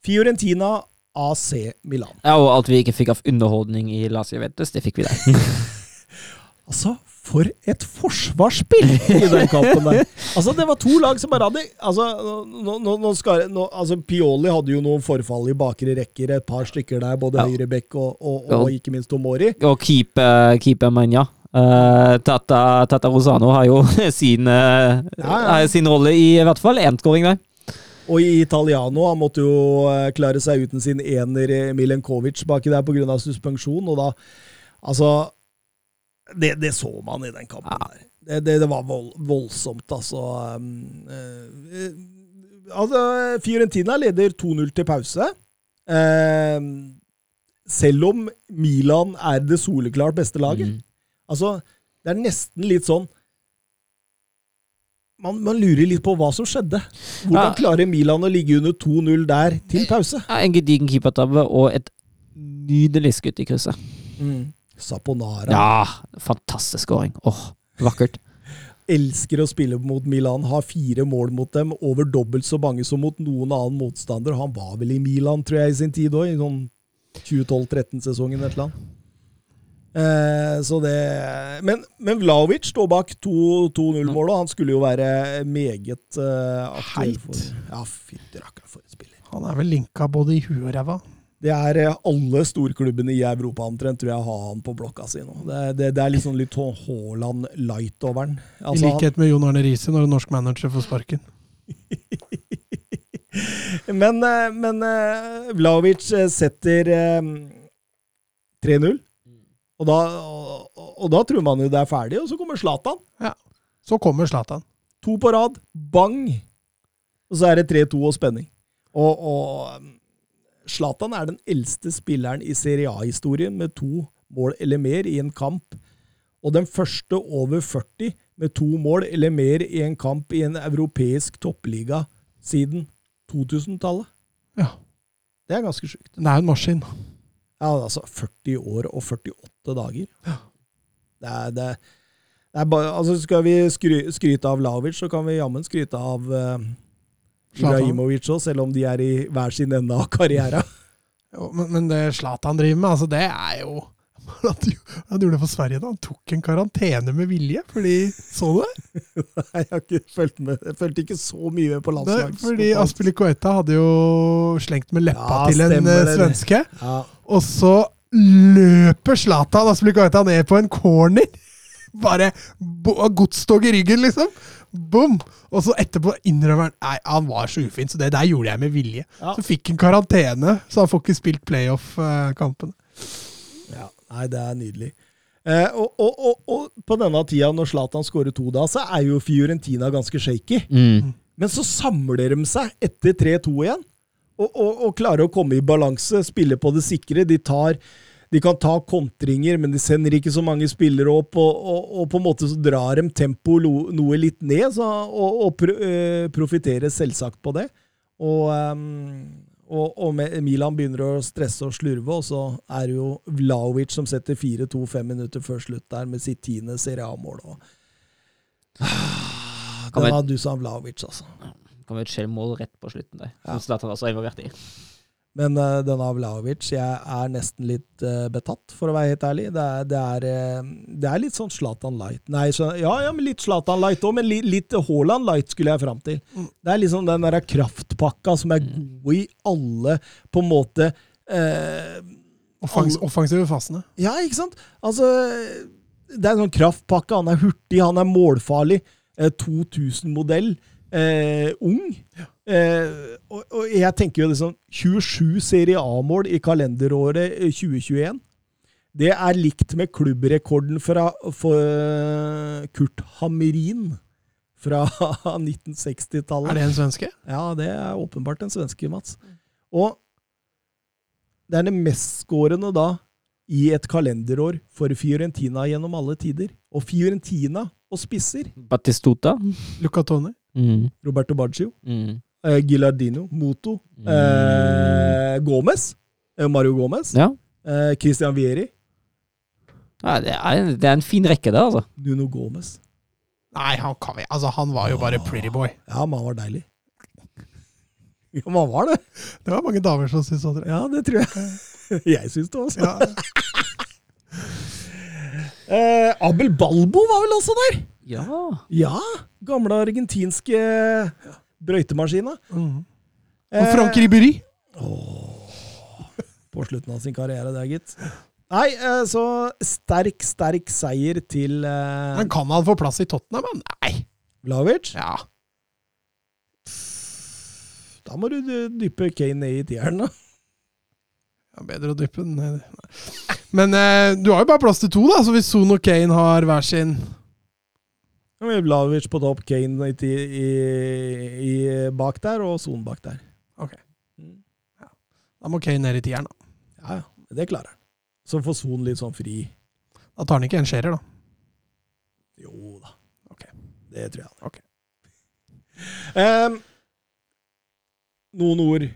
Fiorentina, AC Milan. Ja, og alt vi ikke fikk av underholdning i Lazio Ventus, det fikk vi der. *laughs* Altså, For et forsvarsspill i den kampen der! Altså, det var to lag som bare hadde altså, nå, nå, nå skal, nå, altså, Pioli hadde jo noen forfall i bakre rekker, et par stykker der, både Ja. høyrebekk og, og, og, og, ikke minst Tomori. Og keeper, keepermann, ja. Uh, Tata, Tata Rosano har jo *laughs* sin, uh, Ja, ja. sin rolle i, i hvert fall én skåring der. Og i Italiano han måtte jo eh, klare seg uten sin ener eh, Milenkovic baki der pga. suspensjon, og da Altså det, det så man i den kampen der. Det, det, det var vold, voldsomt, altså. Um, eh, altså. Fiorentina leder 2-0 til pause. Eh, selv om Milan er det soleklart beste laget. Mm. Altså, det er nesten litt sånn man, man lurer litt på hva som skjedde. Hvordan Ja. klarer Milan å ligge under 2-0 der til pause? Ja, en gedigen keepertabbe og et nydelig skudd i krysset. Saponara Ja, fantastisk scoring. Åh, vakkert. *laughs* elsker å spille mot Milan, har fire mål mot dem, over dobbelt så mange som mot noen annen motstander. Han var vel i Milan, tror jeg, i sin tid òg, i sånn 2012-13-sesongen et eller annet. Eh, så det Men, men Vlaovic står bak 2-0-målet, og han skulle jo være meget eh, aktuell for. Ja, fytti rakkeren, for en spiller. Han er vel linka både i huet og ræva. Det er eh, alle storklubbene i Europa omtrent, tror jeg, har han på blokka si nå. Det, det, det er sånn litt sånn Haaland light over den. Altså, I likhet med Jon Arne Riise når en norsk manager får sparken. *laughs* Men, eh, men eh, Vlaovic setter eh, 3-0. Og og, og da tror man jo det er ferdig, og så kommer Zlatan. Så kommer Zlatan. To på rad. Bang! Og så er det 3-2 og spenning. Og, og Zlatan er den eldste spilleren i Serie A-historien med to mål eller mer i en kamp. Og den første over 40 med to mål eller mer i en kamp i en europeisk toppliga siden 2000-tallet. Ja. Det er ganske sjukt. Det er en maskin. Ja, altså 40 år og 48 dager. Det er, det, det er bare, altså Skal vi skry, skryte av Lavic, så kan vi jammen skryte av uh. Ibrahimovic òg, selv om de er i hver sin ende av karrieren. *laughs* Jo, men, men det Zlatan driver med, altså det er jo *laughs* Han gjorde det for Sverige da. Han tok en karantene med vilje, fordi Så du det? *laughs* Nei, jeg har ikke fulgt med. Jeg fulgte ikke så mye med på landslags. fordi Aspilicueta hadde jo slengt med leppa Ja, til en stemmer eh, det. svenske. Ja, Og så løper Zlatan Aspilicueta ned på en corner. Bare godstog i ryggen, liksom. Bom! Og så etterpå innrømmer han Nei, han var så ufin, så det der gjorde jeg med vilje. Ja. Så fikk han karantene, så han får ikke spilt playoff-kampene. ja. Nei, det er nydelig. Eh, og, og, og, og på denne tida, når Zlatan skårer to da, så er jo Fiorentina ganske shaky. Mm. Men så samler de seg etter 3-2 igjen, og, og, og klarer å komme i balanse, spille på det sikre. De, tar, de kan ta kontringer, men de sender ikke så mange spillere opp, og, og, og på en måte så drar de tempoet noe litt ned, så, og, og pro, eh, profitterer selvsagt på det. Og, ehm, og, og Milan begynner å stresse og slurve, og så er det jo Vlaovic som setter 4-2 fem minutter før slutt der med sitt tiende Serie A-mål. Det Ah, var Dusan Vlaovic, altså. Kom et skjellmål rett på slutten der, Ja. som Zlatan også er involvert i. Men uh, den av Vlaovic, jeg er nesten litt uh, betatt, for å være helt ærlig. Det er, det er, uh, det er litt sånn Zlatan light. Nei, så, ja, ja, men litt Zlatan light òg, men li, litt Haaland light skulle jeg fram til. Det er liksom den der kraftpakka som er god i alle, på en måte eh, Offens alle- offensive fasene. Ja, ikke sant? Altså, det er en sånn kraftpakke. Han er hurtig, han er målfarlig. Eh, 2000-modell. ung. ung. Eh, og, og jeg tenker jo sånn 27 Serie A-mål i kalenderåret eh, 2021. Det er likt med klubbrekorden fra, for eh, Kurt Hamrin fra *laughs* 1960-tallet. Er det en svenske? Ja, det er åpenbart en svenske, Mats. Og det er det mestskårende da i et kalenderår for Fiorentina gjennom alle tider. Og Fiorentina og spisser Battistuta. Lucatone. Mm. Roberto Baggio, Mm. Eh, Gilardino, Moto, eh, Gomez, eh, Mario Gomez, Ja. eh, Christian Vieri, ja det, er, det er en fin rekke det, altså. Nuno Gomez. Nei, han, kan vi. Altså, han var jo bare pretty boy. Ja, men han var deilig. *laughs* Ja, men han var det. Det var mange damer som syntes det. Ja, det tror jeg. *laughs* Jeg syns det også. Ja. *laughs* Eh, Abel Balbo var vel også der? Ja. Ja. Gamle argentinske brøytemaskina. Mm. Eh, Og Frank Ribéry. På slutten av sin karriere, det, gitt. Nei, eh, så sterk, sterk seier til eh, Men kan han få plass i Tottenham? Nei. Vlavic. Ja. Da må du dy- dyppe Kane ned i tieren, da. Ja, bedre å dyppe den ned. Nei. Men eh, du har jo bare plass til to, da, så hvis Son og Kane har hver sin Ja, på topp, Kane i, i, i, bak der, og Son bak der. Ok. Da må Kane ned i tieren, da. Ja, ja. Det klarer han. Så får Son litt sånn fri. Da tar han ikke en skjærer, da. Jo da. Ok. Det tror jeg. Ok. um, noen ord.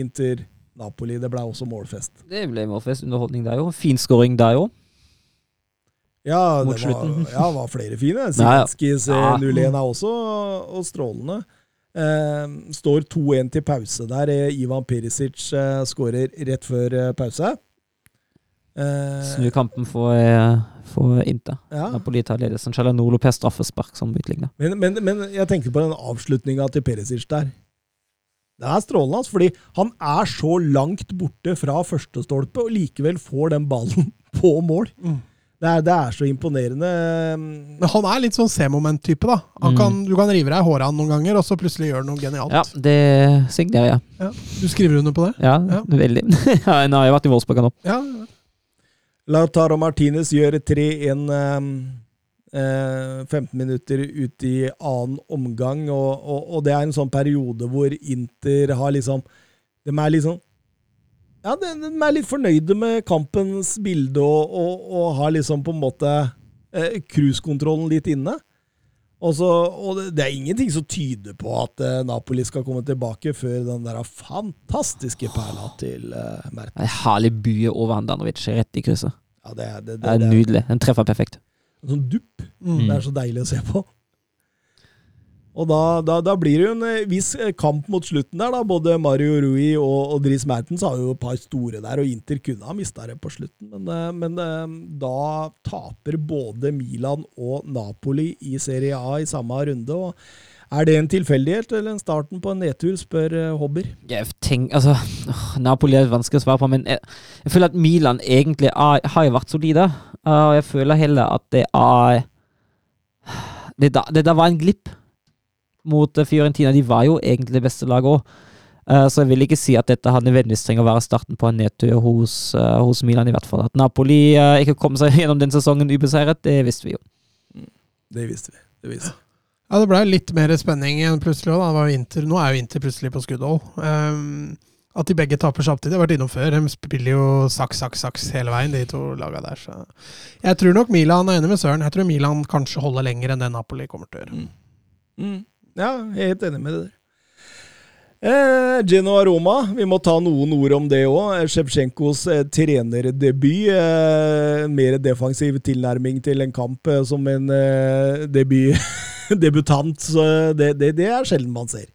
Inter, Napoli. Det ble også målfest. Det ble målfest underholdning der jo. Fin scoring der jo. Ja, Mot det var, ja, var flere fine. *laughs* Ja. Silenskis eh, Ja. 0-1 er også og strålende. Eh, står 2-1 til pause der. Eh, Ivan Perisic eh, skårer rett før eh, pause. Eh, Snur kampen for, for Inter. ja. Napoli tar ledelsen. Chalanolo per straffespark som utligner. men, men, men jeg tenker på den avslutninga til Perisic der. Det er strålende, altså, fordi han er så langt borte fra første stolpe, og likevel får den ballen *laughs* på mål. Mm. Det er, det er så imponerende. Men han er litt sånn C-moment-type, da. Han Mm. du kan rive deg i håret av han noen ganger, og så plutselig gjør han noe genialt. Ja, det signerer jeg. Ja. Du skriver under på det? Ja, Ja. veldig. *laughs* ja, nå har jeg vært i Wolfsburg nå. Ja. Lautaro Martinez gjør 3-1 eh, eh, 15 minutter ut i annen omgang, og, og, og det er en sånn periode hvor Inter har liksom De er liksom Ja, de, de er litt fornøyde med kampens bilde og, og, og har liksom på en måte eh, litt inne. Også, og det, det er ingenting som tyder på at eh, Napoli skal komme tilbake før den der fantastiske perla til eh, Mertens. En herlig bue over Handanovic rett i krysset. Ja, det, det, Det er nydelig. Den treffer perfekt. En sånn dupp. Mm. Det er så deilig å se på. Og da, da, da blir det jo en eh, viss eh, kamp mot slutten der. da. Både Mario Rui og, og Dries Mertens har jo et par store der, og Inter kunne ha mista det på slutten. Men, eh, men da taper både Milan og Napoli i Serie A i samme runde. og Er det en tilfeldighet eller en starten på en nedtur, spør Hobber. Jeg tenker, altså, Napoli er vanskelig å svare på, men jeg, jeg føler at Milan egentlig er, har vært solide. Og jeg føler heller at det er Det, da, var en glipp mot eh, Fiorentina. De var jo egentlig det beste laget òg. så jeg vil ikke si at dette hadde nødvendigvis trengt å være starten på en nedtur hos, eh, hos Milan, i hvert fall. At Napoli eh, ikke kom seg *laughs* gjennom den sesongen ubeseiret, det visste vi jo. Det visste vi. Det visste. Ja, det ble litt mer spenning igjen plutselig òg. Nå er jo Inter plutselig på skuddhold. Um, at de begge taper samtidig, har vært innom før. De spiller jo saks, saks, saks hele veien, de to laga der. Så. Jeg tror nok Milan er enig med Søren. Jeg tror Milan kanskje holder lenger enn det Napoli kommer til å gjøre. Mm. Ja, jeg er helt enig med det der. Eh, Genoa Aroma, vi må ta noen ord om det òg. Sjevtsjenkos eh, trenerdebut. Eh, mer defensiv tilnærming til en kamp eh, som en eh, debut, *laughs* debutant. Så det, det, det er sjelden man ser.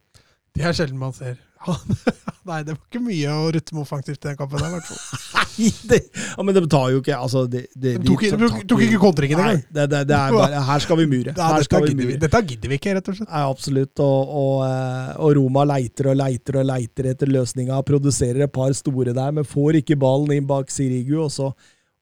Det er sjelden man ser. *laughs* Nei, det var ikke mye å rutte med offensivt i den kampen der, i hvert fall. Nei, det, ja, men de tar jo ikke altså, det, det, De tok, de, tok, ikke kontringen engang. det, det, det er bare Her skal vi mure. *laughs* Ja, Her dette, vi, mure. dette gidder vi ikke, rett og slett. Nei, absolutt. Og, og, eh, og Roma leiter og leiter og leiter etter løsninga. Produserer et par store der, men får ikke ballen inn bak Sirigu. Og så,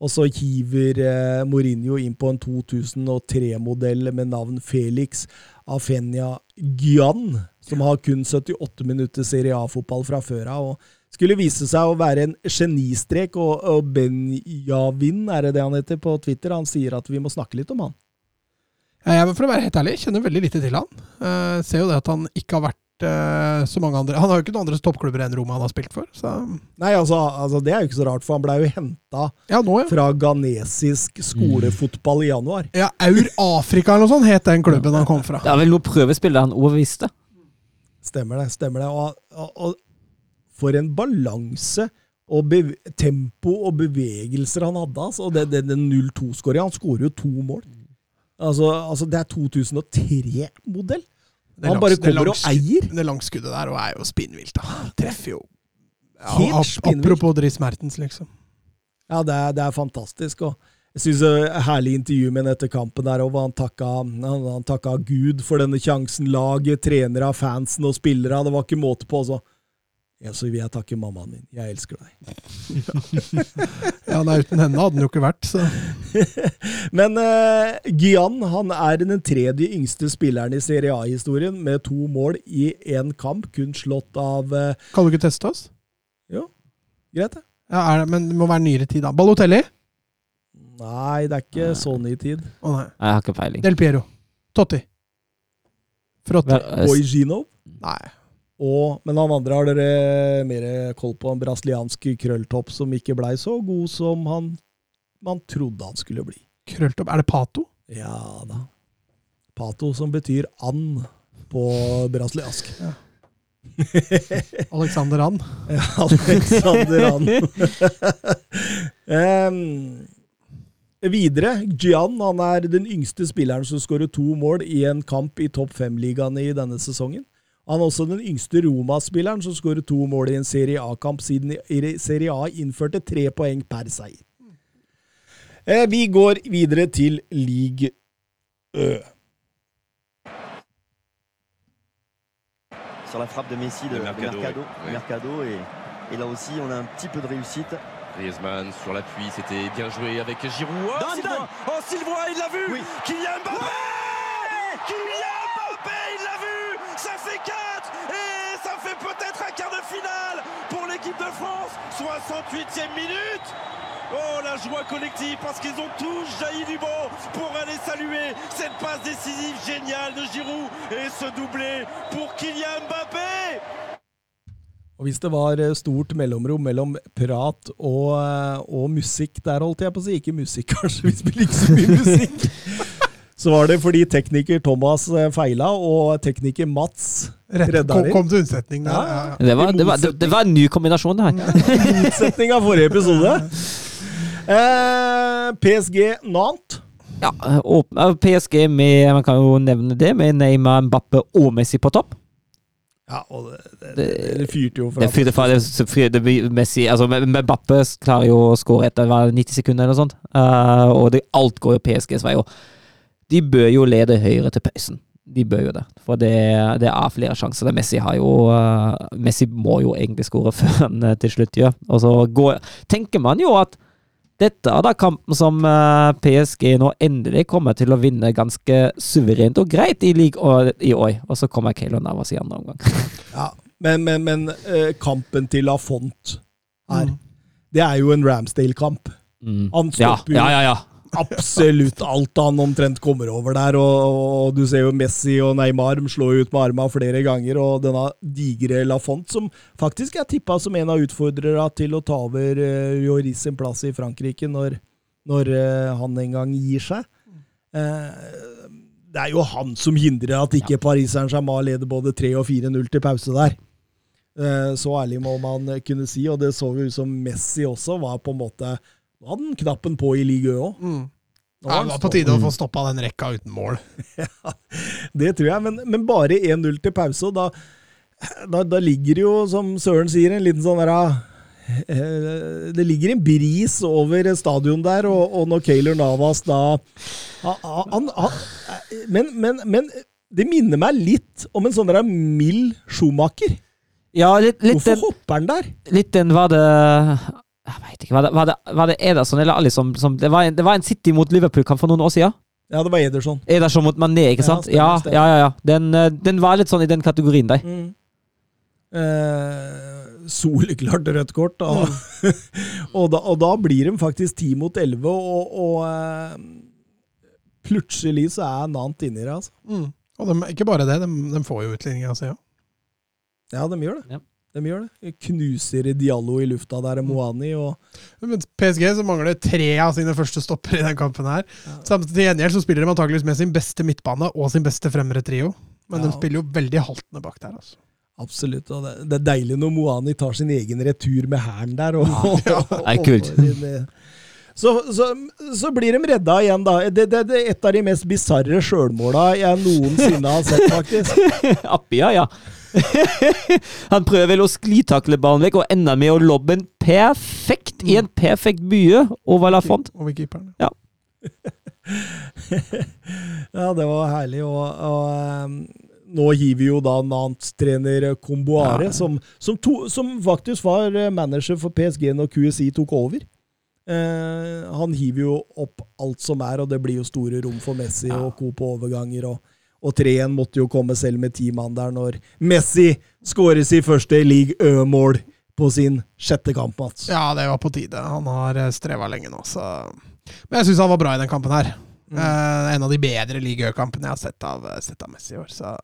og så hiver eh, Mourinho inn på en 2003-modell med navn Felix Afenia Gyan, som har kun 78 minutter Serie A-fotball fra før av. og Skulle vise seg å være en genistrek, og, og Benjavin, er det det han heter på Twitter, han sier at vi må snakke litt om han. Ja, jeg, for å være helt ærlig, jeg kjenner veldig lite til han. Uh, ser jo det at han ikke har vært eh, så mange andre Han har jo ikke noen andre toppklubber enn Roma han har spilt for. Så Nei, altså, altså Det er jo ikke så rart, for han ble jo henta ja, ja. fra ghanesisk skolefotball i januar. Ja, Aur Afrika eller noe sånt het den klubben han kom fra. Det er vel noe prøvespill der han overbeviste. Stemmer det. stemmer det. Og, og, og for en balanse og tempo og bevegelser han hadde. Altså. Og det, det, den 0-2-skåringa Han skårer jo to mål. Altså, altså Det er 2003-modell. Han bare kommer og eier. Det langskuddet der og er jo spinnvilt. Han treffer jo ja, Helt spinnvilt. Apropos Dris Mertens, liksom. Ja, det er, det er fantastisk. Og Jeg syns herlig intervju med han etter kampen der, hvor han takka, han, han takka Gud for denne sjansen. Laget, trenere, fansen og spillere. Det var ikke måte på. Så. Ja, så vil jeg takke mammaen min. Jeg elsker deg. *laughs* Ja, nei, Uten henne hadde den jo ikke vært, så *laughs* Men uh, Gian han er den tredje yngste spilleren i Serie A-historien med to mål i én kamp, kun slått av uh, Kan du ikke teste oss? Greit, det. Ja, er det, Men det må være nyere tid, da. Balotelli? Nei, det er ikke så ny tid. Å nei. Jeg har ikke peiling. Del Piero. Totti. Frotti. Vel, eh, Boigino. Nei. Og, men han andre har dere mer koll på. En brasiliansk krølltopp som ikke blei så god som han man trodde han skulle bli. Krølltopp. Er det Pato? Ja da. Pato, som betyr and på brasiliansk. Ja. Alexander And. *laughs* Ja, Alexander And. *laughs* Em, videre, Gian han er den yngste spilleren som skårer to mål i en kamp i topp fem-ligaene i denne sesongen. Han er også den yngste Roma-spilleren som skårer to mål i en Serie A-kamp siden Serie A innførte tre poeng per seier. Eh, vi går videre til league Ø. sur la frappe de Messi de, De de Mercado, Mercado, oui. Mercado, et, et là aussi on a un petit peu de réussite. Griezmann sur l'appui, c'était bien joué avec Giroud. Oh, Sylvain. Oh, Sylvain, il l'a vu Oui. Kylian Mbappé Kylian Mbappé, il l'a vu Ça fait 4 Et ça fait peut-être un quart de finale pour l'équipe de France 68e minute Oh, la joie collective parce qu'ils ont tous jailli du banc pour aller saluer cette passe décisive géniale de Giroud et ce doublé pour Kylian Mbappé Og hvis det var eh, stort mellomrom mellom prat og, eh, og musikk der, holdt jeg på å si, ikke musikk *laughs* kanskje, vi spiller ikke så mye musikk, *laughs* så var det fordi tekniker Thomas eh, feila, og tekniker Mats redda kom, kom til unnsetning der. Ja. Det var, det, var, det, det var en ny kombinasjon, det her. Unnsetning motsetning av forrige episode. Eh, PSG Nant. Ja, PSG med Man kan jo nevne det, med Neymar, Mbappe og Messi på topp. Ja, og det, det, det, det fyrte jo fra Det fyrte fra det, fyrte, Messi Altså, Mbappe klarer jo å skåre etter 90 sekunder eller noe sånt. uh, og det, alt går jo PSGs vei. Og de bør jo lede høyre til pausen. De bør jo det. For det, det er flere sjanser. Messi har jo uh, Messi må jo egentlig skåre *laughs* før han eh, til slutt gjør. Og så går, tenker man jo at dette er da kampen som eh, PSG nå endelig kommer til å vinne ganske suverent og greit i league i år. Og så kommer Keylor Navas i andre omgang. *laughs* Ja, men, men, men eh, kampen til Lafont her, Mm. det er jo en Ramsdale-kamp. Mm. Han Ja, stopper jo ja, ja. Absolutt alt han omtrent kommer over der. Og, og du ser jo Messi og Neymar slår ut med armene flere ganger. Og denne digre Lafont, som faktisk er tippa som en av utfordrerne til å ta over uh, Joris sin plass i Frankrike når, når uh, han en gang gir seg. Uh, det er jo han som hindrer at ikke Paris Saint-Germain leder både 3 og 4-0 til pause der. Eh, Så ærlig må man kunne si, og det så jo ut som Messi også var på en måte Nå hadde han knappen på i ligaen òg. Mm. Ja, det var på tide å få stoppa den rekka uten mål. *laughs* ja, Det tror jeg, men, men bare 1-0 til pause, og da, da, da ligger det jo, som Søren sier, en liten sånn derre eh, Det ligger en bris over stadion der, og, og når Caylor Navas da han, han, han, men, men, men det minner meg litt om en sånn der mild Schumacher. Ja, litt, litt, Hvorfor den, hopper han der? litt den var det Jeg veit ikke. Var det, var det, var det Ederson eller Ali som, som det, var en, det var en City mot Liverpool-kamp for noen år siden. Ja, det var Ederson. Ederson mot Mané, ikke sant? Ja, stemmer. ja, ja. ja. Den, eh, den var litt sånn i den kategorien der. Mm. Eh, soleklart rødt kort. Da. *laughs* og, da, og da blir de faktisk 10 mot 11, og, og eh, plutselig så er Nant inni det. Altså. Mm. Og de, ikke bare det, de, de får jo utligninga si òg. Ja, de gjør det. Ja. De gjør det. Knuser Diallo i lufta der, Moani, og Men PSG så mangler tre av sine første stopper i den kampen her. Samtidig til gjengjeld så spiller de antakeligvis med sin beste midtbane og sin beste fremre trio. Men Ja. de spiller jo veldig haltende bak der. altså. absolutt. Og det, det er deilig når Moani tar sin egen retur med hæren der. Og, *laughs* Det er kult. Så, så, så blir de redda igjen, da. Det, det, det er et av de mest bisarre sjølmåla jeg noensinne har sett, faktisk. *laughs* Appia, ja. *laughs* Han prøver vel å sklitakle ballen vekk, og ender med å lobbe en perfekt i en perfekt bue over Lafont. Over keeperen. *laughs* ja, det var herlig. Og, og um, nå hiver jo da Nantes-trener Comboare, Ja. som, som, to, som faktisk var eh, manager for PSG når QSI tok over. Uh, han hiver jo opp alt som er, og det blir jo store rom for Messi Ja. og co. på overganger. Og, og 3-1 måtte jo komme selv med ti mann der når Messi skårer sitt første league Ø-mål på sin sjette kamp, Mats. Ja, det var på tide. Han har streva lenge nå, så Men jeg syns han var bra i den kampen her. Mm. Eh, en av de bedre ligakampene jeg har sett av, sett av Messi i år. Så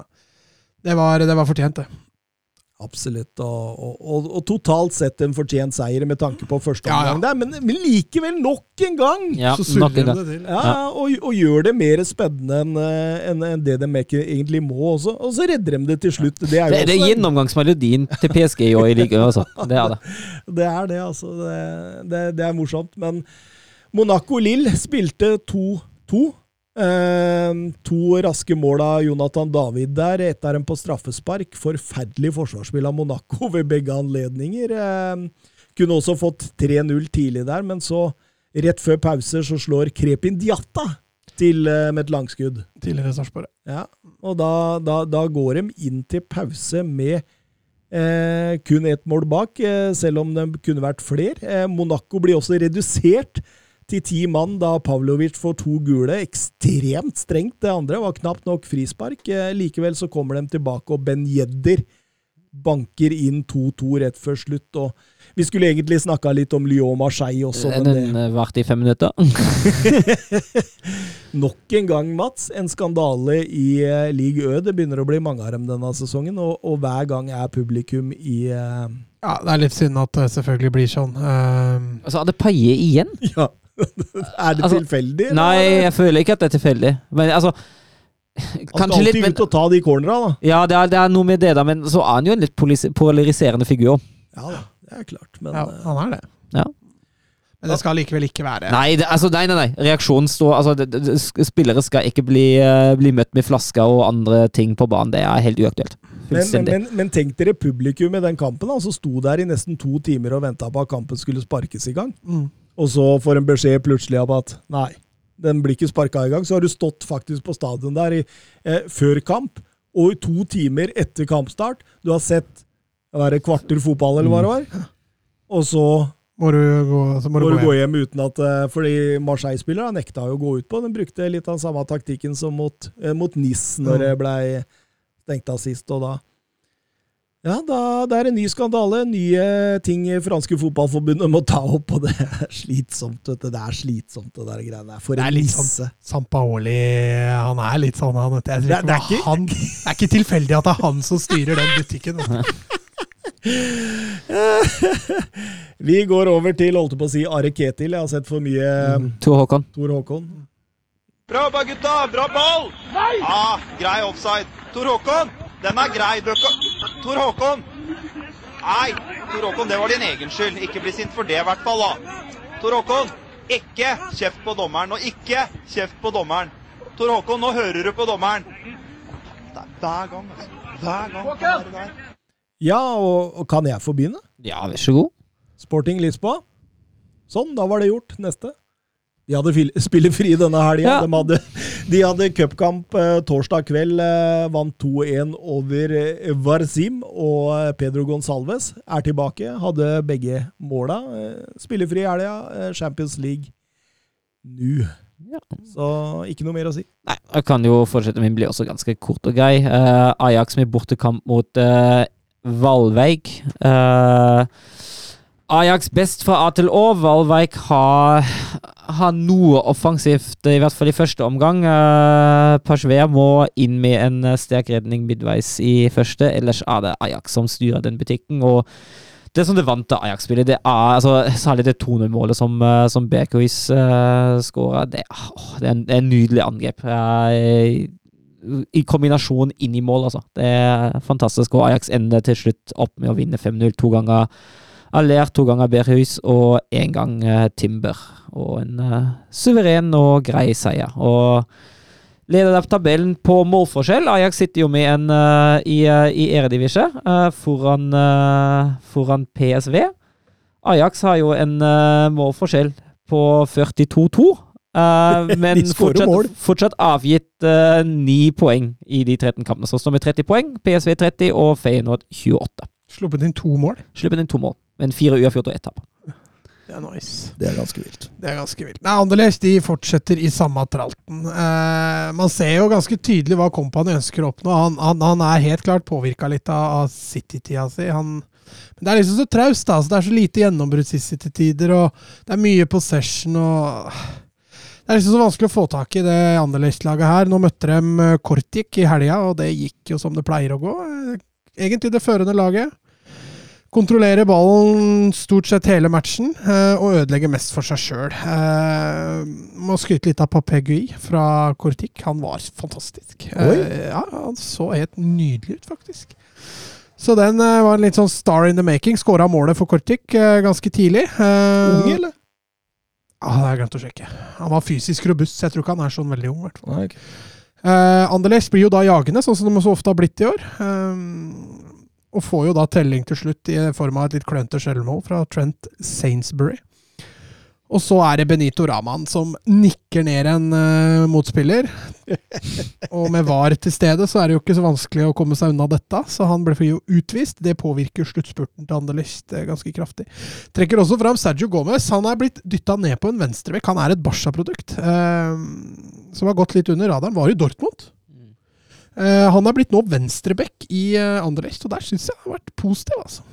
det var, det var fortjent, det. Absolutt. Og, og, og, og totalt sett en fortjent seier med tanke på første Ja, ja. der, men, men likevel nok en gang! Ja, så surrer de det til. Ja, Og, og gjør det mer spennende enn en, enn- enn det de egentlig må også. Og så redder de det til slutt. Det er jo Det, det er gjennomgangsmelodien til PSG i år i ligaen, altså. Det er det. *laughs* Det er det, altså. Det, det, det er morsomt. Men Monaco Lill spilte 2-2. Eh, to raske mål av Jonathan David der, ett av dem på straffespark. Forferdelig forsvarsspill av Monaco ved begge anledninger. Eh, kunne også fått 3-0 tidlig der, men så, rett før pause, så slår Krepin Diatta til eh, med et langskudd. Tidligere Sarpsborg. Ja, og da, da, da går de inn til pause med eh, kun ett mål bak, eh, selv om det kunne vært flere. Monaco blir også redusert til ti mann da Pavlovic får to gule. Ekstremt strengt. Det andre var knapt nok frispark. Eh, likevel så kommer de tilbake, og Ben Jedder banker inn 2-2 rett før slutt. og Vi skulle egentlig snakka litt om Lyon-Marseille også, men Den eh, varte i fem minutter. *laughs* Nok en gang, Mats, en skandale i uh, League Ø. Det begynner å bli mange av dem denne sesongen, og, og hver gang er publikum i uh... Ja, det er litt synd at det selvfølgelig blir sånn. Uh... Altså, hadde Paille igjen? Ja. *laughs* er det Altså, tilfeldig? eller? Nei, jeg føler ikke at det er tilfeldig. Men altså Han skal alltid men ut og ta de cornera, da. Ja, det er, det er noe med det, da, men så er han jo en litt polariserende figur. Ja da, det er klart, men ja, eh, han er det. Ja. Men det skal likevel ikke være Nei, det, altså, nei, nei, nei. Reaksjonen står altså, det, det, Spillere skal ikke bli, eh, bli møtt med flasker og andre ting på banen. Det er helt uaktuelt. men, men, men, men tenk dere publikum i den kampen, som sto der i nesten to timer og venta på at kampen skulle sparkes i gang. Mm. Og så får en beskjed plutselig om at nei, den blir ikke sparka i gang. Så har du stått faktisk på stadion der i, eh, før kamp, og i to timer etter kampstart. Du har sett være er kvarter fotball, eller hva det var. Og så Må du gå, så må må du du gå hjem. hjem uten at eh, Fordi Marseille-spillere nekta jo å gå ut på. De brukte litt av den samme taktikken som mot, eh, mot NIS når Mm. det blei stengt av sist. Og da Ja, da det er en ny skandale. Nye ting franske fotballforbundet må ta opp, og det er slitsomt. Vet du. Det er slitsomt, det der greiene der. For Det er en litt nisse. Sampaoli Han er litt sånn, han. vet du. Det- det er ikke- han, det er ikke tilfeldig at det er han som styrer den butikken. vet du. *laughs* Vi går over til holdt på å si Are Ketil. Jeg har sett for mye Mm. Tor Håkon. Tor Håkon. Bra jobba, gutta! Bra ball! Nei! Ah, grei offside. Tor Håkon, den er grei. Du kan... Tor Håkon! Nei, Tor Håkon, det var din egen skyld. Ikke bli sint for det, i hvert fall. da. Tor Håkon, ikke kjeft på dommeren, og ikke kjeft på dommeren. Tor Håkon, nå hører du på dommeren. Det er hver gang, altså. Hver gang. der. Ja, og, og kan jeg få begynne? Ja, vær så god. Sporting Lisboa. Sånn, da var det gjort. Neste. De hadde *laughs* spillefri denne helga. Ja. De hadde, de hadde cupkamp eh, torsdag kveld. Eh, vant 2-1 over Varzim. Og eh, Pedro Gonsalves er tilbake. Hadde begge måla. Spillefri i helga. Champions League nå. Ja. Så ikke noe mer å si. Nei, jeg kan jo fortsette. Min blir også ganske kort og grei. Eh, Ajax med bortekamp mot uh, Valveig. Eh, Ajax best fra A til Å. Valveik har, har noe offensivt, i hvert fall i første omgang. Uh, Pashver må inn med en eh, sterk redning midtveis i første, ellers er det Ajax som styrer den butikken. og det som det vante Ajax-spillet, det er altså, særlig det 2-0-målet som, uh, som Berkhuis uh, skåra. Det, er- det det er en nydelig angrep. Uh, I kombinasjon inn i mål, altså. Det er fantastisk. Og Ajax ender til slutt opp med å vinne 5-0. To ganger Aller, to ganger Berhus og én gang eh, Timber. Og en eh, suveren og grei seier. Og leder av tabellen på målforskjell. Ajax sitter jo med en uh, i, uh, i Eredivisje uh, foran, foran PSV. Ajax har jo en målforskjell på 42-2. Eh, *laughs* men fortsatt, fortsatt avgitt ni poeng i de 13 kampene. Så står med 30 poeng, PSV 30 og Feyenoord 28. Sluppet inn to mål. Sluppet inn to mål, men fire uavgjort og ett tap. Det er nice. Det er ganske vilt. Det er ganske vilt. Nei, Anderlecht de fortsetter i samme tralten. Eh, man ser jo ganske tydelig hva Company ønsker å oppnå. Han, han, han er helt klart påvirka litt av, av City-tida si. Han, men det er liksom så traust. da, så Det er så lite gjennombrudd i City-tider, og det er mye possession og Det er liksom så vanskelig å få tak i det Anderlecht-laget her. Nå møtte de eh, Kortik i helga, og det gikk jo som det pleier å gå. Eh, Egentlig det førende laget. Kontrollerer ballen stort sett hele matchen, eh, og ødelegger mest for seg sjøl. Eh, må skryte litt av Papé Gui fra Kortik. Han var fantastisk. Eh, ja, han så helt nydelig ut, faktisk. Så den var en litt sånn star in the making. Skåra målet for Kortik eh, ganske tidlig. Ung, eller? Ja, det har jeg glemt å sjekke. Han var fysisk robust, så jeg tror ikke han er sånn veldig ung. Nei. Uh, Anderlecht blir jo da jagende, sånn som de så ofte har blitt i år. Um, og får jo da telling til slutt i form av et litt klønete selvmål fra Trent Sainsbury. Og så er det Benito Raman som nikker ned en uh, motspiller. *laughs* og med VAR til stede så er det jo ikke så vanskelig å komme seg unna dette, så han ble jo utvist. Det påvirker sluttspurten til Anderlecht eh, ganske kraftig. Trekker også fram Sergio Gomez. Han er blitt dytta ned på en venstrebekk. Han er et Barca-produkt. uh, som har gått litt under radaren. Var i Dortmund. Eh, han er blitt nå venstrebekk i uh, Anderlecht, og der syns jeg han har vært positiv, altså.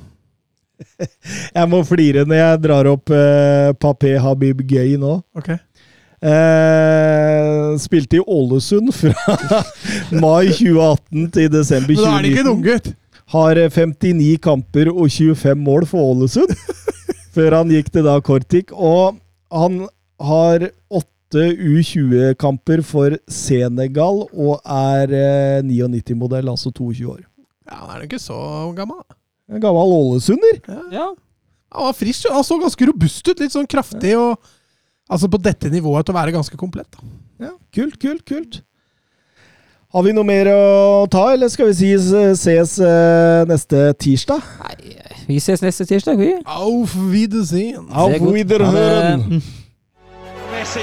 *laughs* Jeg må flire når jeg drar opp uh, Papé Habib Gay nå. Ok. Eh, spilte i Ålesund fra *laughs* mai 2018 til desember Men da er det ikke en 2019. unggutt! Har eh, 59 kamper og 25 mål for Ålesund. *laughs* før han gikk til da Kortik. Og han har åtte U20-kamper for Senegal og er eh, 99-modell, altså 22 år. Ja, han er jo ikke så gammel. En gammel ålesunder. Ja. Han var frisk, han så ganske robust ut. Litt sånn kraftig og Altså på dette nivået til å være ganske komplett. da. Ja, kult, kult, kult. Har vi noe mer å ta, eller skal vi si ses eh, neste tirsdag? Nei, vi ses neste tirsdag, vi. Auf Wiedersehen. Auf er. Wiederhören! Messi